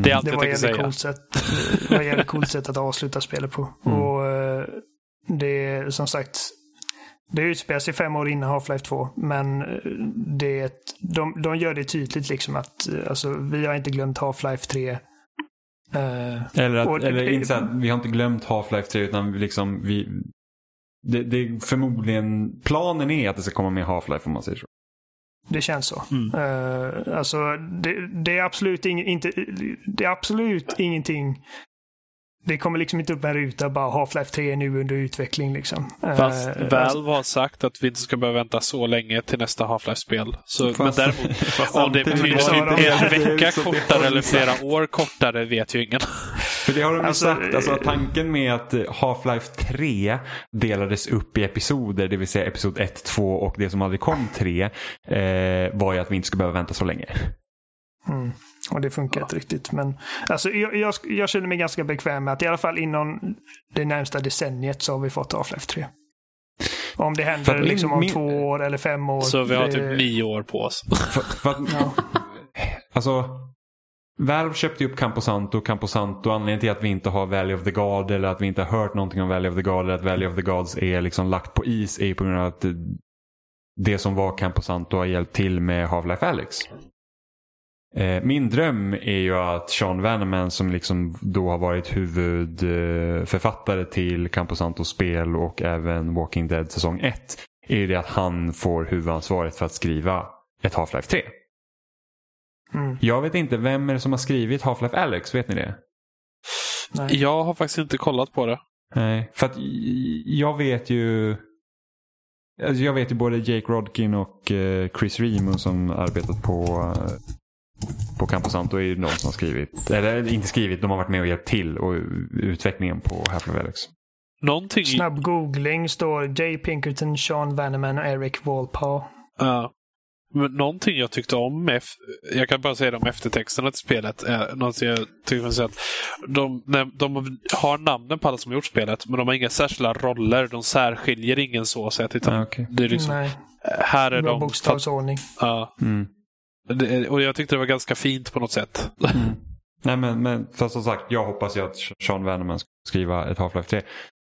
Det är allt det jag var tänker ett säga. coolt sätt, det var ett jävligt coolt sätt att avsluta spelet på. Mm. Och eh, det är som sagt, det utspelar sig fem år innan Half-Life 2, men eh, det är ett, de, de gör det tydligt liksom att eh, alltså, vi har inte glömt Half-Life 3. Eh, Eller, att, Och eller inte så att vi har inte glömt Half-Life 3 utan liksom vi... Det, det är förmodligen, planen är att det ska komma med Half-Life om man säger så. Det känns så. Mm. Eh, alltså, det, det är absolut ing, inte, det är absolut ingenting. Det kommer liksom inte upp en ruta bara Half-Life 3 är nu under utveckling liksom. Eh, Fast alltså, Valve har sagt att vi inte ska behöva vänta så länge till nästa Half-Life-spel. Så, men däremot, om det betyder har de- en vecka kortare eller sagt. flera år kortare vet ju ingen. För det har de ju Alltså, sagt. Alltså, eh, tanken med att eh, Half-Life 3 delades upp i episoder, det vill säga episod 1, 2 och det som aldrig kom 3, eh, var ju att vi inte skulle behöva vänta så länge. Mm. Och det funkar inte riktigt. Men alltså, jag, jag, jag känner mig ganska bekväm med att i alla fall inom det närmsta decenniet så har vi fått Half-Life 3. Om det händer min- liksom om min- två år eller fem år. Så vi har det- typ nio år på oss. För, för att, Ja. Alltså, Valve köpte ju upp Camposanto. Camposanto, anledningen till att vi inte har Valley of the God eller att vi inte har hört någonting om Valley of the God eller att Valley of the Gods är liksom lagt på is är på grund av att det som var Camposanto har hjälpt till med Half-Life Alyx. Eh, Min dröm är ju att Sean Vanneman som liksom då har varit huvudförfattare till Camposantos spel och även Walking Dead säsong 1 är det att han får huvudansvaret för att skriva ett Half-Life 3. Mm. Jag vet inte, vem är det som har skrivit Half-Life Alyx? Vet ni det? Nej. Jag har faktiskt inte kollat på det. Nej, för att jag vet ju alltså jag vet ju både Jake Rodkin och eh, Chris Remo som arbetat på eh, på Camposanto är ju de som har skrivit, eller inte skrivit, de har varit med och hjälpt till och utvecklingen på Half-Life Alyx. Någonting... Snabb googling står Jay Pinkerton, Sean Vanneman och Eric Walpole. Ja. Men någonting jag tyckte om, med, jag kan bara säga det om eftertexterna till spelet, är någonting jag säger att de, de har namnen på alla som gjort spelet, men de har inga särskilda roller. De särskiljer ingen så sett. Utan Ah, okej. det är liksom, Nej, här är bra de... bokstavsordning. Ja. Mm. Det, och jag tyckte det var ganska fint på något sätt. Mm. Nej men, men fast som sagt, jag hoppas ju att Sean Vanneman ska skriva ett Half-Life 3.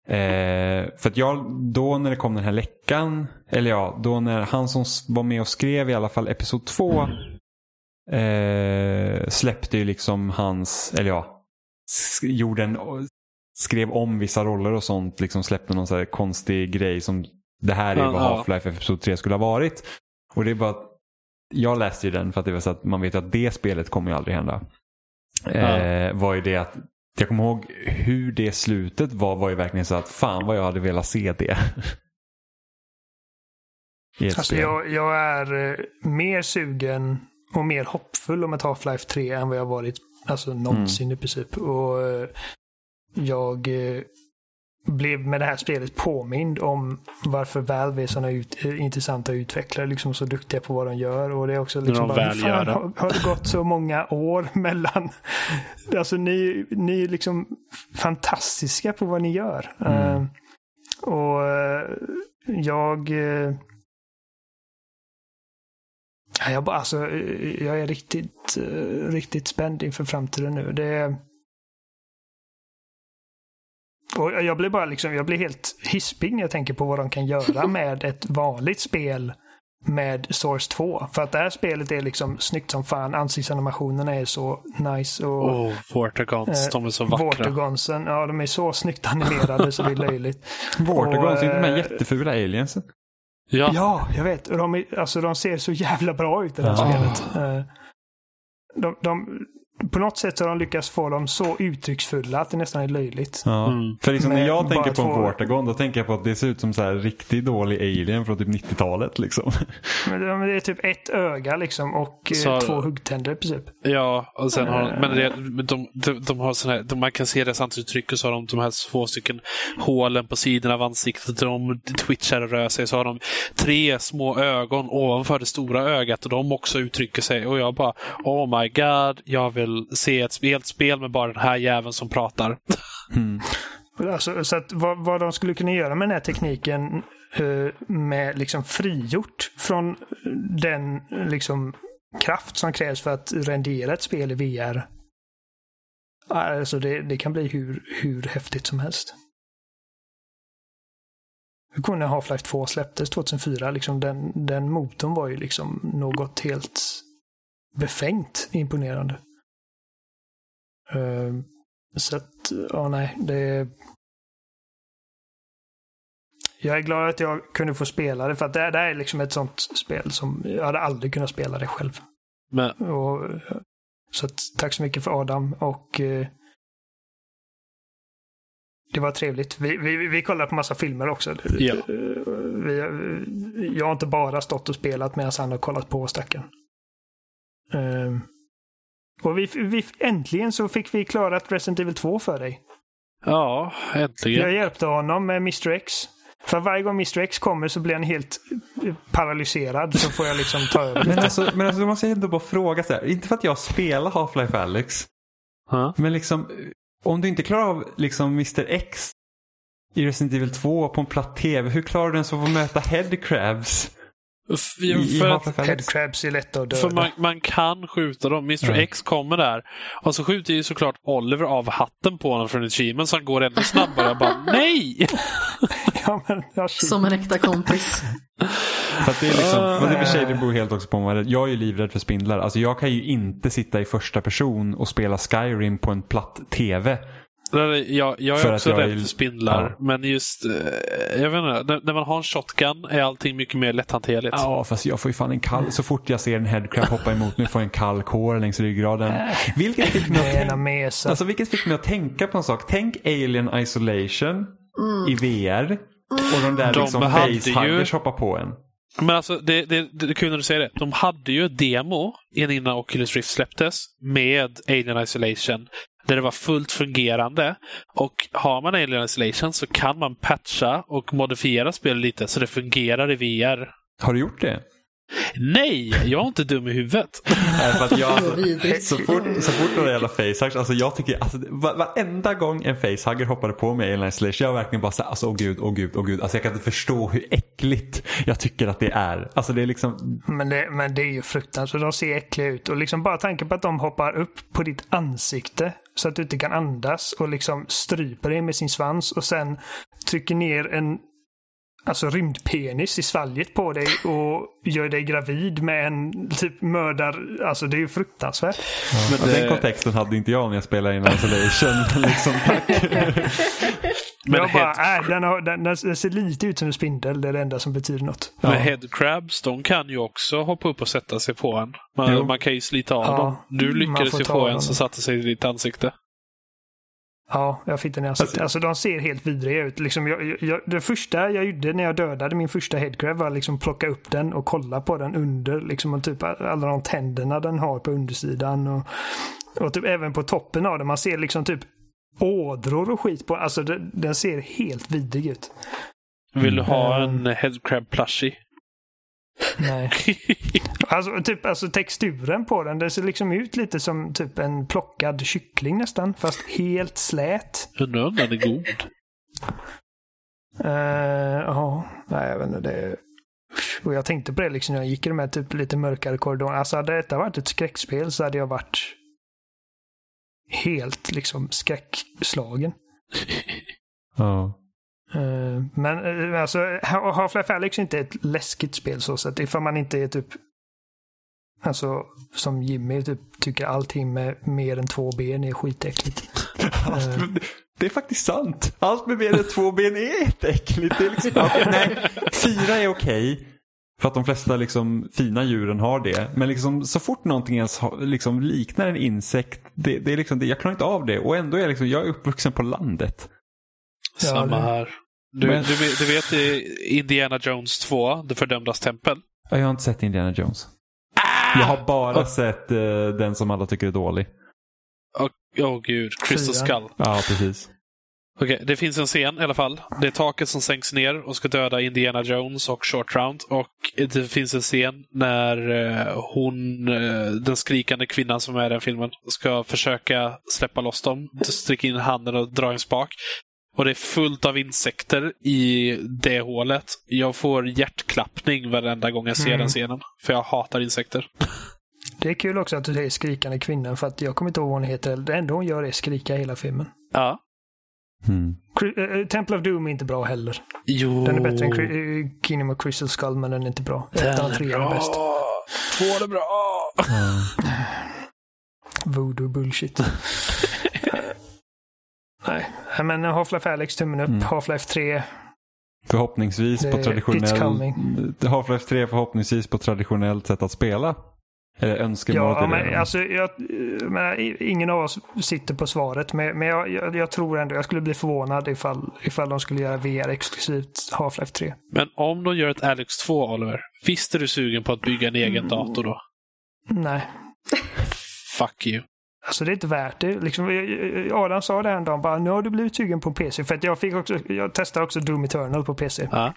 Eh, för att jag, då när det kom den här läckan, eller ja, då när han som var med och skrev i alla fall Episod 2 eh, släppte ju liksom hans, eller ja, gjorde en, skrev om vissa roller och sånt, liksom släppte någon så konstig grej som det här är vad ja. Half-Life Episod 3 skulle ha varit. Och det är bara jag läste ju den för att det var så att man vet att det spelet kommer ju aldrig hända. Eh, var ju det att jag kommer ihåg hur det slutet var var ju verkligen så att fan vad jag hade velat se det. Alltså jag, jag är eh, mer sugen och mer hoppfull om ett Half-Life 3 än vad jag varit alltså, någonsin i princip. Och eh, jag eh, blev med det här spelet påmind om varför Valve är sådana ut, intressanta utvecklare, liksom så duktiga på vad de gör. Och det är också liksom de bara, fan har, har det gått så många år mellan... Alltså ni, ni är liksom fantastiska på vad ni gör. Mm. Eh, och eh, jag... Ja, Jag, bara, alltså, eh, jag är riktigt, eh, riktigt spänd inför framtiden nu. Det, och jag blir bara liksom, jag blir helt hispig när jag tänker på vad de kan göra med ett vanligt spel med Source 2. För att det här spelet är liksom snyggt som fan. Ansiktsanimationerna är så nice. Och Oh, Vortigons, Eh, de är så vackra. Vortigonsen, ja de är så snyggt animerade så det är löjligt. Vortigons, och, inte de här eh, jättefula aliensen. Ja. Ja, jag vet. Och De, är, alltså, de ser så jävla bra ut i det här Ja. spelet. Eh, De, de, på något sätt så har de lyckats få dem så uttrycksfulla att det nästan är löjligt. Ja. Mm. För liksom när Men jag tänker bara på en två- Vortagon då tänker jag på att det ser ut som så här riktigt dålig alien från typ 90-talet. Liksom. Men det, men är typ ett öga liksom och eh, Så- två huggtänder i princip. Ja, och sen har men det, men de, de, de har sån här, de, man kan se deras ansiktsuttryck och så har de de här två stycken hålen på sidorna av ansiktet. De twitchar och rör sig. Så har de tre små ögon ovanför det stora ögat och de också uttrycker sig. Och jag bara, oh my god, jag vill se ett helt spel med bara den här jäveln som pratar. Mm. Alltså, så att vad, vad de skulle kunna göra med den här tekniken eh, med liksom frigjort från den liksom kraft som krävs för att rendera ett spel i VR. Alltså det, det kan bli hur, hur häftigt som helst. Hur när Half-Life 2 släpptes 2004? Liksom den, den motorn var ju liksom något helt befängt imponerande. Eh, så att, ja nej, det... Jag är glad att jag kunde få spela det, för att det, det är liksom ett sånt spel som jag hade aldrig kunnat spela det själv. Men Och, så att, tack så mycket för Adam och eh, det var trevligt. Vi, vi, vi kollade på massa filmer också. Ja. Vi, jag har inte bara stått och spelat medan han har kollat på stackaren. Eh, och vi, vi, äntligen så fick vi klarat Resident Evil 2 för dig. ja, äntligen. Jag hjälpte honom med Mr X. För varje gång Mr X kommer så blir han helt eh, paralyserad. Så får jag liksom ta över Men alltså, men alltså, då måste jag ändå bara fråga så här. Inte för att jag spelar Half-Life Alyx. Ja. Men liksom, om du inte klarar av liksom Mr X i Resident Evil 2 på en platt tv. Hur klarar du ens att få möta headcrabs i, för att? Headcrabs är lätta att För döda. man, man kan skjuta dem. Mr Ja. X kommer där. Och så skjuter ju såklart Oliver av hatten på honom från Achievement så han går ännu snabbare. Jag bara nej! Ja, men, ja, shit. Som en äkta kompis. För att det är liksom, Ah. men det, för sig, det beror helt också på vad Jag är ju livrädd för spindlar. Alltså jag kan ju inte sitta i första person och spela Skyrim på en platt tv. Jag, jag För är att också jag rädd är- för spindlar. Ja. Men just, eh, jag vet inte, när, när man har en shotgun är allting mycket mer lätthanterligt. Ja, fast jag får ju fan en kall... Så fort jag ser en headcrab hoppa emot mig får jag en kall kår längs ryggraden. Vilket fick mig att. Alltså vilket fick mig att tänka på en sak. Tänk Alien Isolation i VR. Och de där De liksom hade ju- facehuggers hoppar på en. Men alltså, det, det, det, det är kul när du säger det. De hade ju ett demo innan Oculus Rift släpptes med Alien Isolation. Där det var fullt fungerande. Och har man Alien Isolation så kan man patcha och modifiera spelet lite så det fungerar i VR. Har du gjort det? Nej, jag är inte dum i huvudet. Nej, för att jag, alltså, så fort, så fort det jävla facehuggers, alltså jag tycker, alltså, va- varenda gång en facehugger hoppade på mig i Alien Isolation, jag var verkligen bara såhär, alltså åh gud, åh gud, åh gud. Alltså jag kan inte förstå hur äckligt jag tycker att det är. Alltså det är liksom, Men det, men det är ju fruktansvärt. De ser äckliga ut. Och liksom bara tanken på att de hoppar upp på ditt ansikte så att du inte kan andas och liksom stryper dig med sin svans och sen trycker ner en alltså rymdpenis i svalget på dig och gör dig gravid med en typ mördar... Alltså det är ju fruktansvärt. Men och den det, kontexten hade inte jag när jag spelade in Isolation. liksom, tack. men jag bara, head, äh, den, har, den, den ser lite ut som en spindel. Det är det enda som betyder något. Ja. men headcrabs, de kan ju också hoppa upp och sätta sig på en. Man, man kan ju slita av Ja, dem. Du lyckades ju få en som satte sig i ditt ansikte. Ja, jag fick den i ansiktet. Alltså de ser helt vidriga ut. Liksom, jag, jag, det första jag gjorde när jag dödade min första headcrab var liksom plocka upp den och kolla på den under. Liksom, och typ alla de tänderna den har på undersidan. Och, och typ även på toppen av den. Man ser liksom typ ådror och skit på. Alltså den, den ser helt vidrig ut. Vill du ha Mm. en headcrab plushie? Nej. Alltså, typ, alltså texturen på den, den ser liksom ut lite som typ en plockad kyckling nästan. Fast helt slät. Undrar om den är god? Eh, Ja, nej jag vet inte. Det... Och jag tänkte på det liksom när jag gick i de här typ lite mörkare korridorerna. Alltså hade detta varit ett skräckspel så hade jag varit helt liksom skräckslagen. Ja. Eh, Men eh, alltså Half-Life Alyx är inte ett läskigt spel så sätt. Ifall man inte är typ Alltså som Jimmy typ tycker allting med mer än två ben är skitäckligt. Med, det är faktiskt sant. Allt med mer än två ben är äckligt. Det är liksom, nej, fyra är okej. För att de flesta liksom, fina djuren har det. Men liksom, så fort någonting ens har, liksom, liknar en insekt, det, det är liksom, jag klarar inte av det. Och ändå är jag, liksom, jag är uppvuxen på landet. Samma här. Du, Men- du, vet- du vet i Indiana Jones 2, Det fördömdas tempel? Ja, Jag har inte sett Indiana Jones. Jag har bara sett eh, den som alla tycker är dålig. Åh oh, gud, Crystal. Skull. Ja, precis. Okej, det finns en scen i alla fall. Det är taket som sänks ner och ska döda Indiana Jones och Short Round. Och det finns en scen när eh, hon, eh, den skrikande kvinnan som är i den filmen, ska försöka släppa loss dem. Sträcka in handen och dra en spak. Och det är fullt av insekter i det hålet. Jag får hjärtklappning varenda gång jag ser Mm. den scenen. För jag hatar insekter. Det är kul också att du säger skrikande kvinnan för att jag kommer inte ihåg vad hon heter. Det enda hon gör är skrika hela filmen. Ja. Mm. Temple of Doom är inte bra heller. Jo. Den är bättre än eh, Kingdom of Crystal Skull, men den är inte bra. Ettan och trean är bäst. Två är bra. Voodoo bullshit. Nej, men Half-Life Alyx, tummen upp. Mm. Half-Life 3, Förhoppningsvis Det- på traditionell... Half-Life 3 förhoppningsvis på traditionellt sätt att spela. Eller önskemålet Ja, men, alltså, jag, i- ingen av oss sitter på svaret, men, men jag, jag, jag tror ändå jag skulle bli förvånad ifall, ifall de skulle göra VR exklusivt Half-Life 3. Men om de gör ett Alex 2, Oliver, visst är du sugen på att bygga en egen dator då? Nej, Fuck you. alltså det är inte värt det. Liksom, Adam sa det en dag, bara, nu har du blivit sugen på PC. För att jag, fick också, jag testade också Doom Eternal på PC. Ja.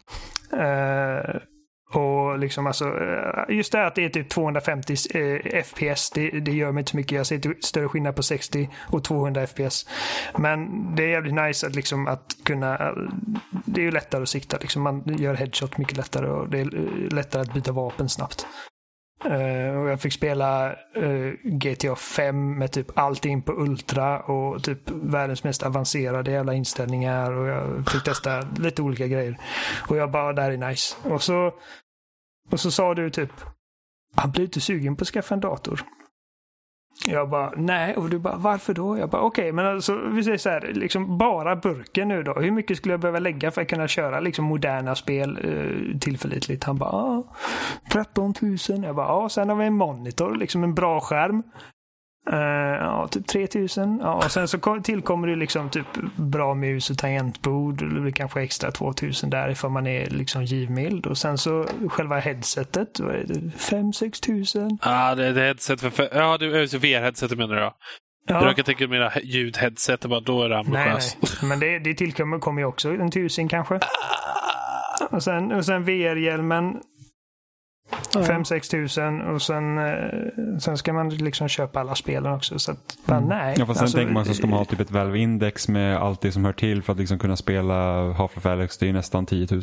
Eh, och liksom alltså, eh, just det här att det är typ 250 eh, FPS, det, det gör mig inte så mycket. Jag ser inte större skillnad på 60 och 200 FPS. Men det är jävligt nice att, liksom, att kunna, eh, det är ju lättare att sikta. Liksom. Man gör headshot mycket lättare och det är eh, lättare att byta vapen snabbt. Uh, och jag fick spela eh, uh, GTA 5 med typ allting på Ultra och typ världens mest avancerade jävla inställningar och jag fick testa lite olika grejer. Och jag bara, det här är nice. Och så, och så sa du typ, han blir inte sugen på att skaffa en dator. Jag bara, nej. Och du bara, varför då? Jag bara, okej, men alltså, vi säger så här, liksom bara burken nu då. Hur mycket skulle jag behöva lägga för att kunna köra liksom moderna spel eh, tillförlitligt? Han bara, ah, 13 000. Jag bara, ja, sen har vi en monitor, liksom en bra skärm. Eh, ja, typ 3000. Ja, och sen så kom- tillkommer det liksom typ bra mus och tangentbord. Det blir kanske extra 2000 där ifall man är liksom givmild. Och sen så själva headsetet, vad är det? 5-6 tusen. Ah, det är ett headset för... för ja, du, alltså VR-headset menar du ja. Jag råkar tänka mera ljudheadset, bara, då är det nej, ambitiöst. nej. Men det, det tillkommer kommer ju också en tusen kanske. Och sen, och sen VR-hjälmen. 5-6 tusen och sen, eh, sen ska man liksom köpa alla spelen också. Så att, bara, nej. Mm. Ja, fast sen Alltså, tänker man så ska man ha typ ett Valve-index med allt det som hör till för att liksom kunna spela Half-Life Alyx. Det är ju nästan 10 000.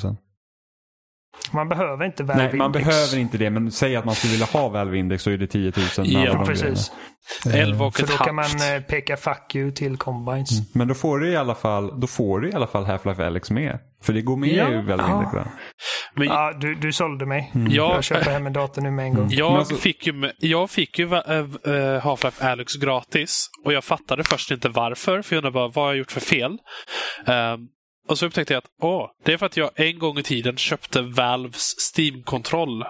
Man behöver inte Nej, Valve man Index. behöver inte det. Men säg att man skulle vilja ha Valve-index så är det 10 000. med Ja, Precis. grejerna. 11 och För ett då kan man eh, peka fuck you till Combines. Men då får du i alla fall, då får du i alla fall Half-Life Alyx med. För det går med Ja. i Valve-index. va? Men Ja, du, du sålde mig. Mm. jag, Jag köper hem en dator nu med en gång. jag alltså- fick ju, jag fick ju äh, Half-Life Alyx gratis. Och jag fattade först inte varför. För jag undrade bara, vad har jag gjort för fel? Ehm, och så upptäckte jag att åh, det är för att jag en gång i tiden köpte Valves Steam-kontroll.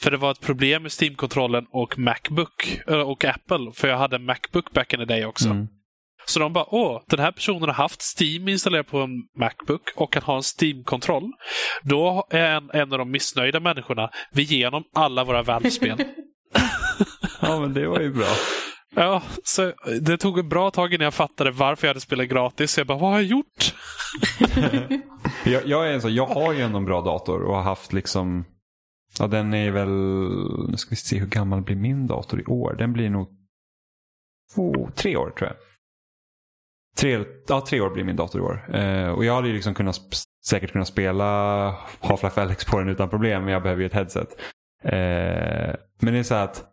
För det var ett problem med Steam-kontrollen och Macbook äh, och Apple. För jag hade en Macbook back in the day också. Mm. Så de bara, åh, den här personen har haft Steam installerat på en Macbook och kan ha en Steam-kontroll. Då är en, en av de missnöjda människorna vi igenom alla våra Valve-spel. Ja, men det var ju bra. ja, så det tog ett bra tag innan jag fattade varför jag hade spelat gratis. Jag bara, vad har jag gjort? Jag, jag, är en så, jag har ju ändå en bra dator och har haft liksom Ja, den är väl, nu ska vi se hur gammal blir min dator i år. Den blir nog två, tre år tror jag. Tre, ja, tre år blir min dator i år. Eh, och jag hade ju liksom kunnat, säkert kunnat spela Half-Life Alyx på den utan problem, men jag behöver ju ett headset. Eh, men det är så här att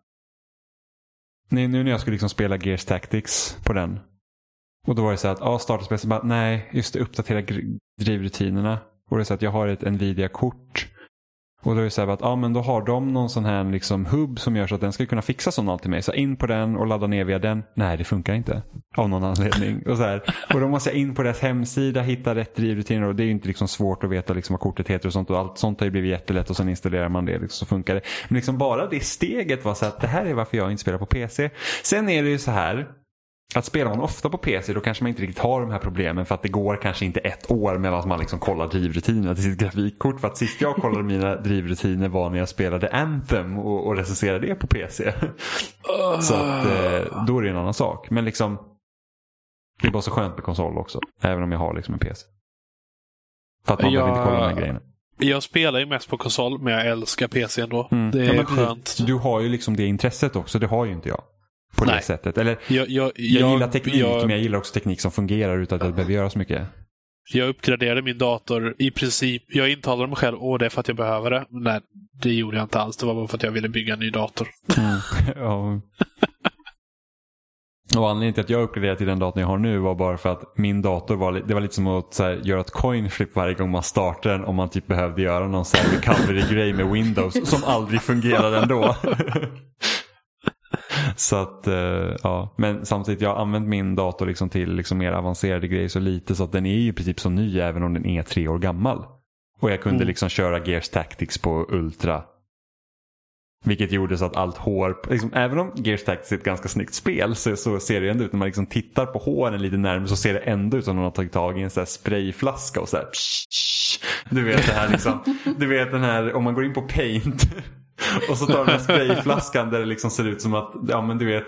nu nu när jag skulle liksom spela Gears Tactics på den. Och då var det så här att, ja, starta spelet, bara, nej, just det, uppdatera drivrutinerna. Och det är så att jag har ett Nvidia-kort och då är det så här att ja, men då har de någon sån här liksom hubb som gör så att den ska kunna fixa sånt till mig. Så in på den och ladda ner via den. Nej, det funkar inte. Av någon anledning. Och, så här. och då måste jag in på deras hemsida, hitta rätt drivrutiner. Och det är ju inte liksom svårt att veta liksom vad kortet heter och sånt. Och allt sånt har ju blivit jättelätt och sen installerar man det liksom, så funkar det. Men liksom bara det steget var så att det här är varför jag inte spelar på PC. Sen är det ju så här att spelar man ofta på PC då kanske man inte riktigt har de här problemen för att det går kanske inte ett år medan man liksom kollar drivrutinerna till sitt grafikkort. För att sist jag kollade mina drivrutiner var när jag spelade Anthem och, och recenserade det på PC. Så att eh, då är det en annan sak. Men liksom det är bara så skönt med konsol också. Även om jag har liksom en PC. För att man Ja. behöver inte kolla de här grejerna. Jag spelar ju mest på konsol, men jag älskar PC ändå. Mm. Det är Ja, skönt. Du har ju liksom det intresset också. Det har ju inte jag. På det Nej. sättet. Eller Jag, jag, jag, gillar teknik jag, men jag gillar också teknik som fungerar utan att jag behöver göra så mycket. jag uppgraderade min dator i princip. Jag intalade mig själv att det är för att jag behöver det. Men Nej, det gjorde jag inte alls. Det var bara för att jag ville bygga en ny dator. ja. Och anledningen till att jag uppgraderade till den datorn jag har nu var bara för att min dator var, det var lite som att här, göra ett coin flip varje gång man startar den om man typ behövde göra någon recovery-grej med Windows som aldrig fungerade ändå. så att, eh, ja. Men samtidigt, jag har använt min dator liksom till liksom mer avancerade grejer så lite så att den är ju i princip så ny även om den är tre år gammal. Och jag kunde Mm. liksom köra Gears Tactics på Ultra vilket gjorde så att allt hår, liksom, även om Gears Tactics är ett ganska snyggt spel så, så ser det ändå ut när man liksom tittar på håren lite närmare så ser det ändå ut som någon har tagit tag i en så här sprayflaska och så här, psh, psh. Du vet det här liksom, du vet den här om man går in på paint och så tar den här sprayflaskan där det liksom ser ut som att, ja men du vet,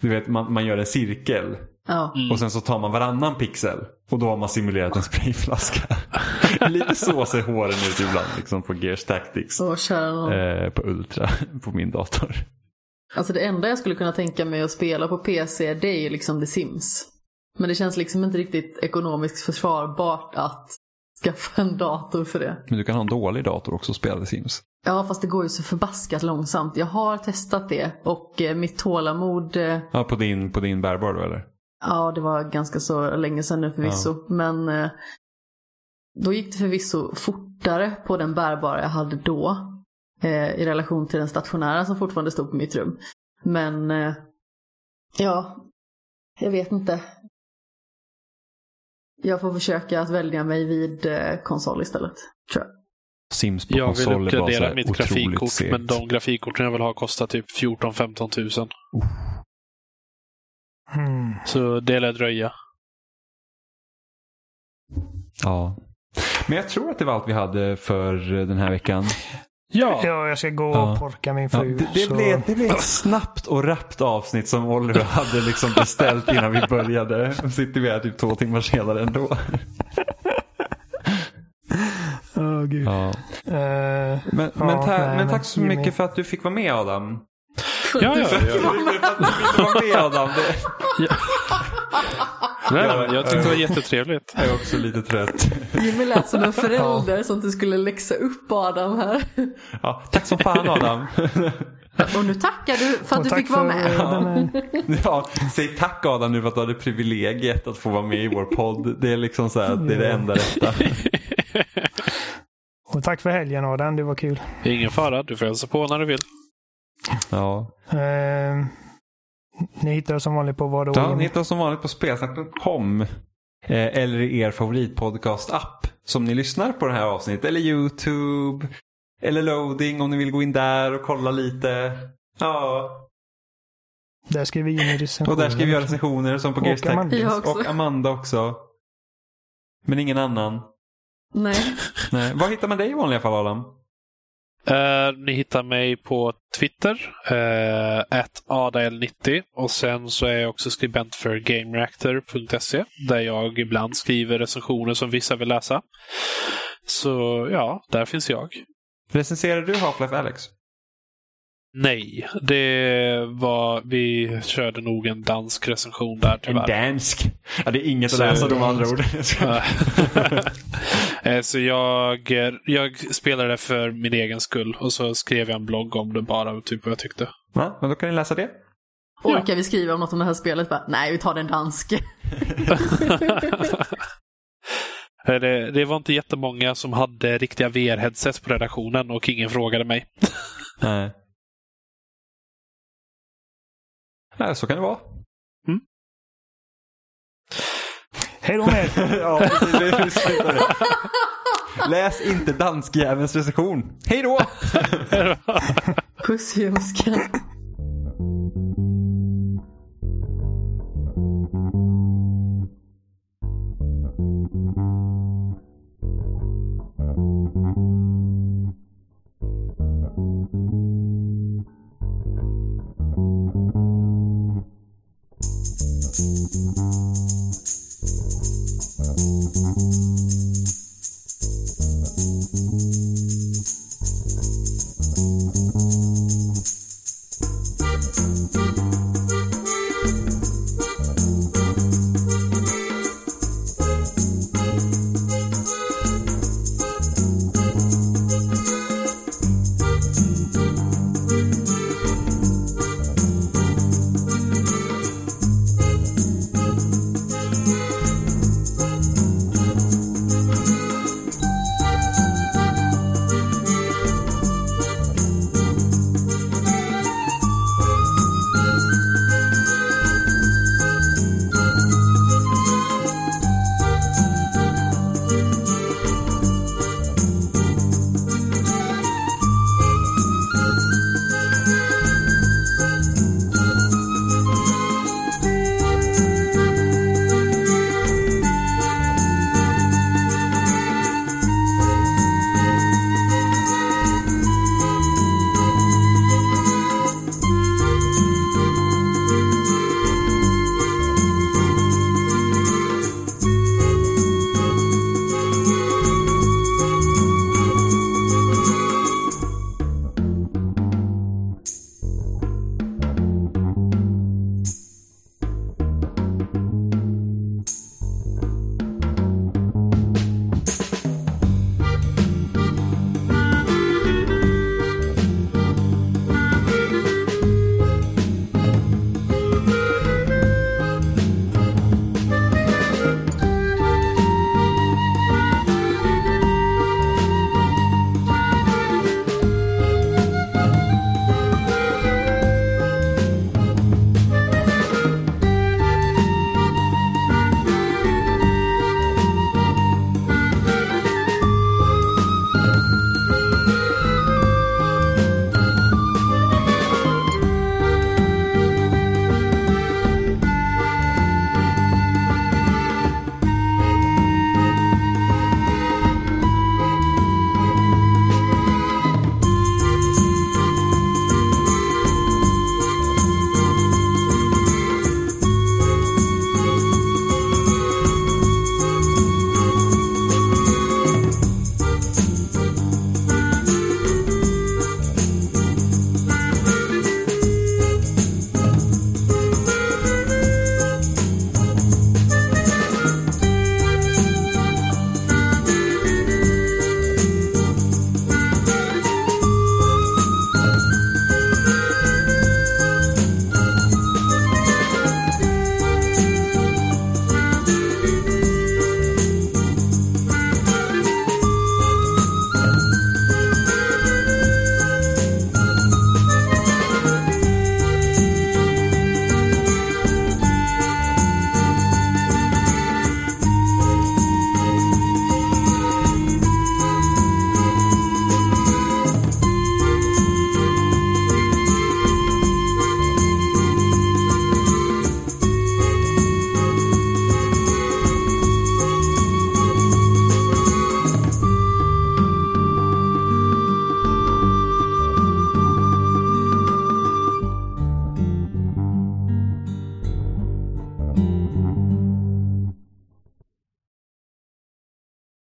du vet man, man gör en cirkel Ja. Mm. och sen så tar man varannan pixel och då har man simulerat en sprayflaska. Lite så ser håren ut ibland liksom på Gears Tactics. Någon. Eh, på Ultra på min dator. Alltså det enda jag skulle kunna tänka mig att spela på PC det är ju liksom The Sims. Men det känns liksom inte riktigt ekonomiskt försvarbart att skaffa en dator för det. Men du kan ha en dålig dator också och spela The Sims. Ja fast det går ju så förbaskat långsamt. Jag har testat det och eh, mitt tålamod, eh, Ja, på din, på din bärbar då eller? ja det var ganska så länge sedan nu förvisso. Men eh, då gick det förvisso fortare på den bärbara jag hade då. I relation till den stationära som fortfarande stod på mitt rum. Men ja, jag vet inte. Jag får försöka att välja mig vid konsol istället. Tror jag. Sims på Jag vill uppgradera mitt grafikkort, segt. men de grafikkorten jag vill ha kostar typ 14-15 tusen. Mm. Så det lär dröja. Ja. Men jag tror att det var allt vi hade för den här veckan. Ja, Ja, jag ska gå Ja. och porka min Ja, fru. det, det, så... blev, det blev ett snabbt och rappt avsnitt som Oliver hade liksom beställt innan vi började. Nu sitter vi här typ två timmar senare ändå. Gud. Ja. Eh, Men, Ja, men, ta, nej, men tack så Jimmy. mycket för att du fick vara med Adam. ja, ja, För ja. att du fick vara med Adam. Det, Nej, Ja, men jag tyckte det var jättetrevligt. jag är också lite trött. Jimmy lät som en förälder som du skulle läxa upp Adam här. Ja, tack som fan Adam. Och nu tackar du för att och du fick vara med. här- Ja, säg tack Adam nu för att du hade privilegiet att få vara med i vår podd. Det är liksom så här, det är det enda rätta. Och tack för helgen Adam, det var kul. Ingen fara, du får hälsa på när du vill. Ja. Eh, ni hittar oss som vanligt på vad då? Ja, ni hittar oss som vanligt på spelsnack.com. Eh, eller i er favoritpodcast-app som ni lyssnar på det här avsnittet. Eller YouTube. Eller loading om ni vill gå in där och kolla lite. Ja, Där skriver vi in i recensionen. och där skriver jag recensioner som på Gears. Och Amanda också. Men ingen annan. Nej. Nej. Var hittar man dig i vanliga fall Adam? Eh, ni hittar mig på Twitter, uh, adael90 och sen så är jag också skribent för GameReactor.se där jag ibland skriver recensioner som vissa vill läsa. Så ja, där finns jag. Recenserar du Half-Life Alex? Nej, det var... Vi körde nog en dansk recension där En tyvärr. dansk. Ja, det är inget att läsa de andra orden. Eh, så jag, jag spelade det för min egen skull och så skrev jag en blogg om det bara, typ vad jag tyckte. Ja, men då kan ni läsa det. Orkar vi skriva om något om det här spelet? Bara, Nej, vi tar den danske. Eh, Det, det var inte jättemånga som hade riktiga VR-headsets på redaktionen och ingen frågade mig. Nej. Nej, så kan det vara. Hej då med ja, precis. Läs inte danskjävelns recension. Hej då! Puss Josken.